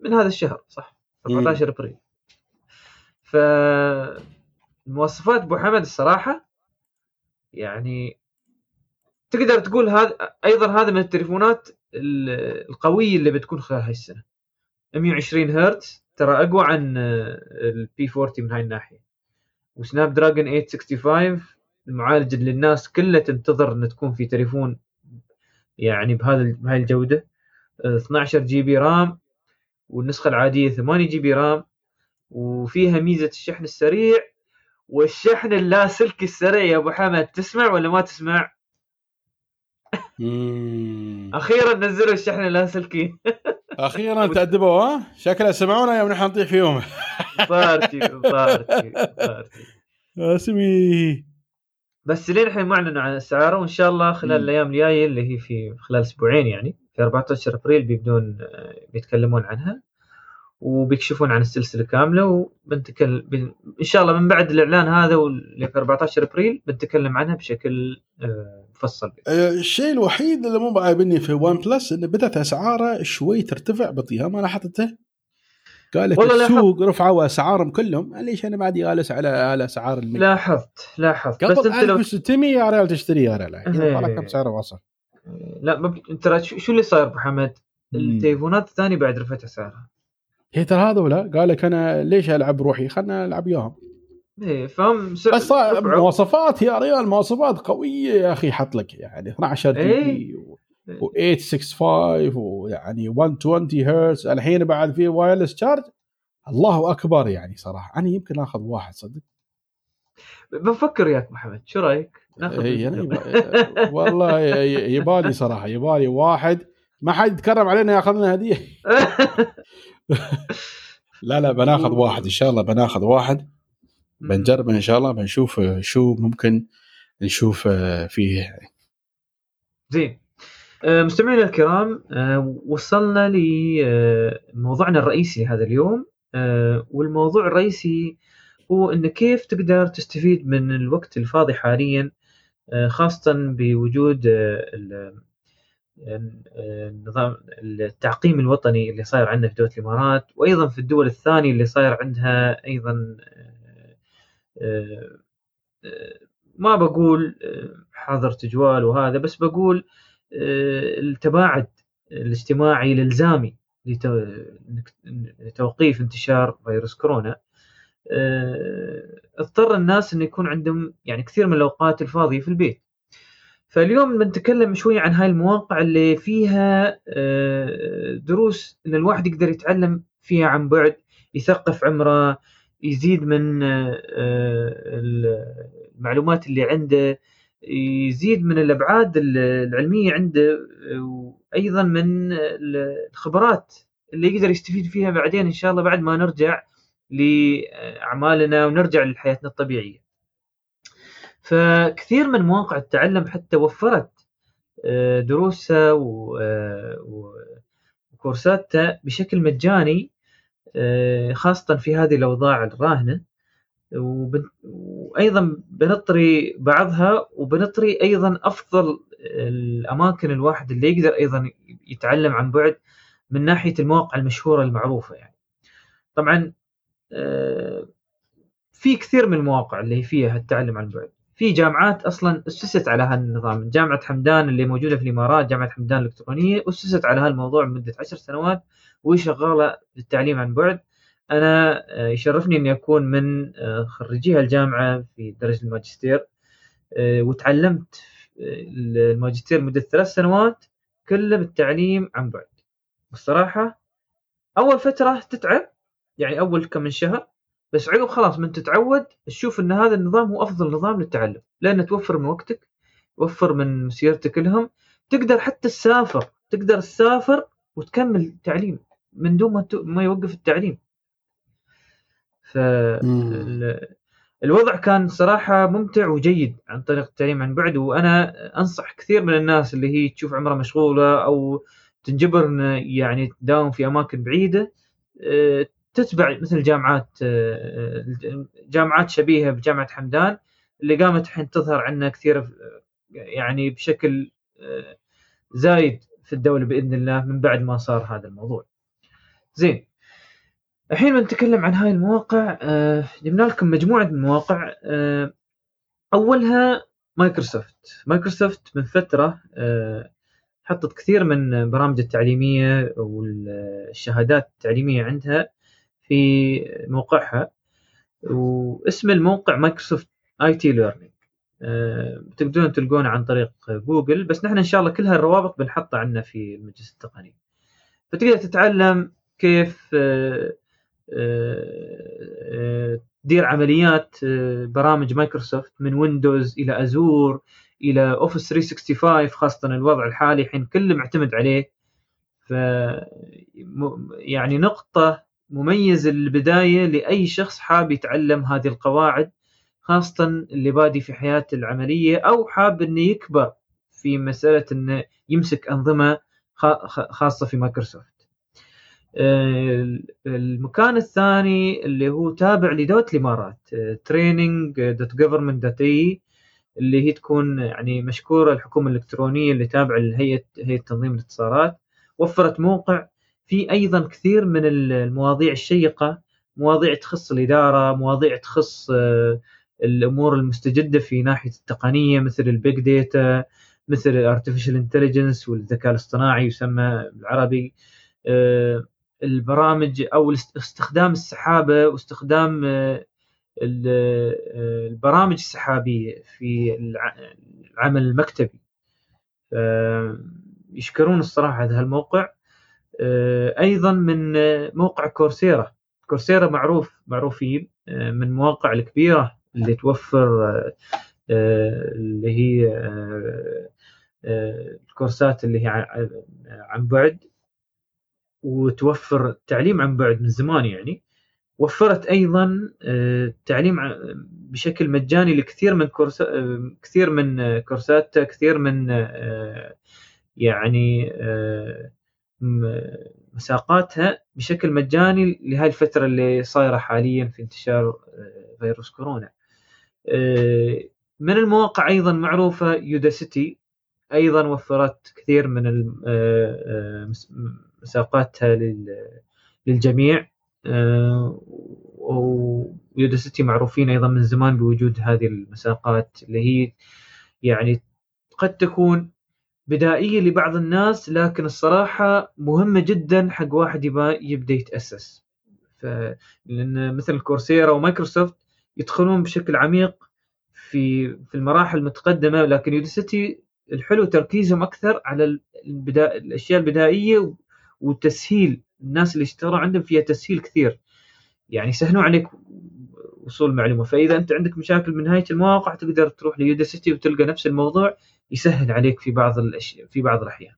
من هذا الشهر صح؟ 14 إبريل. ف المواصفات أبو حمد الصراحة يعني تقدر تقول هذا أيضا هذا من التليفونات ال- القوية اللي بتكون خلال هاي السنة. 120 هرتز ترى أقوى عن ال P40 من هاي الناحية. و Snapdragon 865 المعالج اللي الناس كلها تنتظر إنه تكون في تليفون يعني بهذا بهاي الجودة. آه، 12 GB RAM والنسخة العادية 8 GB RAM وفيها ميزة الشحن السريع والشحن اللاسلكي السريع. يا أبو حمد تسمع ولا ما تسمع؟ أخيرا نزلوا الشحن اللاسلكي. أخيرا تأدبوا ها؟ شكلها سمعونا يوم نحن نطيح فيهم صارتي صارتي صارتي اسمي بس لين الحين ما أعلنوا عن اسعاره وإن شاء الله خلال مم. الأيام الجاية اللي هي في خلال أسبوعين يعني في 14 أبريل بيبدون آه، بيتكلمون عنها. وبيكشفون عن السلسلة كاملة وبنتكلم بن... إن شاء الله من بعد الإعلان هذا واللي في 14 أبريل بنتكلم عنها بشكل آه، مفصل آه، الشيء الوحيد اللي مو عاجبني في OnePlus إنه بدأت أسعاره شوي ترتفع بطي ما لاحظته قال لك السوق رفعوا أسعارهم كلهم ليش أنا بعد جالس على على أسعار ال Mi لاحظت لاحظت بس أنت لو 1600 يا ريال تشتري يا ريال الحين إيه. كم سعره وصل لا. ترى شو اللي صاير أبو حمد؟ التليفونات الثانية بعد رفعت أسعارها هي ترى هذولا قال لك أنا ليش ألعب روحي؟ خلنا العب وياهم إيه فهم س... بس. مواصفات يا ريال مواصفات قوية يا أخي حط لك يعني 12 GB و 865 ويعني 120 هرتز الحين بعد في wireless charge الله أكبر يعني صراحة. أنا يمكن آخذ واحد صدق. بفكر وياك محمد شو رأيك؟ ناخذ إيه، يعني والله يبالي صراحة يبالي واحد. ما حد يتكرم علينا ياخذ لنا هدية. لا لا بناخذ واحد. إن شاء الله بناخذ واحد. بنجرب إن شاء الله بنشوف شو ممكن نشوف فيه. زين. آه، مستمعينا الكرام آه، وصلنا لموضوعنا الرئيسي لهذا اليوم. آه، والموضوع الرئيسي هو إن كيف تقدر تستفيد من الوقت الفاضي حاليا آه، خاصة بوجود النظام التعقيم الوطني اللي صاير عندنا في دولة الإمارات وأيضا في الدول الثانية اللي صاير عندها أيضا آه، آه، ما بقول آه، حظر تجوال وهذا بس بقول التباعد الاجتماعي الإلزامي لتو- لتوقيف انتشار فيروس كورونا اضطر الناس انه يكون عندهم يعني كثير من الأوقات الفاضية في البيت. فاليوم بنتكلم شوي عن هاي المواقع اللي فيها آه، دروس إن الواحد يقدر يتعلم فيها عن بعد يثقف عمره يزيد من آه، المعلومات اللي عنده يزيد من الأبعاد العلمية عنده وأيضا من الخبرات اللي يقدر يستفيد فيها بعدين إن شاء الله بعد ما نرجع لأعمالنا ونرجع لحياتنا الطبيعية. فكثير من مواقع التعلم حتى وفرت آه، دروسها آه، وكورساتها بشكل مجاني آه، خاصة في هذه الأوضاع الراهنة. وأيضا بنطري بعضها وبنطري أيضا أفضل الأماكن الواحد اللي يقدر أيضا يتعلم عن بعد من ناحية المواقع المشهورة المعروفة يعني. طبعا في كثير من المواقع اللي فيها التعلم عن بعد. في جامعات أصلا أسست على هالنظام جامعة حمدان اللي موجودة في الإمارات جامعة حمدان الإلكترونية أسست على هالموضوع لمدة عشر سنوات وهي شغاله للتعليم عن بعد. أنا آه، يشرفني اني اكون من آه، خريجي هالجامعه في درجة الماجستير. آه، وتعلمت الماجستير لمدة ثلاث سنوات كله بالتعليم عن بعد. والصراحة أول فترة تتعب يعني أول كم من شهر بس عقب خلاص من تتعود تشوف إن هذا النظام هو أفضل نظام للتعلم لأنه توفر من وقتك توفر من مسيرتك لهم تقدر حتى تسافر تقدر تسافر وتكمل تعليم من دون ما ت- ما يوقف التعليم. ف ال- الوضع كان صراحة ممتع وجيد عن طريق التعليم عن بعد وأنا أنصح كثير من الناس اللي هي تشوف عمرها مشغولة أو تنجبر يعني تداوم في أماكن بعيدة آه، تتبع مثل جامعات آه، جامعات شبيهة بجامعة حمدان اللي قامت الحين تظهر عندنا كثير آه، يعني بشكل آه، زايد في الدولة بإذن الله من بعد ما صار هذا الموضوع. زين. الحين بنتكلم عن هاي المواقع آه، جبنا لكم مجموعة من المواقع آه، أولها Microsoft. Microsoft من فترة آه، حطت كثير من برامج التعليمية والشهادات التعليمية عندها في موقعها. واسم الموقع Microsoft IT Learning تقدرون تلقونه عن طريق جوجل بس نحن إن شاء الله كل هالروابط بنحطها عندنا في المجلس التقني. فتقدر تتعلم كيف آه، آه، تدير عمليات آه، برامج مايكروسوفت من Windows إلى Azure إلى Office 365 خاصة الوضع الحالي الحين كله معتمد عليه. ف يعني نقطة مميزه للبدايه لأي شخص حاب يتعلم هذه القواعد خاصة اللي بادي في حياته العملية أو حاب إنه يكبر في مسألة إنه يمسك أنظمة خاصة في مايكروسوفت. المكان الثاني اللي هو تابع لدولة الإمارات training.government.ae اللي هي تكون يعني مشكورة الحكومة الإلكترونية اللي تابعة لهيئه هيئة تنظيم الاتصالات وفرت موقع في أيضا كثير من المواضيع الشيقة مواضيع تخص الإدارة مواضيع تخص آه، الأمور المستجدة في ناحية التقنية مثل ال big data مثل ال artificial intelligence والذكاء الاصطناعي يسمى بالعربي. آه، البرامج أو استخدام السحابة واستخدام آه، البرامج السحابية في العمل المكتبي. يشكرون الصراحة هذا الموقع أيضا من موقع Coursera. كورسيرا معروف معروفين آه، من المواقع الكبيرة اللي توفر آه، اللي هي الكورسات اللي هي عن بعد وتوفر تعليم عن بعد من زمان يعني. وفرت أيضا تعليم بشكل مجاني لكثير من كورس كثير من كورسات كثير من يعني مساقاتها بشكل مجاني لهذه الفترة اللي صايرة حاليا في انتشار آه، فيروس كورونا. آه، من المواقع أيضا معروفة يوداسيتي أيضا وفرت كثير من آه، مساقاتها للجميع ويوداسيتي معروفين أيضا من زمان بوجود هذه المساقات اللي هي يعني قد تكون بدائية لبعض الناس لكن الصراحة مهمة جدا حق واحد يبغى يبدأ يتأسس. ف... لأن مثل كورسيرا ومايكروسوفت يدخلون بشكل عميق في في المراحل المتقدمة لكن يوديسيتي الحلو تركيزهم أكثر على البدا... الأشياء البدائية وتسهيل الناس اللي يشتغلون عندهم فيها تسهيل كثير. يعني يسهلون عليك وصول المعلومه فإذا أنت عندك مشاكل من نهاية المواقع تقدر تروح ليوديسيتي وتلقى نفس الموضوع يسهل عليك في بعض الاشياء في بعض الأحيان.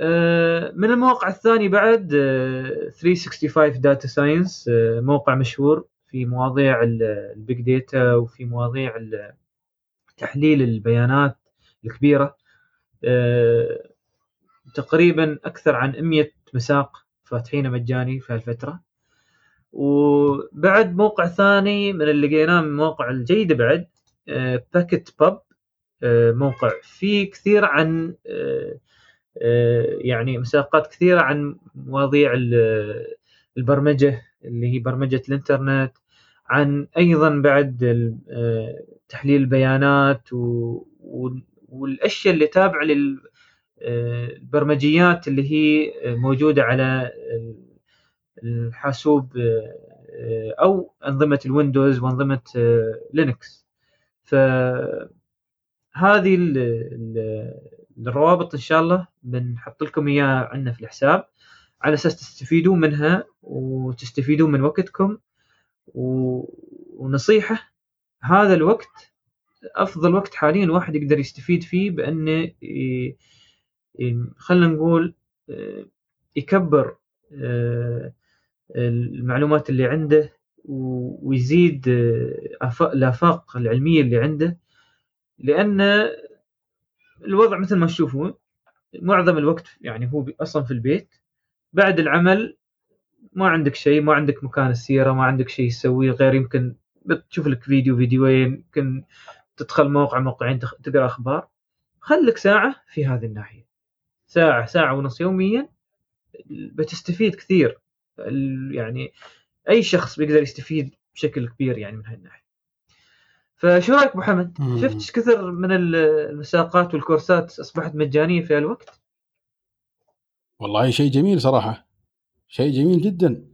آه، من المواقع الثاني بعد 365 Data Science موقع مشهور في مواضيع ال big data وفي مواضيع تحليل البيانات الكبيرة. آه، تقريبا أكثر عن 100 مساق فاتحينه مجاني في هالفترة. وبعد موقع ثاني من اللي لقيناه من المواقع الجيدة بعد Packt آه، Pub آه، موقع. فيه كثير عن آه، يعني مساقات كثيرة عن مواضيع البرمجة اللي هي برمجة الإنترنت عن أيضا بعد تحليل البيانات والأشياء اللي تابعة للبرمجيات اللي هي موجودة على الحاسوب آه، أو أنظمة الويندوز وأنظمة آه، لينكس. فهذه الروابط إن شاء الله بنحط لكم إياها عندنا في الحساب على أساس تستفيدون منها وتستفيدون من وقتكم. ونصيحة هذا الوقت أفضل وقت حاليا الواحد يقدر يستفيد فيه بانه خلينا نقول آه، يكبر المعلومات اللي عنده ويزيد الآفاق العلمية اللي عنده. لأن الوضع مثل ما تشوفون معظم الوقت يعني هو أصلا في البيت. بعد العمل ما عندك شيء ما عندك مكان السيارة ما عندك شيء تسويه غير يمكن تشوف لك فيديو فيديوين يمكن تدخل موقع موقعين تقرأ أخبار. خلك ساعة في هذه الناحية. ساعة ساعة ونص يوميا بتستفيد كثير. يعني أي شخص بيقدر يستفيد بشكل كبير يعني من هاي الناحية فشو رأيك ابو حمد؟ شفت إيش كثر من المساقات والكورسات أصبحت مجانية في الوقت؟ والله شيء جميل صراحة شيء جميل جدا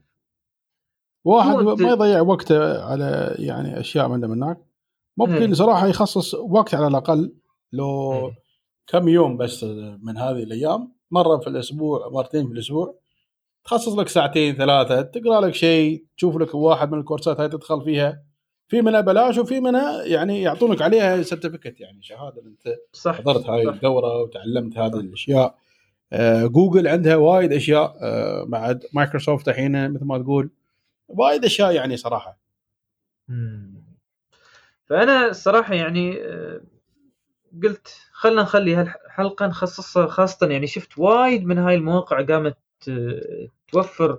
واحد ما يضيع وقته على يعني أشياء من هناك ممكن هي. صراحة يخصص وقت على الأقل لو هي. كم يوم بس من هذه الأيام مرة في الأسبوع مرتين في الأسبوع تخصص لك ساعتين ثلاثة تقرأ لك شيء تشوف لك واحد من الكورسات هاي تدخل فيها. في منها بلاش وفي منها يعني يعطونك عليها certificate يعني شهادة أنت صح حضرت هاي صح. الدورة وتعلمت هذه الأشياء. آه، جوجل عندها وايد أشياء آه، بعد مايكروسوفت الحين مثل ما تقول. وايد أشياء يعني صراحة. مم. فأنا الصراحة يعني آه، قلت خلنا نخلي هالحلقه نخصصها خاصة يعني شفت وايد من هاي المواقع قامت آه، توفر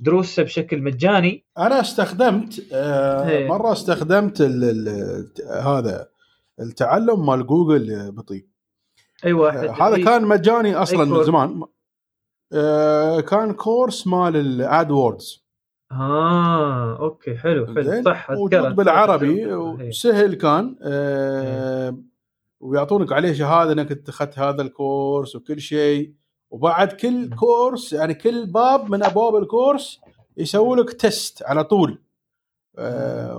دروسها بشكل مجاني أنا استخدمت آه، إيه. مرة استخدمت ال ال هذا التعلم مال جوجل بطيء اي واحد آه، هذا أي- كان مجاني أصلا من؟ زمان آه، كان كورس مال ال AdWords آه أوكي حلو حلو صح موجود بالعربي. إيه. وسهل كان آه، ويعطونك عليه شهادة إنك أنت أخذت هذا الكورس وكل شيء وبعد كل كورس يعني كل باب من أبواب الكورس يسوي لك test على طول. آه،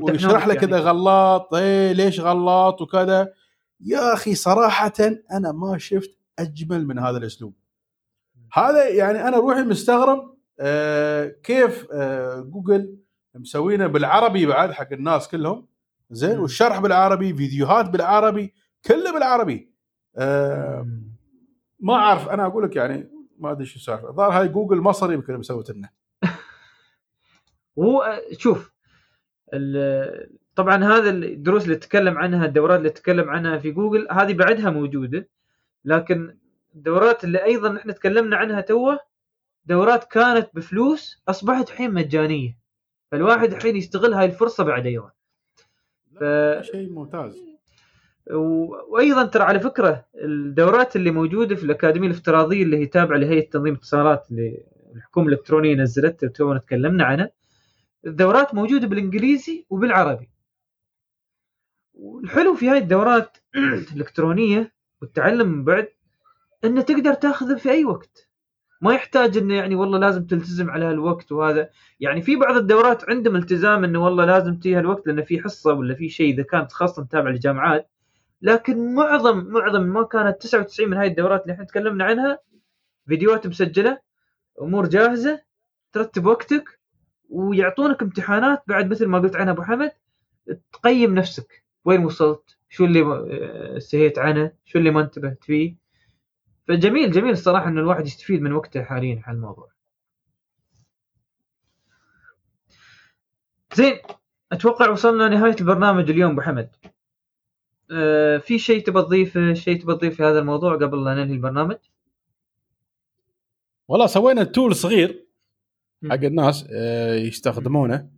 ويشرح لك يعني. إذا غلط إيه ليش غلط وكذا. يا أخي صراحة أنا ما شفت أجمل من هذا الأسلوب. هذا يعني أنا روحي مستغرب آه كيف آه جوجل مسوينه بالعربي بعد حق الناس كلهم. زين. والشرح بالعربي فيديوهات بالعربي كله بالعربي. آه. ما أعرف أنا أقول لك يعني ما أدري شو السالفة. الظاهر هاي جوجل مصري يمكن مسوت لنا. هو شوف طبعا هذا الدروس اللي تتكلم عنها الدورات اللي تتكلم عنها في جوجل هذه بعدها موجودة. لكن الدورات اللي أيضا إحنا تكلمنا عنها توه دورات كانت بفلوس أصبحت الحين مجانية. فالواحد الحين يستغل هاي الفرصة بعد أيضا ف- شيء ممتاز. وأيضا ترى على فكرة الدورات اللي موجودة في الأكاديمية الافتراضية اللي هي تابعة لهيئة تنظيم الاتصالات اللي الحكومة الإلكترونية نزلتها تونا تكلمنا عنها الدورات موجودة بالإنجليزي وبالعربي. والحلو في هاي الدورات الإلكترونية والتعلم من بعد انه تقدر تاخذه في أي وقت. ما يحتاج إنه يعني والله لازم تلتزم على هالوقت وهذا. يعني في بعض الدورات عندهم التزام إنه والله لازم تجي هالوقت لأنه في حصة ولا في شيء إذا كانت خاصة تابعة للجامعات. لكن معظم معظم ما كانت 99 من هاي الدورات اللي إحنا تكلمنا عنها فيديوهات مسجلة أمور جاهزة ترتب وقتك ويعطونك امتحانات بعد مثل ما قلت عنها أبو حمد تقيم نفسك. وين وصلت؟ شو اللي آه، سهيت عنه؟ شو اللي ما انتبهت فيه؟ فجميل جميل الصراحة إن الواحد يستفيد من وقته حاليا على الموضوع. زين أتوقع وصلنا نهايه البرنامج اليوم أبو حمد. آه في شيء تبى تضيفه؟ شيء تبى تضيف في هذا الموضوع قبل لا ننهي البرنامج؟ والله سوينا tool صغير. حق الناس آه، يستخدمونه.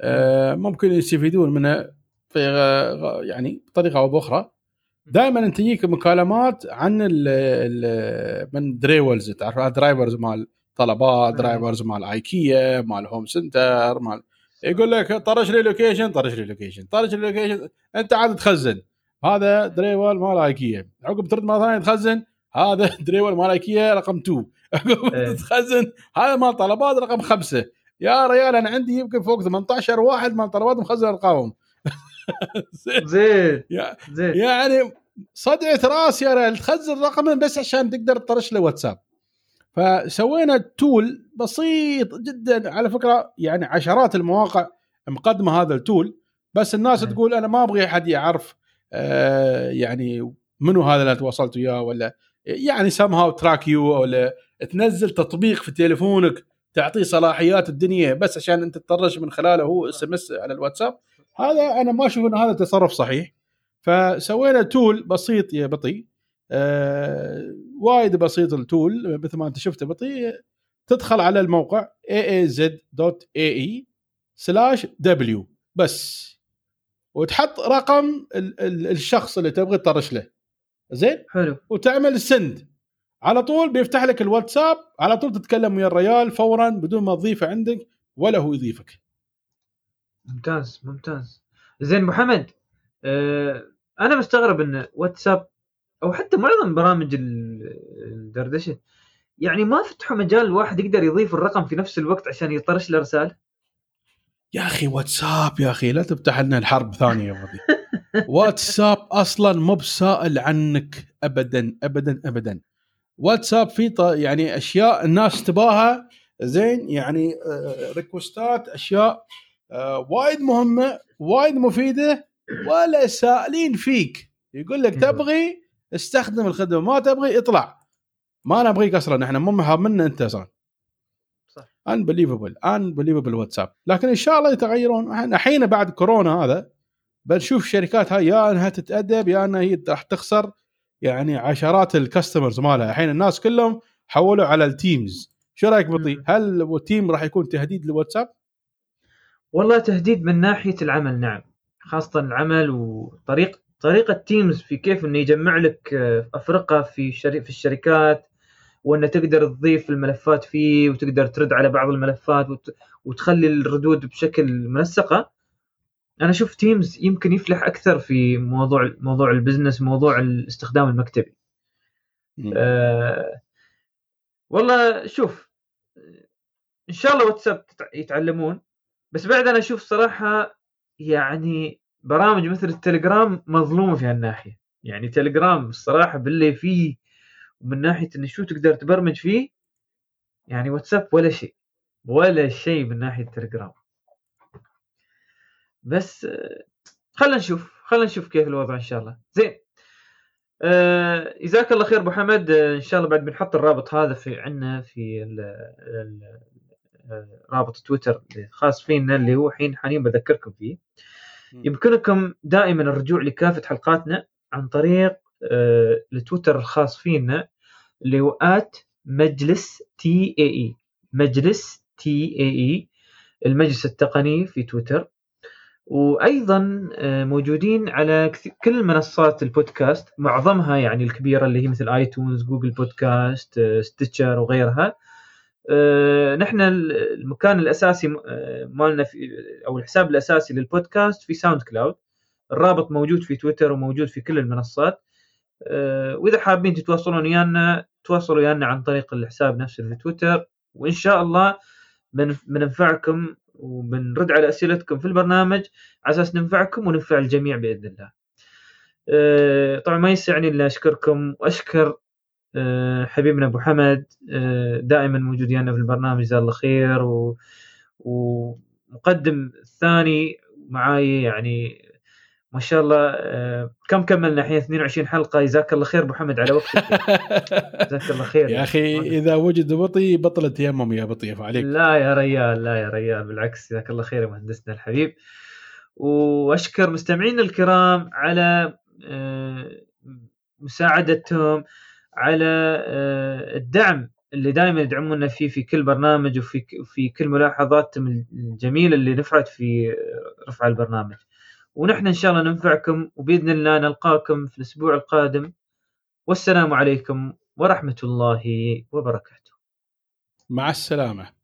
آه، ممكن يستفيدون منه في يعني بطريقة أو بأخرى. دائما تجيك مكالمات عن ال ال من drivers تعرف drivers مال طلبات. drivers مال ايكيا مال Home Centre مال يقول لك طرش لي location طرش لي location طرش لي location أنت عاد تخزن. هذا driver مال ايكيا. عقب ترد مرة ثانية تخزن هذا دريول مال ايكيا رقم 2 عقب إيه. تخزن هذا مال طلبات رقم خمسة. يا ريال أنا عندي يمكن فوق 18 واحد مال طلبات مخزن أرقامهم. زين. زين. يعني صدعة راس يا ريال تخزن رقمين بس عشان تقدر تطرش له واتساب. فسوينا تول بسيط جدا على فكرة يعني عشرات المواقع مقدمة هذا التول بس الناس مم. تقول أنا ما أبغي أحد يعرف يعني منو هذا اللي تواصلت وياه؟ ولا يعني سمها Truecaller ولا تنزل تطبيق في تليفونك تعطيه صلاحيات الدنيا بس عشان أنت تطرش من خلاله هو SMS على الواتساب؟ هذا أنا ما أشوف إن هذا تصرف صحيح. فسوينا tool بسيط يا بطي آه وايد بسيط ال tool مثل ما أنت شفته بطي تدخل على الموقع aaz.ae slash w بس. وتحط رقم ال- ال- الشخص اللي تبغى تطرش له. زين؟ حلو. وتعمل سند على طول بيفتح لك الواتساب على طول تتكلم ويا الريال فورا بدون ما تضيفه عندك ولا هو يضيفك. ممتاز ممتاز. زين ابو حمد آه أنا مستغرب إن واتساب أو حتى معظم برامج ال- الدردشة يعني ما فتحوا مجال الواحد يقدر يضيف الرقم في نفس الوقت عشان يطرش له رسالة؟ يا أخي واتساب يا أخي لا تفتح لنا الحرب ثانية يا واتساب أصلا مو بسائل عنك ابدا ابدا ابدا. واتساب فيه ط- يعني أشياء الناس تباها زين يعني آه، ريكوستات أشياء آه وايد مهمة وايد مفيدة ولا سائلين فيك. يقول لك تبغي استخدم الخدمة ما تبغي اطلع. ما نبغيك أصلا إحنا مو مهمنا أنت أصلا. unbelievable unbelievable واتساب لكن إن شاء الله يتغيرون. الحين بعد كورونا هذا بنشوف الشركات هاي يا إنها تتأدب يا إنها هي راح تخسر. يعني عشرات ال customers مالها. الحين الناس كلهم حولوا على ال Teams شو رأيك بطي؟ هل ال Teams راح يكون تهديد للواتساب والله تهديد من ناحية العمل نعم. خاصة العمل وطريق طريقة Teams في كيف إنه يجمع لك آه، أفرقة في في الشركات. وأنه تقدر تضيف الملفات فيه وتقدر ترد على بعض الملفات وت... وتخلي الردود بشكل منسقة. أنا أشوف Teams يمكن يفلح أكثر في موضوع موضوع ال business موضوع الاستخدام المكتبي. آه والله شوف إن شاء الله واتساب يتعلمون. بس بعد أنا أشوف صراحة يعني برامج مثل التليجرام مظلومة في هالناحية. يعني تليجرام الصراحه باللي فيه من ناحية انه شو تقدر تبرمج فيه يعني واتساب ولا شيء ولا شيء من ناحية تليجرام. بس خلينا نشوف خلينا نشوف كيف الوضع إن شاء الله. زين آه جزاك الله خير أبو حمد. آه إن شاء الله بعد بنحط الرابط هذا في عندنا في ال ال آه، رابط تويتر الخاص فينا اللي هو حين حاليا بذكركم فيه. يمكنكم دائما الرجوع لكافة حلقاتنا عن طريق آه التويتر الخاص فينا. اللي هو آت مجلس تي إي إي. مجلس تي إي إي المجلس التقني في تويتر. وأيضا آه، موجودين على كل منصات البودكاست معظمها يعني الكبيرة اللي هي مثل آيتونز جوجل بودكاست ستيتشر وغيرها. آه، نحن المكان الأساسي آه، مالنا في أو الحساب الأساسي للبودكاست في ساوند كلاود. الرابط موجود في تويتر وموجود في كل المنصات. وإذا حابين تتواصلون ويانا تواصلوا ويانا عن طريق الحساب نفسه في تويتر وإن شاء الله بننفعكم وبنرد على أسئلتكم في البرنامج على أساس ننفعكم وننفع الجميع بإذن الله. أه طبعا ما يسعني إلا أشكركم وأشكر أه حبيبنا أبو حمد دائما موجود ويانا في البرنامج جزاه الله خير و ومقدم الثاني معاي يعني ما شاء الله آه، كم كملنا الحين؟ 22 حلقة. جزاك الله خير أبو حمد على وقتك. جزاك الله خير. يا أخي إذا وجد بطي بطلت يمم يا بطي عليك لا يا ريال لا يا ريال بالعكس جزاك الله خير يا مهندسنا الحبيب. وأشكر مستمعينا الكرام على آه، مساعدتهم على آه، الدعم اللي دائما يدعمونا فيه في كل برنامج وفي في كل ملاحظاتهم الجميلة اللي نفعت في رفع البرنامج. ونحن إن شاء الله ننفعكم وبإذن الله نلقاكم في الأسبوع القادم. والسلام عليكم ورحمة الله وبركاته. مع السلامة.